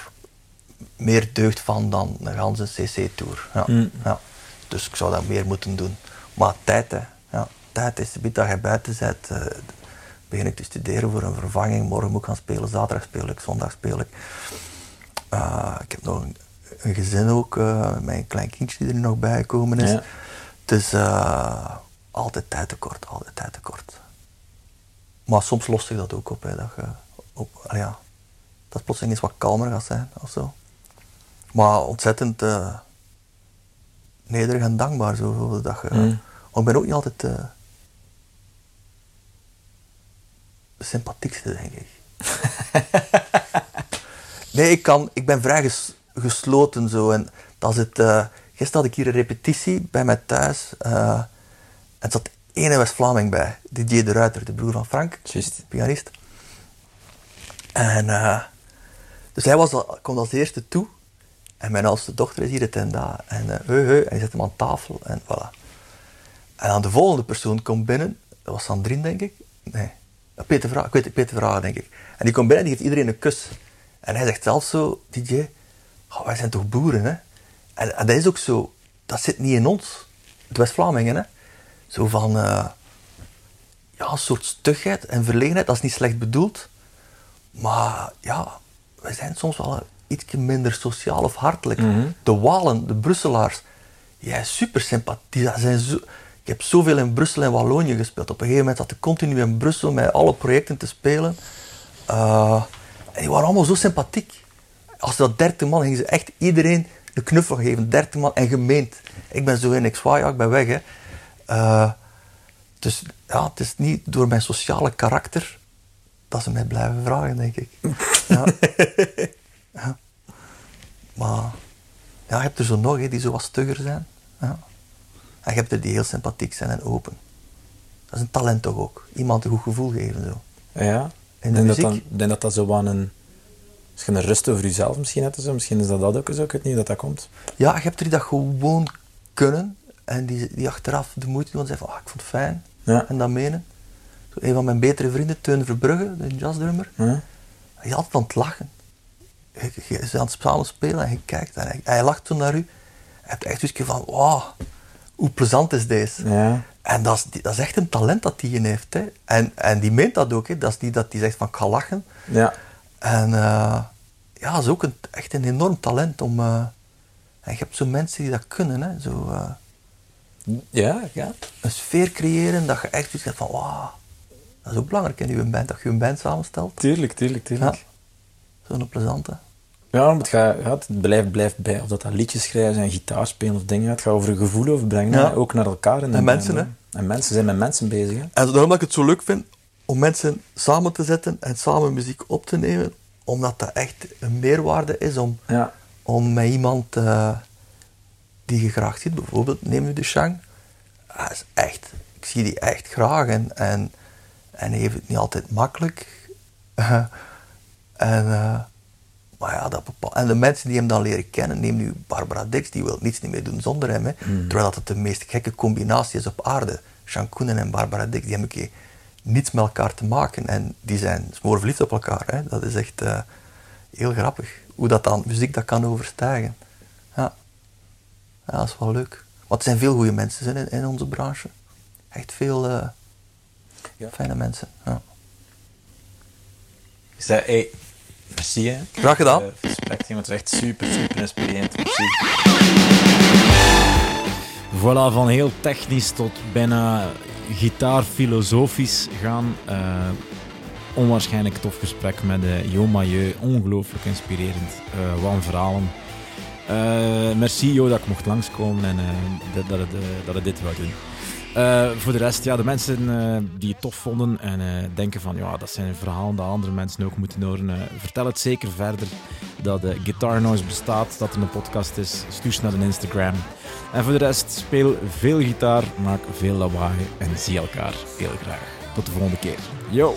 Speaker 1: meer deugd van dan een ganse CC-tour. Ja,
Speaker 3: Mm.
Speaker 1: ja. Dus ik zou dat meer moeten doen. Maar tijd, hè. Ja, tijd is de dat je buiten bent. eh, begin ik te studeren voor een vervanging. Morgen moet ik gaan spelen, zaterdag speel ik, zondag speel ik. Eh, ik heb nog een, een gezin ook, eh, een klein kindje die er nog bij gekomen is.
Speaker 3: Ja.
Speaker 1: Dus altijd tijd tekort, altijd tijd tekort. Maar soms lost zich dat ook op, hè, dat je op, ja, dat het plotseling eens wat kalmer gaat zijn of zo. Maar ontzettend eh, nederig en dankbaar zo, dat je,
Speaker 3: Mm.
Speaker 1: want ik ben ook niet altijd eh, de sympathiekste, denk ik. [LAUGHS] nee, ik, kan, ik ben vrij ges- gesloten zo. En dat het, eh gisteren had ik hier een repetitie bij mij thuis. eh, en er zat één West-Vlaming bij, Didier de Ruiter, de broer van Frank,
Speaker 3: Juist.
Speaker 1: pianist. En eh, dus hij was al, komt als eerste toe. En mijn oudste dochter is hier het en daar. En, eh, heu, en je zet hem aan tafel en voilà. En dan de volgende persoon komt binnen. Dat was Sandrine, denk ik. Nee, Peter Vraag, ik weet Peter Vraag, denk ik. En die komt binnen en die geeft iedereen een kus. En hij zegt zelf zo, DJ, oh, wij zijn toch boeren, hè? En, en dat is ook zo, dat zit niet in ons, het West-Vlamingen, hè? Zo van, eh, ja, een soort stugheid en verlegenheid, dat is niet slecht bedoeld. Maar ja, wij zijn soms wel iets minder sociaal of hartelijk.
Speaker 4: Mhm.
Speaker 1: De Walen, de Brusselaars, ja, super sympathiek. Dat zijn zo, ik heb zoveel in Brussel en Wallonië gespeeld. Op een gegeven moment zat ik continu in Brussel met alle projecten te spelen. Eh, en die waren allemaal zo sympathiek. Als dat 30 man gingen ze echt iedereen een knuffel geven. 30 man en gemeend. Ik ben zo in XY, ja, ik ben weg. Hè. Eh, dus ja, het is niet door mijn sociale karakter dat ze mij blijven vragen, denk ik. Ja. [LAUGHS] ja. Maar ja, je hebt er zo nog hè, die zo wat stugger zijn. Ja. En je hebt er die heel sympathiek zijn en open. Dat is een talent toch ook. Iemand een goed gevoel geven. Zo.
Speaker 4: Ja. Ik
Speaker 1: de
Speaker 4: denk dat, dan, denk dat dat zo wat een... Misschien een rust over jezelf misschien hebt. Zo. Misschien is dat dat ook zo. Ik weet niet dat dat komt.
Speaker 1: Ja, je hebt er die dat gewoon kunnen en die, die achteraf de moeite doen en zeggen van, ah, ik vond het fijn
Speaker 4: Ja.
Speaker 1: en dat menen. Zo, een van mijn betere vrienden, Teun Verbrugge, de jazzdrummer,
Speaker 4: Ja.
Speaker 1: hij is altijd aan het lachen. Je, is aan het spelen en je kijkt en hij, hij lacht toen naar u. Je hebt echt zoiets van, wauw, hoe plezant is deze?
Speaker 4: Ja.
Speaker 1: En dat is, dat is echt een talent dat die in heeft. Hè. En, en die meent dat ook. Hè. Dat is niet dat die zegt van, ik ga lachen.
Speaker 4: Ja.
Speaker 1: En eh, ja, dat is ook een, echt een enorm talent om... eh, en je hebt zo mensen die dat kunnen, hè. Zo, eh,
Speaker 4: Ja, ja.
Speaker 1: een sfeer creëren dat je echt zoiets hebt van, wauw, dat is ook belangrijk in je band, dat je een band samenstelt.
Speaker 4: Tuurlijk, tuurlijk, tuurlijk.
Speaker 1: Ja. Zo'n plezante.
Speaker 4: Ja, het, gaat, ja, het blijft, blijft bij. Of dat dat liedjes schrijven zijn, gitaar spelen of dingen. Het gaat over gevoel overbrengen.
Speaker 1: Ja.
Speaker 4: Ook naar elkaar.
Speaker 1: En
Speaker 4: band,
Speaker 1: mensen,
Speaker 4: hè. En mensen zijn met mensen bezig. Hè.
Speaker 1: En daarom dat ik het zo leuk vind om mensen samen te zetten en samen muziek op te nemen, omdat dat echt een meerwaarde is om,
Speaker 4: Ja.
Speaker 1: om met iemand eh, die je graag ziet, bijvoorbeeld neem nu de Shang, hij is echt, ik zie die echt graag en, en, en hij heeft het niet altijd makkelijk. [LAUGHS] en, eh, maar ja, dat bepaalt. En de mensen die hem dan leren kennen, neem nu Barbara Dix, die wil niets niet meer doen zonder hem. Hè. Terwijl dat het de meest gekke combinatie is op aarde. Sean Koenen en Barbara Dix, die hebben een keer niets met elkaar te maken. En die zijn smoorverliefd op elkaar. Hè. Dat is echt eh, heel grappig. Hoe dat dan muziek dat kan overstijgen. Ja. ja, dat is wel leuk. Want er zijn veel goede mensen in, in onze branche. Echt veel eh,
Speaker 4: Ja.
Speaker 1: fijne mensen. Ja.
Speaker 5: Zei, hey, merci hè.
Speaker 1: Graag gedaan.
Speaker 5: Eh, respect, iemand is echt super, super inspirerend. Merci.
Speaker 3: Voilà, van heel technisch tot bijna gitaarfilosofisch gaan. Eh, onwaarschijnlijk tof gesprek met eh Jo Mailleu. Ongelooflijk inspirerend. Eh, wat een verhalen. Eh, merci Jo dat ik mocht langskomen en eh, dat, dat, dat het dit wou doen. Eh, voor de rest, ja, de mensen eh, die het tof vonden en eh, denken van ja, dat zijn verhalen dat andere mensen ook moeten horen, vertel het zeker verder dat Guitar Noise bestaat, dat er een podcast is. Stuur naar de Instagram. En voor de rest, speel veel gitaar, maak veel lawaai en zie elkaar heel graag. Tot de volgende keer. Yo!